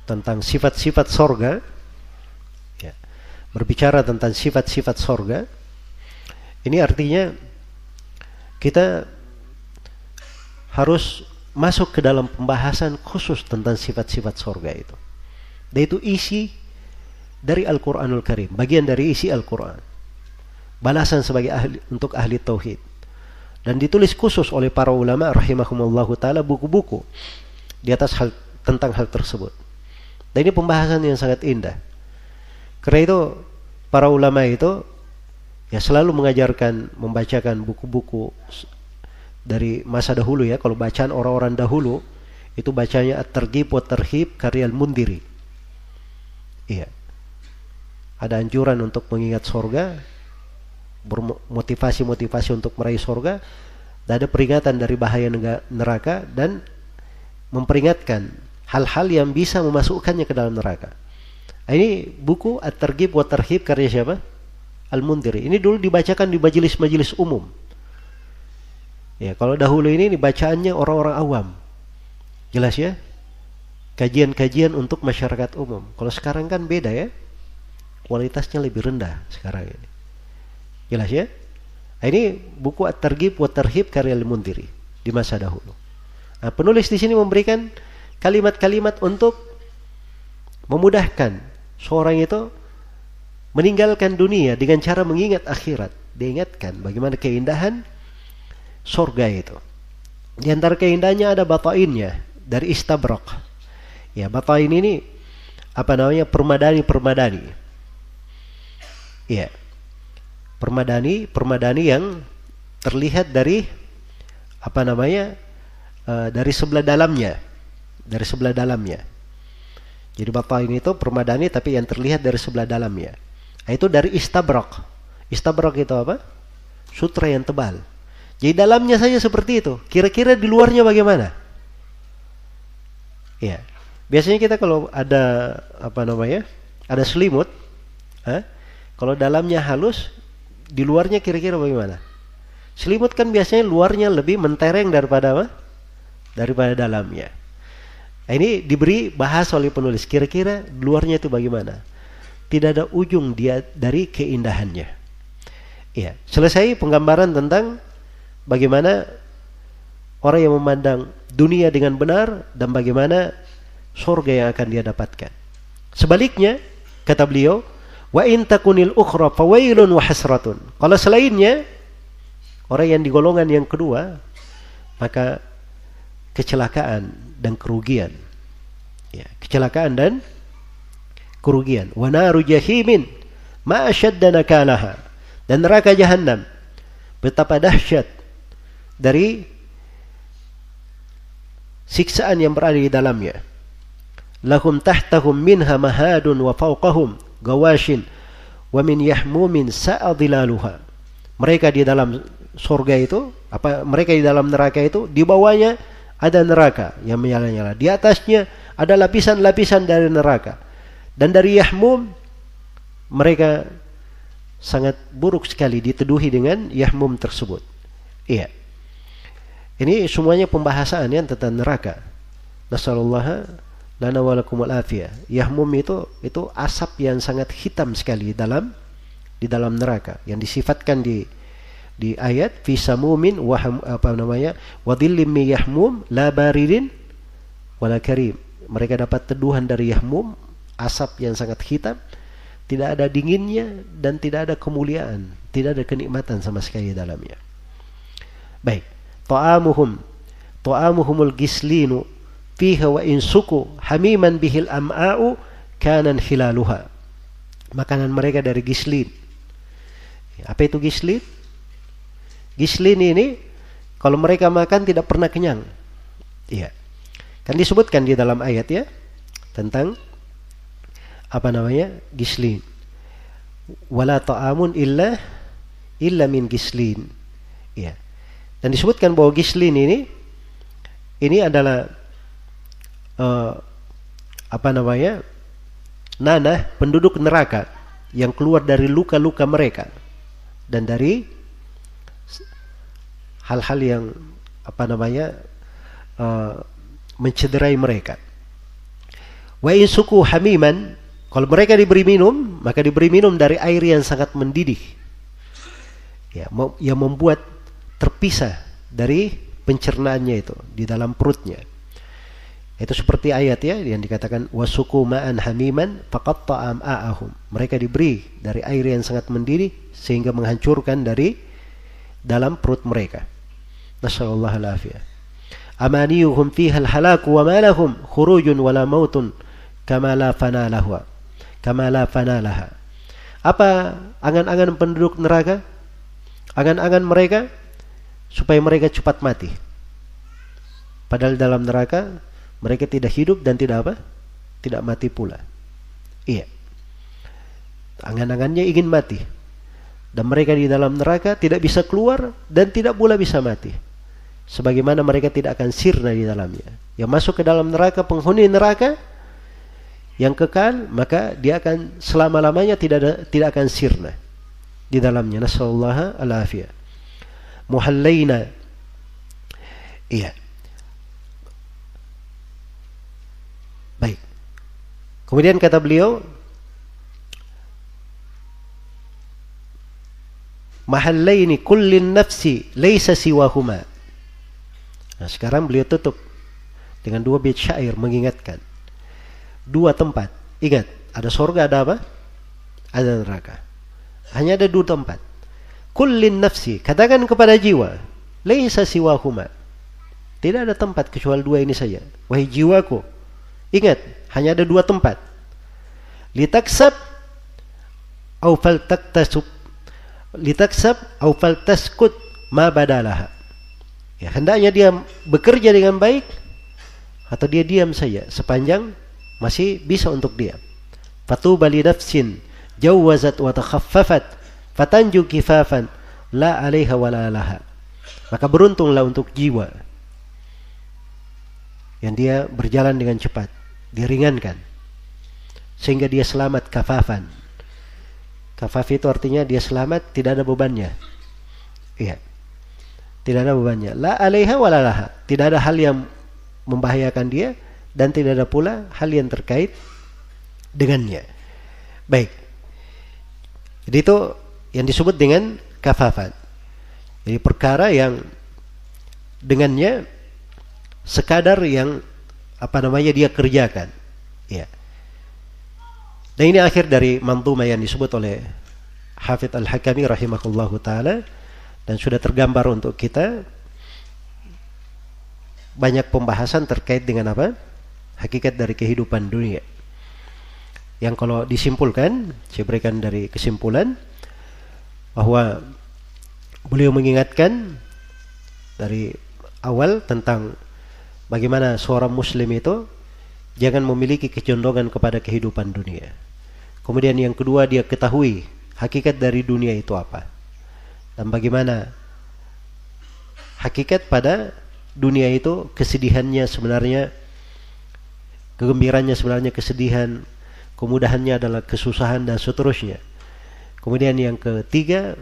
tentang sifat-sifat sorga, ya, berbicara tentang sifat-sifat sorga, ini artinya kita harus masuk ke dalam pembahasan khusus tentang sifat-sifat sorga itu. Dan itu isi dari Al-Quranul Karim, bagian dari isi Al-Quran. Balasan sebagai ahli, untuk ahli tauhid dan ditulis khusus oleh para ulama rahimahumullahu taala buku-buku di atas hal tentang hal tersebut. Dan ini pembahasan yang sangat indah. Karena itu para ulama itu ya selalu mengajarkan membacakan buku-buku dari masa dahulu ya kalau bacaan orang-orang dahulu itu bacanya at-targhib wa tarhib karya al-mundiri iya ada anjuran untuk mengingat sorga bermotivasi-motivasi untuk meraih sorga dan ada peringatan dari bahaya neraka dan memperingatkan hal-hal yang bisa memasukkannya ke dalam neraka. Nah, ini buku At-Targhib wa Tarhib karya siapa? Al-Mundiri. Ini dulu dibacakan di majelis-majelis umum. Ya, kalau dahulu ini dibacaannya orang-orang awam. Jelas ya? Kajian-kajian untuk masyarakat umum. Kalau sekarang kan beda ya. Kualitasnya lebih rendah sekarang ini. Jelas ya? Ini buku At-Targhib wa karya Al-Mundiri di masa dahulu. Nah, penulis di sini memberikan kalimat-kalimat untuk memudahkan seorang itu meninggalkan dunia dengan cara mengingat akhirat. Diingatkan bagaimana keindahan surga itu. Di antara keindahannya ada batainnya dari istabrak. Ya, batain ini apa namanya? permadani-permadani. Ya. Permadani, permadani yang terlihat dari apa namanya? Uh, dari sebelah dalamnya. Dari sebelah dalamnya. Jadi batain itu permadani tapi yang terlihat dari sebelah dalamnya. Nah, itu dari istabrak. Istabrak itu apa? Sutra yang tebal. Jadi dalamnya saja seperti itu. Kira-kira di luarnya bagaimana? Ya. Biasanya kita kalau ada apa namanya? Ada selimut, eh? kalau dalamnya halus, di luarnya kira-kira bagaimana? Selimut kan biasanya luarnya lebih mentereng daripada apa? Daripada dalamnya. Nah, ini diberi bahas oleh penulis. Kira-kira luarnya itu bagaimana? Tidak ada ujung dia dari keindahannya. Ya, selesai penggambaran tentang bagaimana orang yang memandang dunia dengan benar dan bagaimana surga yang akan dia dapatkan. Sebaliknya, kata beliau, wa in takunil ukhra fawailun wa hasratun. Kalau selainnya orang yang di golongan yang kedua, maka kecelakaan dan kerugian. Ya, kecelakaan dan kerugian. Wa naru jahimin ma ashadda nakalaha. Dan neraka jahanam betapa dahsyat dari siksaan yang berada di dalamnya. Lahum tahtahum minha mahadun wa fawqahum gawashin wa min yahmumin sa'adilaluha. Mereka di dalam surga itu, apa mereka di dalam neraka itu, di bawahnya ada neraka yang menyala-nyala. Di atasnya ada lapisan-lapisan dari neraka. Dan dari yahmum mereka sangat buruk sekali diteduhi dengan yahmum tersebut. Iya. Ini semuanya pembahasan ya tentang neraka. Nasallallahu lana wa lakum afiyah. Yahmum itu itu asap yang sangat hitam sekali dalam di dalam neraka yang disifatkan di di ayat fi samumin wa apa namanya wadillim mi yahmum la baridin wala karim. Mereka dapat teduhan dari yahmum, asap yang sangat hitam, tidak ada dinginnya dan tidak ada kemuliaan, tidak ada kenikmatan sama sekali dalamnya. Baik ta'amuhum ta'amuhumul gislinu fiha wa insuku hamiman bihil am'a'u kanan hilaluha makanan mereka dari gislin apa itu gislin gislin ini kalau mereka makan tidak pernah kenyang. Iya. Kan disebutkan di dalam ayat ya tentang apa namanya? Gislin wala ta'amun illa illa min gislin iya. Dan disebutkan bahwa gislin ini ini adalah uh, apa namanya? nanah penduduk neraka yang keluar dari luka-luka mereka dan dari hal-hal yang apa namanya? Uh, mencederai mereka. Wa in suku hamiman kalau mereka diberi minum, maka diberi minum dari air yang sangat mendidih. Ya, yang membuat terpisah dari pencernaannya itu di dalam perutnya. Itu seperti ayat ya yang dikatakan wasuku ma'an hamiman faqatta am'a'ahum. Mereka diberi dari air yang sangat mendidih sehingga menghancurkan dari dalam perut mereka. Nasallallahu alafiyah. Amaniyuhum fiha al-halaku wa ma lahum khurujun wala mautun kama la fana lahu. Kama la fana laha. Apa angan-angan penduduk neraka? Angan-angan mereka supaya mereka cepat mati. Padahal dalam neraka mereka tidak hidup dan tidak apa? Tidak mati pula. Iya. Angan-angannya ingin mati. Dan mereka di dalam neraka tidak bisa keluar dan tidak pula bisa mati. Sebagaimana mereka tidak akan sirna di dalamnya. Yang masuk ke dalam neraka penghuni neraka yang kekal maka dia akan selama-lamanya tidak ada, tidak akan sirna di dalamnya nasallallahu alafiyah muhallaina iya baik kemudian kata beliau mahallaini kullin nafsi laysa siwahuma nah sekarang beliau tutup dengan dua bait syair mengingatkan dua tempat. Ingat, ada sorga, ada apa? Ada neraka. Hanya ada dua tempat. Kullin nafsi, katakan kepada jiwa, laisa siwahuma. Tidak ada tempat kecuali dua ini saja. Wahai jiwaku, ingat, hanya ada dua tempat. Litaksab au faltaktasub. Litaksab au faltaskut ma badalaha. Ya, hendaknya dia bekerja dengan baik atau dia diam saja sepanjang masih bisa untuk dia. Fatuba li nafsin jawazat wa takhaffafat fatanju kifafan la 'alaiha wa la laha. Maka beruntunglah untuk jiwa yang dia berjalan dengan cepat, diringankan sehingga dia selamat kafafan. Kafaf itu artinya dia selamat, tidak ada bebannya. Iya. Tidak ada bebannya. La 'alaiha wa la laha. Tidak ada hal yang membahayakan dia dan tidak ada pula hal yang terkait dengannya. Baik. Jadi itu yang disebut dengan kafafat. Jadi perkara yang dengannya sekadar yang apa namanya dia kerjakan. Ya. Dan ini akhir dari mantuma yang disebut oleh Hafidh Al-Hakami rahimahullahu taala dan sudah tergambar untuk kita banyak pembahasan terkait dengan apa? hakikat dari kehidupan dunia. Yang kalau disimpulkan, saya berikan dari kesimpulan bahwa beliau mengingatkan dari awal tentang bagaimana seorang muslim itu jangan memiliki kecondongan kepada kehidupan dunia. Kemudian yang kedua dia ketahui hakikat dari dunia itu apa. Dan bagaimana hakikat pada dunia itu kesedihannya sebenarnya Kegembiraannya sebenarnya kesedihan, kemudahannya adalah kesusahan dan seterusnya. Kemudian yang ketiga,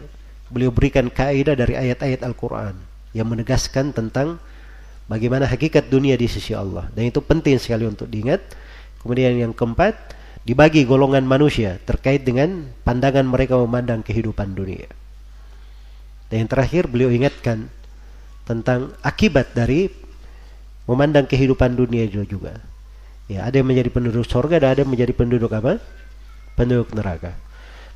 beliau berikan kaidah dari ayat-ayat Al-Quran yang menegaskan tentang bagaimana hakikat dunia di sisi Allah. Dan itu penting sekali untuk diingat. Kemudian yang keempat, dibagi golongan manusia terkait dengan pandangan mereka memandang kehidupan dunia. Dan yang terakhir beliau ingatkan tentang akibat dari memandang kehidupan dunia juga. Ya, ada yang menjadi penduduk surga dan ada yang menjadi penduduk apa? Penduduk neraka.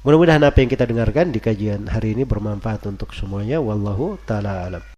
Mudah-mudahan apa yang kita dengarkan di kajian hari ini bermanfaat untuk semuanya. Wallahu taala alam.